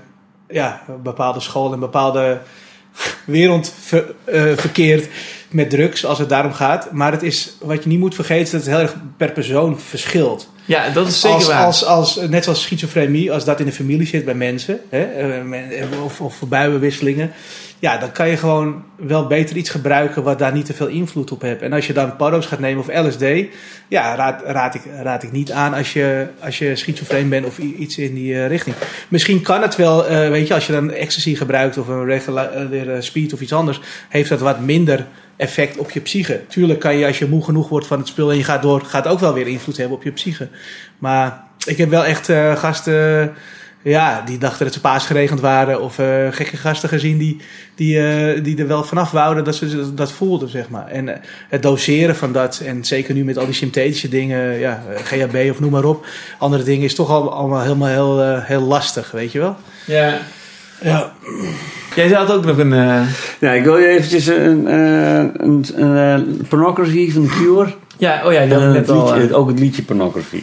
ja, een bepaalde school en een bepaalde wereld ver- eh, verkeert met drugs, als het daarom gaat. Maar het is, wat je niet moet vergeten, is dat het heel erg per persoon verschilt. Ja, dat is zeker als, waar. Als, als, net zoals schizofrenie, als dat in de familie zit bij mensen, hè, eh, of, of buienwisselingen, ja, dan kan je gewoon wel beter iets gebruiken wat daar niet te veel invloed op heeft. En als je dan paddo's gaat nemen of LSD, ja, raad, raad, ik, raad ik niet aan als je, als je schizofreen bent of iets in die eh, richting. Misschien kan het wel, eh, weet je, als je dan ecstasy gebruikt of een regular speed of iets anders, heeft dat wat minder effect op je psyche. Tuurlijk kan je als je moe genoeg wordt van het spul en je gaat door, gaat ook wel weer invloed hebben op je psyche. Maar ik heb wel echt eh, gasten, ja, die dachten dat ze paasgeregend waren. Of eh, gekke gasten gezien die, die, eh, die er wel vanaf wouden dat ze dat voelden, zeg maar. En eh, het doseren van dat, en zeker nu met al die synthetische dingen, ja, GHB of noem maar op. Andere dingen is toch al, allemaal helemaal heel, eh, heel lastig, weet je wel. Ja. Ja. Jij had ook nog een... eh, Ja, ik wil je eventjes een, eh, een, een, pornography van Cure. ja, oh ja, En het al... liedje, eh, ook het liedje pornography.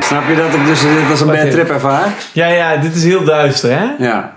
Snap je dat ik dus dit als een bad trip ervaar? Ja, ja, dit is heel duister, hè? Ja.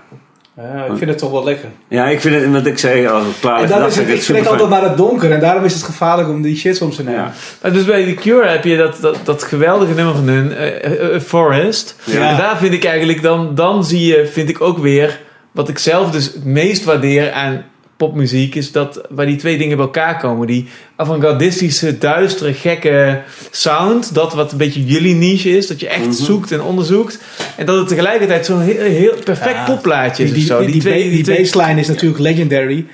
Ja, ik vind het toch wel lekker. Ja, ik vind het, wat ik zei, als ik klaar is, dat is het, ik trek altijd naar het donker en daarom is het gevaarlijk om die shit soms te nemen. Ja. Maar dus bij The Cure heb je dat, dat, dat geweldige nummer van hun, eh, eh, eh, Forest. Ja. En daar vind ik eigenlijk, dan, dan zie je, vind ik ook weer, wat ik zelf dus het meest waardeer aan popmuziek, is dat waar die twee dingen bij elkaar komen. Die avant-gardistische, duistere, gekke sound, dat wat een beetje jullie niche is, dat je echt Mhm. zoekt en onderzoekt. En dat het tegelijkertijd zo'n heel, heel perfect Ja. popplaatje is Die, of zo. die, die, twee- die twee- baseline is natuurlijk legendary.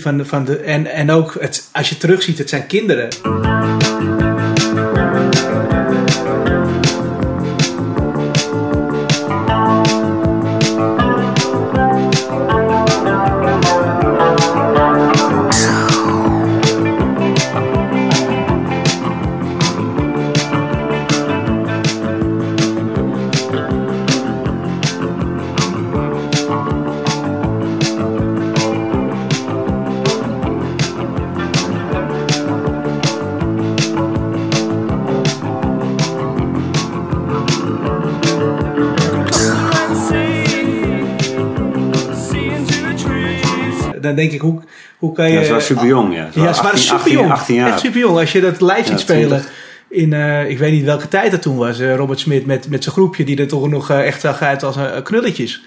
Van de, van de, en, en ook, het, als je terugziet, het zijn kinderen. Kan je... Ja, ze was super jong, ja. Ze Ja, ze waren 18, super jong. 18 jaar. Echt super jong. Als je dat live ziet spelen 20. in, eh, ik weet niet welke tijd dat toen was. eh, Robert Smit met, met zijn groepje die er toch nog eh, echt zag uit als knulletjes.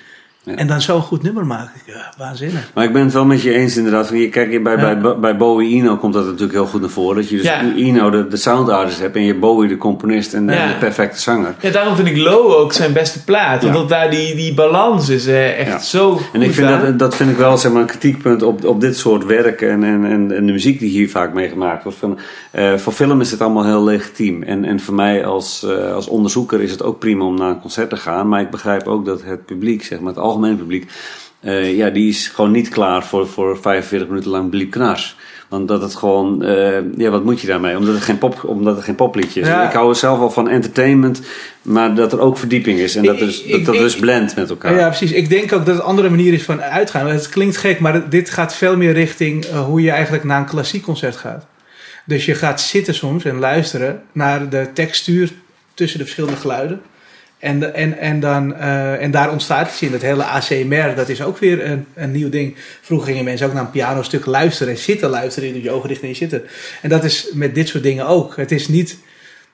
Ja. En dan zo'n goed nummer maken. Ja, waanzinnig. Maar ik ben het wel met je eens inderdaad. Kijk, bij, Ja. bij, bij Bowie Eno komt dat natuurlijk heel goed naar voren. Dat je dus Ja. Eno de, de sound artist hebt en je Bowie de componist en de, Ja. de perfecte zanger. Ja, daarom vind ik Low ook zijn beste plaat. Omdat daar die, die balans is eh, echt zo En ik vind aan. dat, dat vind ik wel zeg maar, een kritiekpunt op, op dit soort werken en, en, en, en de muziek die hier vaak mee gemaakt wordt. Van, eh, voor film is het allemaal heel legitiem. En, en voor mij als, eh, als onderzoeker is het ook prima om naar een concert te gaan. Maar ik begrijp ook dat het publiek, zeg maar, het algemene publiek, eh, ja, die is gewoon niet klaar voor, voor 45 minuten lang bliep knars. Want dat het gewoon, eh, ja, wat moet je daarmee? Omdat het geen, pop, omdat het geen popliedje is. Ja. Ik hou zelf wel van entertainment, maar dat er ook verdieping is. En dat, dus, dat, dat dus blendt met elkaar. Ja, precies. Ik denk ook dat het een andere manier is van uitgaan. Het klinkt gek, maar dit gaat veel meer richting eh, hoe je eigenlijk naar een klassiek concert gaat. Dus je gaat zitten soms en luisteren naar de textuur tussen de verschillende geluiden. En, en, en, dan, eh, en daar ontstaat iets in. Dat hele ACMR, dat is ook weer een, een nieuw ding. Vroeger gingen mensen ook naar een pianostuk luisteren en zitten luisteren. Doet je ogen dicht en zitten. En dat is met dit soort dingen ook. Het is niet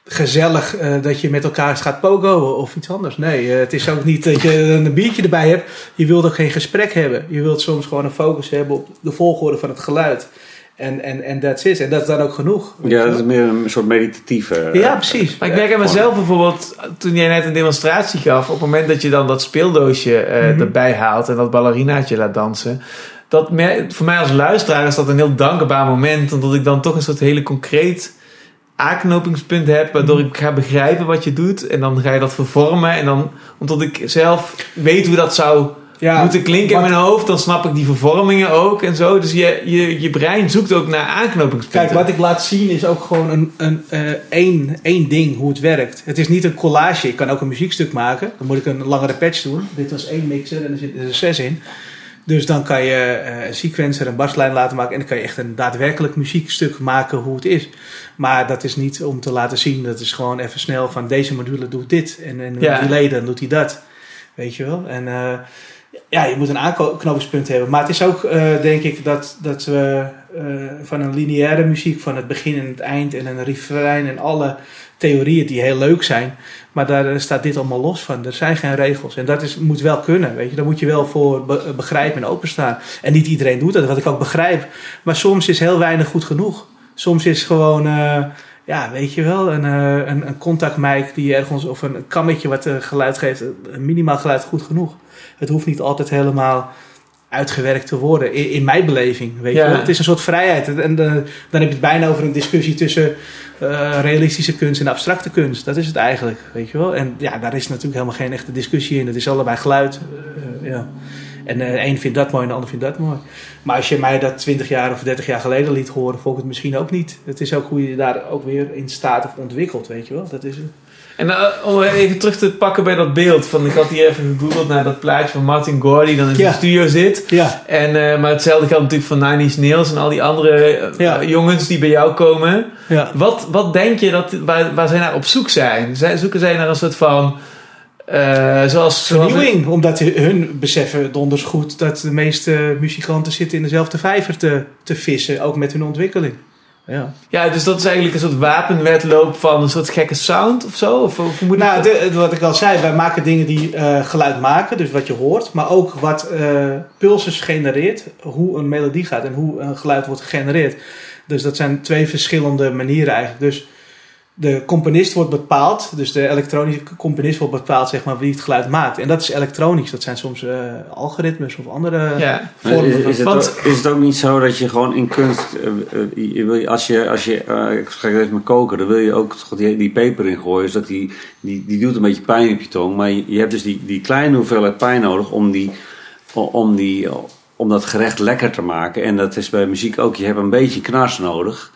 gezellig eh, dat je met elkaar gaat pogoen of iets anders. Nee, eh, het is ook niet dat je een biertje erbij hebt. Je wilt ook geen gesprek hebben. Je wilt soms gewoon een focus hebben op de volgorde van het geluid. En en en that's it. En dat is dan ook genoeg. Ja, dat is meer een soort meditatieve... eh, ja precies. Maar ik merk aan mezelf bijvoorbeeld, toen jij net een demonstratie gaf, op het moment dat je dan dat speeldoosje eh, Mhm. erbij haalt en dat ballerinaatje laat dansen. Dat voor mij als luisteraar is dat een heel dankbaar moment, omdat ik dan toch een soort hele concreet aanknopingspunt heb, waardoor ik ga begrijpen wat je doet. En dan ga je dat vervormen. En dan, omdat ik zelf weet hoe dat zou Ja, moeten klinken in mijn hoofd, dan snap ik die vervormingen ook en zo. Dus je, je, je brein zoekt ook naar aanknopingspunten. Kijk, wat ik laat zien is ook gewoon een, een, eh, één, één ding hoe het werkt. Het is niet een collage. Ik kan ook een muziekstuk maken. Dan moet ik een langere patch doen. Dit was één mixer en er zitten er zes in. Dus dan kan je eh, een sequencer, een baslijn laten maken. En dan kan je echt een daadwerkelijk muziekstuk maken hoe het is. Maar dat is niet om te laten zien. Dat is gewoon even snel van deze module doet dit. En, en Ja. die leden doet hij dat. Weet je wel? En eh, ja, je moet een aanknopingspunt hebben. Maar het is ook, eh, denk ik, dat, dat we eh, van een lineaire muziek, van het begin en het eind en een refrein en alle theorieën die heel leuk zijn. Maar daar eh, staat dit allemaal los van. Er zijn geen regels. En dat is, moet wel kunnen. Weet je? Daar moet je wel voor be- begrijpen en openstaan. En niet iedereen doet dat, wat ik ook begrijp. Maar soms is heel weinig goed genoeg. Soms is gewoon, ja, weet je wel, een, eh, een, een contactmic die ergens, of een kammetje wat eh, geluid geeft, een minimaal geluid goed genoeg. Het hoeft niet altijd helemaal uitgewerkt te worden, in, in mijn beleving. Weet Ja. je wel? Het is een soort vrijheid. En eh, dan heb je het bijna over een discussie tussen eh, realistische kunst en abstracte kunst. Dat is het eigenlijk, weet je wel. En ja, daar is natuurlijk helemaal geen echte discussie in. Het is allebei geluid. eh, ja. En de een vindt dat mooi en de ander vindt dat mooi. Maar als je mij dat 20 jaar of 30 jaar geleden liet horen, vond ik het misschien ook niet. Het is ook hoe je daar ook weer in staat of ontwikkelt, weet je wel. Dat is het. En eh, om even terug te pakken bij dat beeld. Van, ik had hier even gegoogeld naar dat plaatje van Martin Gore die dan in Ja. de studio zit. Ja, En, eh, maar hetzelfde geldt natuurlijk voor Nine Inch Nails en al die andere eh, Ja. eh, jongens die bij jou komen. ja. Wat, wat denk je dat, waar, waar zij naar op zoek zijn? Zij, zoeken zij naar een soort van... eh, zoals, zoals Vernieuwing, omdat hun beseffen donders goed dat de meeste muzikanten zitten in dezelfde vijver te, te vissen, ook met hun ontwikkeling. Ja. Ja, dus dat is eigenlijk een soort wapenwedloop van een soort gekke sound of zo? Of, of moet Nou, de- wat ik al zei, wij maken dingen die eh, geluid maken, dus wat je hoort, maar ook wat eh pulses genereert, hoe een melodie gaat en hoe een geluid wordt gegenereerd. Dus dat zijn twee verschillende manieren eigenlijk. Dus de componist wordt bepaald, dus de elektronische componist wordt bepaald, zeg maar, wie het geluid maakt. En dat is elektronisch, dat zijn soms eh, algoritmes of andere ja. Vormen. Is, van- is, het Want- ook, is het ook niet zo dat je gewoon in kunst, eh, eh, je wil, je- als je, als je eh, ik ga even met koken, dan wil je ook die, die peper in gooien, zodat die, die, die doet een beetje pijn op je tong, maar je, je hebt dus die, die kleine hoeveelheid pijn nodig om, die, om, die, om dat gerecht lekker te maken. En dat is bij muziek ook, je hebt een beetje knars nodig,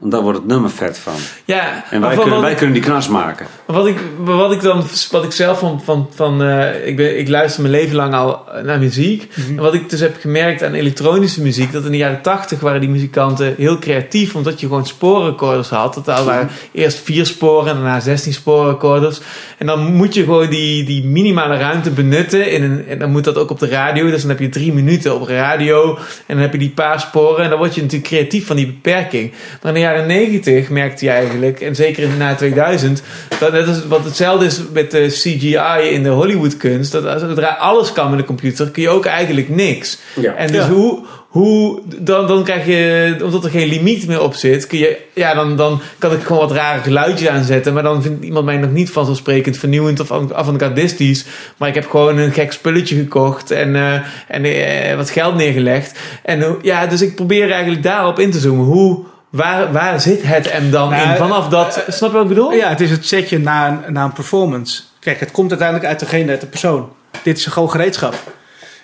want daar wordt het nummer vet van. ja. En wij kunnen, wat wij ik- kunnen die knars maken. Maar Wat ik, wat ik dan, wat ik zelf van, van, van eh, ik, ben, ik luister mijn leven lang al naar muziek. Mhm. En wat ik dus heb gemerkt aan elektronische muziek, dat in de jaren tachtig waren die muzikanten heel creatief, omdat je gewoon spoorrecorders had. Dat daar waren eerst vier sporen en daarna 16 spoorrecorders. En dan moet je gewoon die, die minimale ruimte benutten. In een, en dan moet dat ook op de radio. Dus dan heb je drie minuten op radio. En dan heb je die paar sporen. En dan word je natuurlijk creatief van die beperking. Maar in de jaren 90 merkte je eigenlijk, en zeker in na 2000, dat net is wat hetzelfde is met de CGI in de Hollywoodkunst. Dat als- zodra alles kan met een computer, kun je ook eigenlijk niks. Ja. En dus Ja. hoe, hoe dan, dan krijg je, omdat er geen limiet meer op zit, kun je, ja, dan, dan kan ik gewoon wat rare geluidjes aanzetten. Maar dan vindt iemand mij nog niet vanzelfsprekend vernieuwend of av- avant-gardistisch. Maar ik heb gewoon een gek spulletje gekocht en, eh, en eh, wat geld neergelegd. En ja, dus ik probeer eigenlijk daarop in te zoomen. Hoe, waar, waar zit het hem dan Nou, in? Vanaf dat, snap je wat ik bedoel? Ja, het is het setje na een, na een performance. Kijk, het komt uiteindelijk uit degene, uit de persoon. Dit is gewoon gereedschap.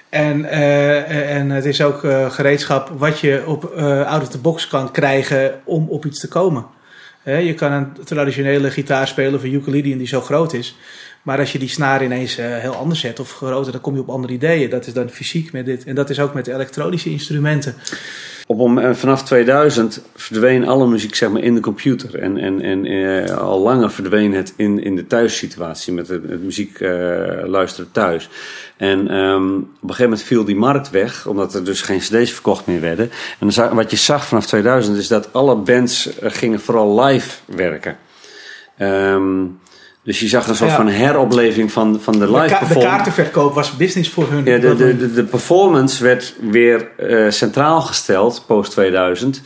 En, eh, en het is ook eh, gereedschap wat je op eh out of the box kan krijgen om op iets te komen. Je kan een traditionele gitaar spelen of een ukulele die zo groot is. Maar als je die snaar ineens eh, heel anders zet of groter, dan kom je op andere ideeën. Dat is dan fysiek met dit. En dat is ook met elektronische instrumenten. Op, vanaf 2000 verdween alle muziek zeg maar, in de computer. En, en, en eh, al langer verdween het in, in de thuissituatie met het, muziek eh, luisteren thuis. En ehm, op een gegeven moment viel die markt weg, omdat er dus geen cd's verkocht meer werden. En dan wat je zag vanaf 2000 is dat alle bands eh, gingen vooral live werken. Ehm, dus je zag een soort Ja. van heropleving van, van de De, live de performance. kaartenverkoop was business voor hun. Ja, de, de, de, de performance werd weer eh, centraal gesteld, post 2000,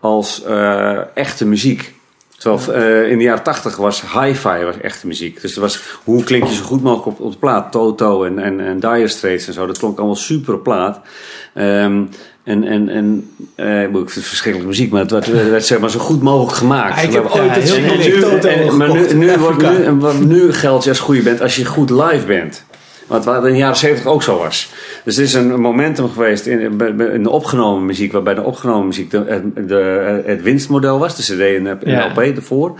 als eh, echte muziek. Terwijl eh, in de jaren 80 was hi-fi was echte muziek. Dus er was, hoe klink je zo goed mogelijk op, op de plaat? Toto en, en, en Dire Straits en zo. Dat klonk allemaal super op plaat. Ehm, en en, en eh, ik vind het verschrikkelijke muziek, maar het werd, het werd zeg maar zo goed mogelijk gemaakt. Ah, ik heb ooit een en- en Maar nu, nu, wordt, nu, nu geldt je als goede bent als je goed live bent. Wat wat in de jaren 70 ook zo was. Dus er is een momentum geweest in, in de opgenomen muziek, waarbij de opgenomen muziek de, het- de, het winstmodel was, de CD en de, en Ja. LP ervoor.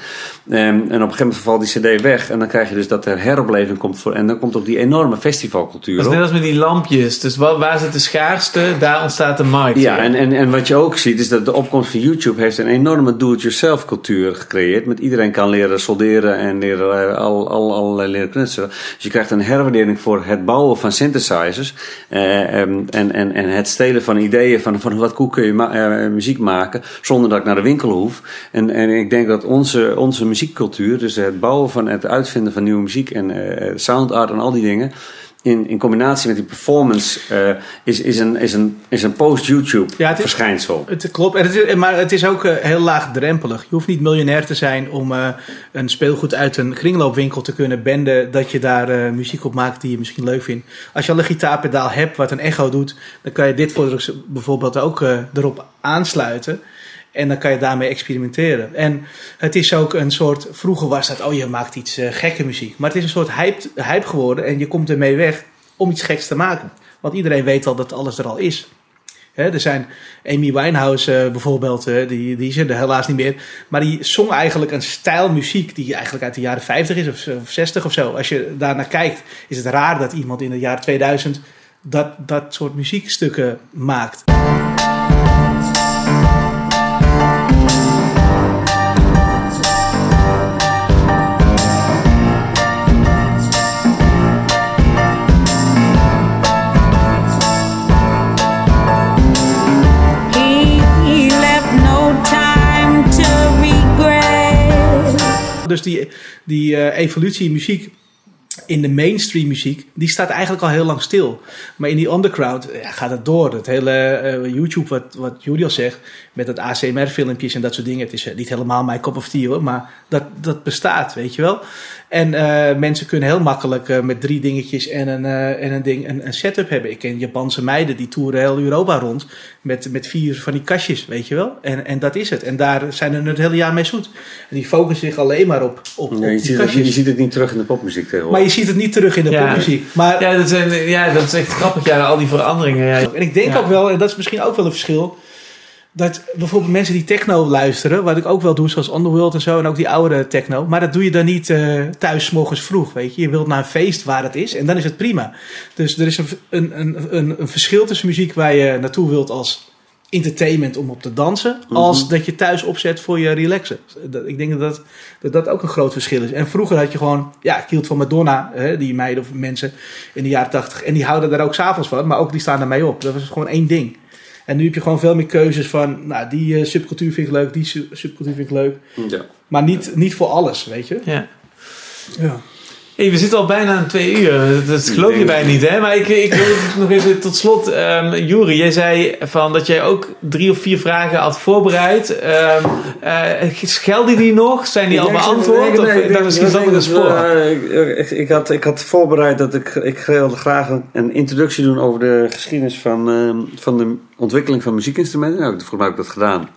Ehm, en op een gegeven moment valt die CD weg en dan krijg je dus dat er heropleving komt voor. En dan komt ook die enorme festivalcultuur. Dat is net als met die lampjes. Dus waar, waar zit de schaarste, daar ontstaat de markt. Ja, en, en, en wat je ook ziet is dat de opkomst van YouTube heeft een enorme do-it-yourself cultuur gecreëerd. Met iedereen kan leren solderen en leren, eh, al, al, al leren knutselen. Dus je krijgt een herwaardering voor het bouwen van synthesizers. eh, ehm, en, en, en het stelen van ideeën van, van wat hoe kun je eh, muziek maken zonder dat ik naar de winkel hoef. En, en ik denk dat onze, onze muziekcultuur, dus het bouwen van het uitvinden van nieuwe muziek en eh sound art en al die dingen in, in combinatie met die performance eh, is, is een, is een, is een post-YouTube Ja, verschijnsel. Het klopt, en het is, maar het is ook eh, heel laagdrempelig. Je hoeft niet miljonair te zijn om eh, een speelgoed uit een kringloopwinkel te kunnen benden dat je daar muziek op maakt die je misschien leuk vindt. Als je al een gitaarpedaal hebt wat een echo doet, dan kan je dit voor, bijvoorbeeld ook erop aansluiten. En dan kan je daarmee experimenteren. En het is ook een soort. Vroeger was dat, oh je maakt iets eh, gekke muziek. Maar het is een soort hype, hype geworden. En je komt ermee weg om iets geks te maken. Want iedereen weet al dat alles er al is. Hè, er zijn Amy Winehouse eh, bijvoorbeeld, eh, die, die is er helaas niet meer. Maar die zong eigenlijk een stijl muziek die eigenlijk uit de jaren 50 is of, of 60 of zo. Als je daar naar kijkt, is het raar dat iemand in het jaar 2000 dat, dat soort muziekstukken maakt. Dus die, die eh, evolutie muziek in de mainstream muziek, die staat eigenlijk al heel lang stil. Maar in die underground gaat het door. Dat hele eh, YouTube, wat, wat al zegt, met dat ACMR-filmpjes en dat soort dingen. Het is eh, niet helemaal mijn cup of tea hoor, maar dat, dat bestaat, weet je wel. En eh, mensen kunnen heel makkelijk eh, met drie dingetjes en een, eh, en een, ding, een, een setup hebben. Ik ken Japanse meiden die toeren heel Europa rond met, met vier van die kastjes, weet je wel. En, en dat is het. En daar zijn er het hele jaar mee zoet. En die focussen zich alleen maar op, op, Ja, je, op die ziet het, kastjes. je ziet het niet terug in de popmuziek Maar tegenwoordig. je ziet het niet terug in de Ja. popmuziek. Maar, Ja, dat, zijn, ja, dat is echt grappig. Ja, al die veranderingen. Ja. En ik denk Ja. ook wel, en dat is misschien ook wel een verschil... dat bijvoorbeeld mensen die techno luisteren... wat ik ook wel doe, zoals Underworld en zo... en ook die oude techno... maar dat doe je dan niet eh, thuis 's morgens vroeg, weet je. Je wilt naar een feest waar het is en dan is het prima. Dus er is een, een, een, een, verschil tussen muziek waar je naartoe wilt als entertainment om op te dansen... als dat je thuis opzet voor je relaxen. Ik denk dat dat, dat dat ook een groot verschil is. En vroeger had je gewoon... Ja, ik hield van Madonna, hè, die meiden of mensen in de jaren tachtig... en die houden daar ook s'avonds van, maar ook die staan daarmee op. Dat was gewoon één ding. En nu heb je gewoon veel meer keuzes van... nou, die eh, subcultuur vind ik leuk, die su- subcultuur vind ik leuk. Ja. Maar niet, niet voor alles, weet je. Ja. Ja. Hey, we zitten al bijna aan twee uur. Dat, dat geloof je bijna niet, hè? Maar ik, ik wil nog even tot slot. ehm Juri, jij zei van dat jij ook drie of vier vragen had voorbereid. Ehm eh, gelden die nog? Zijn die al beantwoord? of Nee, ik dacht misschien zat ik een spoor. eh, ik, ik, had, ik had voorbereid dat ik, ik wilde graag een, een introductie doen over de geschiedenis van, eh, van de ontwikkeling van muziekinstrumenten. Nou, volgens mij heb ik dat gedaan.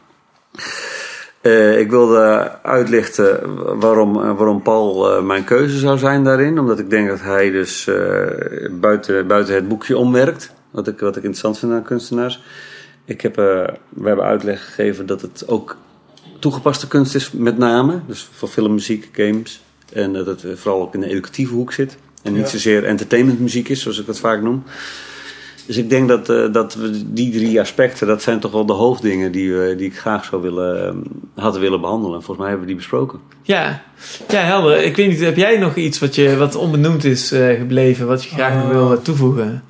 Eh, ik wilde uitlichten waarom, waarom Paul eh, mijn keuze zou zijn daarin. Omdat ik denk dat hij dus eh, buiten, buiten het boekje omwerkt. wat ik, wat ik interessant vind aan kunstenaars. Ik heb, we hebben uitleg gegeven dat het ook toegepaste kunst is, met name. Dus voor film, muziek, games. En dat het vooral ook in de educatieve hoek zit. En niet Ja. zozeer entertainmentmuziek is, zoals ik dat vaak noem. Dus ik denk dat, eh, dat we die drie aspecten, dat zijn toch wel de hoofddingen die, we, die ik graag zou willen, eh, hadden willen behandelen. En volgens mij hebben we die besproken. Ja. ja, helder. Ik weet niet, heb jij nog iets wat, je, wat onbenoemd is eh, gebleven, wat je graag nog Oh. wil eh, toevoegen?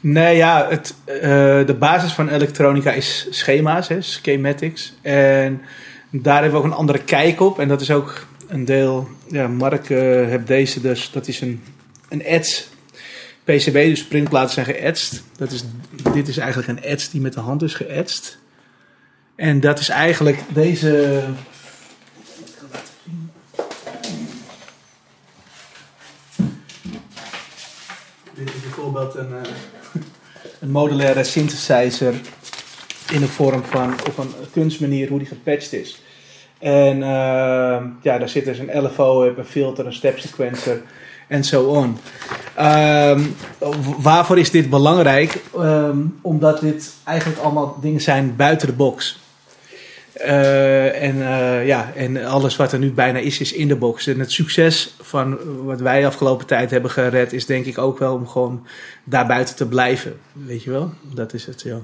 Nee, ja, het, eh, de basis van elektronica is schema's, hè, schematics. En daar hebben we ook een andere kijk op. En dat is ook een deel, ja, Mark eh heeft deze dus, dat is een, een ets PCB, dus printplaten zijn geëtst. Is, dit is eigenlijk een ets die met de hand is geëtst. En dat is eigenlijk deze... Dit is bijvoorbeeld een, eh, een modulaire synthesizer in de vorm van op een kunstmanier hoe die gepatcht is. En ehm, ja, daar zit dus een LFO een filter, een step sequencer en zo on. Ehm, waarvoor is dit belangrijk? Ehm, omdat dit eigenlijk allemaal dingen zijn buiten de box. Eh, en, eh, ja, en alles wat er nu bijna is, is in de box. En het succes van wat wij afgelopen tijd hebben gered, is denk ik ook wel om gewoon daar buiten te blijven. Weet je wel? Dat is het, ja.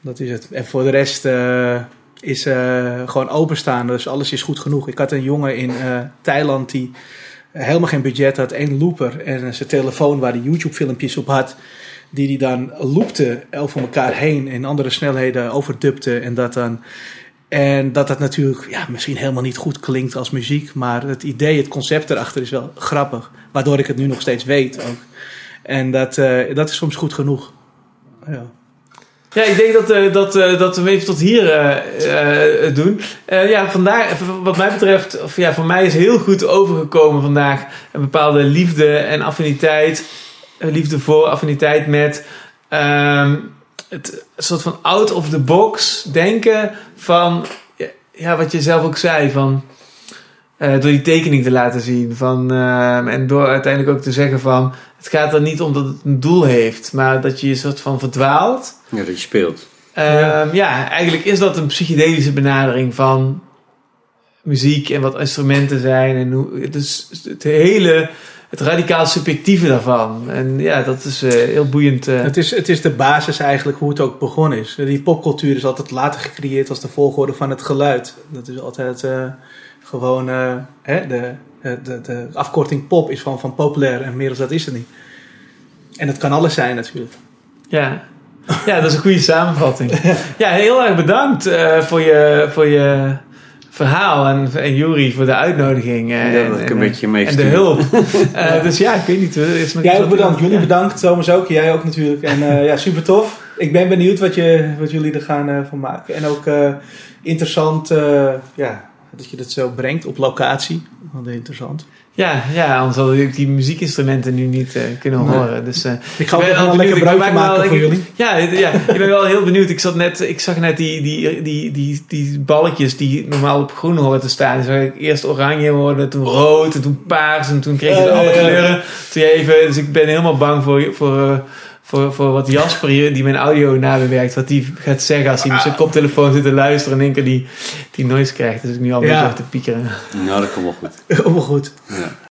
Dat is het. En voor de rest eh, is gewoon openstaan. Dus alles is goed genoeg. Ik had een jongen in Thailand die helemaal geen budget had. één looper en zijn telefoon waar hij YouTube-filmpjes op had. Die hij dan loopte over elkaar heen en andere snelheden overdubte. En dat dan... En dat dat natuurlijk ja, misschien helemaal niet goed klinkt als muziek. Maar het idee, het concept erachter is wel grappig. Waardoor ik het nu nog steeds weet ook. En dat, eh, dat is soms goed genoeg. Ja. Ja, ik denk dat, eh, dat, eh, dat we even tot hier eh, doen. Ja, vandaag, wat mij betreft, of ja, voor mij is heel goed overgekomen vandaag een bepaalde liefde en affiniteit. liefde voor, affiniteit met ehm, het soort van out of the box denken van, ja, wat je zelf ook zei, van door die tekening te laten zien. Van, ehm, en door uiteindelijk ook te zeggen van, het gaat er niet om dat het een doel heeft, maar dat je je soort van verdwaalt. Ja, dat je speelt. Ehm, ja. eigenlijk is dat een psychedelische benadering van muziek en wat instrumenten zijn. En hoe, dus het hele, het radicaal subjectieve daarvan. En ja, dat is eh, heel boeiend. eh. Het, is, het is de basis eigenlijk hoe het ook begonnen is. Die popcultuur is altijd later gecreëerd als de volgorde van het geluid. Dat is altijd eh, gewoon... eh, hè, de, de, de, de afkorting pop is van, van populair en meer dan dat is het niet. En het kan alles zijn natuurlijk. Ja. ja, dat is een goede samenvatting. Ja, heel erg bedankt eh, voor, je, voor je verhaal. En, en Juri voor de uitnodiging. eh, Ja, en, dat ik en, een beetje mee en de hulp. Eh, dus ja, ik weet niet. Is nog Jij ook bedankt. Jullie Ja. bedankt. Thomas ook. Jij ook natuurlijk. En eh, ja, super tof. Ik ben benieuwd wat, je, wat jullie er gaan eh, van maken. En ook eh, interessant eh, ja, dat je dat zo brengt op locatie. Want interessant. Ja, ja, anders hadden we die muziekinstrumenten nu niet eh, kunnen Nee. horen. Dus, eh, Ik ga ook wel een lekker benieuwd. Ik broodje maak me maken wel- voor ik- jullie. Ja, ja, ik ben wel heel benieuwd. Ik, zat net, ik zag net die, die, die, die, die balletjes die normaal op groen horen te staan. Zag ik eerst oranje worden, toen rood en toen paars. En toen kreeg je alle kleuren. Toen even, dus ik ben helemaal bang voor, voor, eh, voor, voor wat Jasper hier, die mijn audio nabewerkt, wat die gaat zeggen als hij met zijn koptelefoon zit te luisteren en in één keer die, die noise krijgt. Dus ik nu al een Ja. beetje te piekeren. Nou, dat komt wel goed. Allemaal goed. Ja.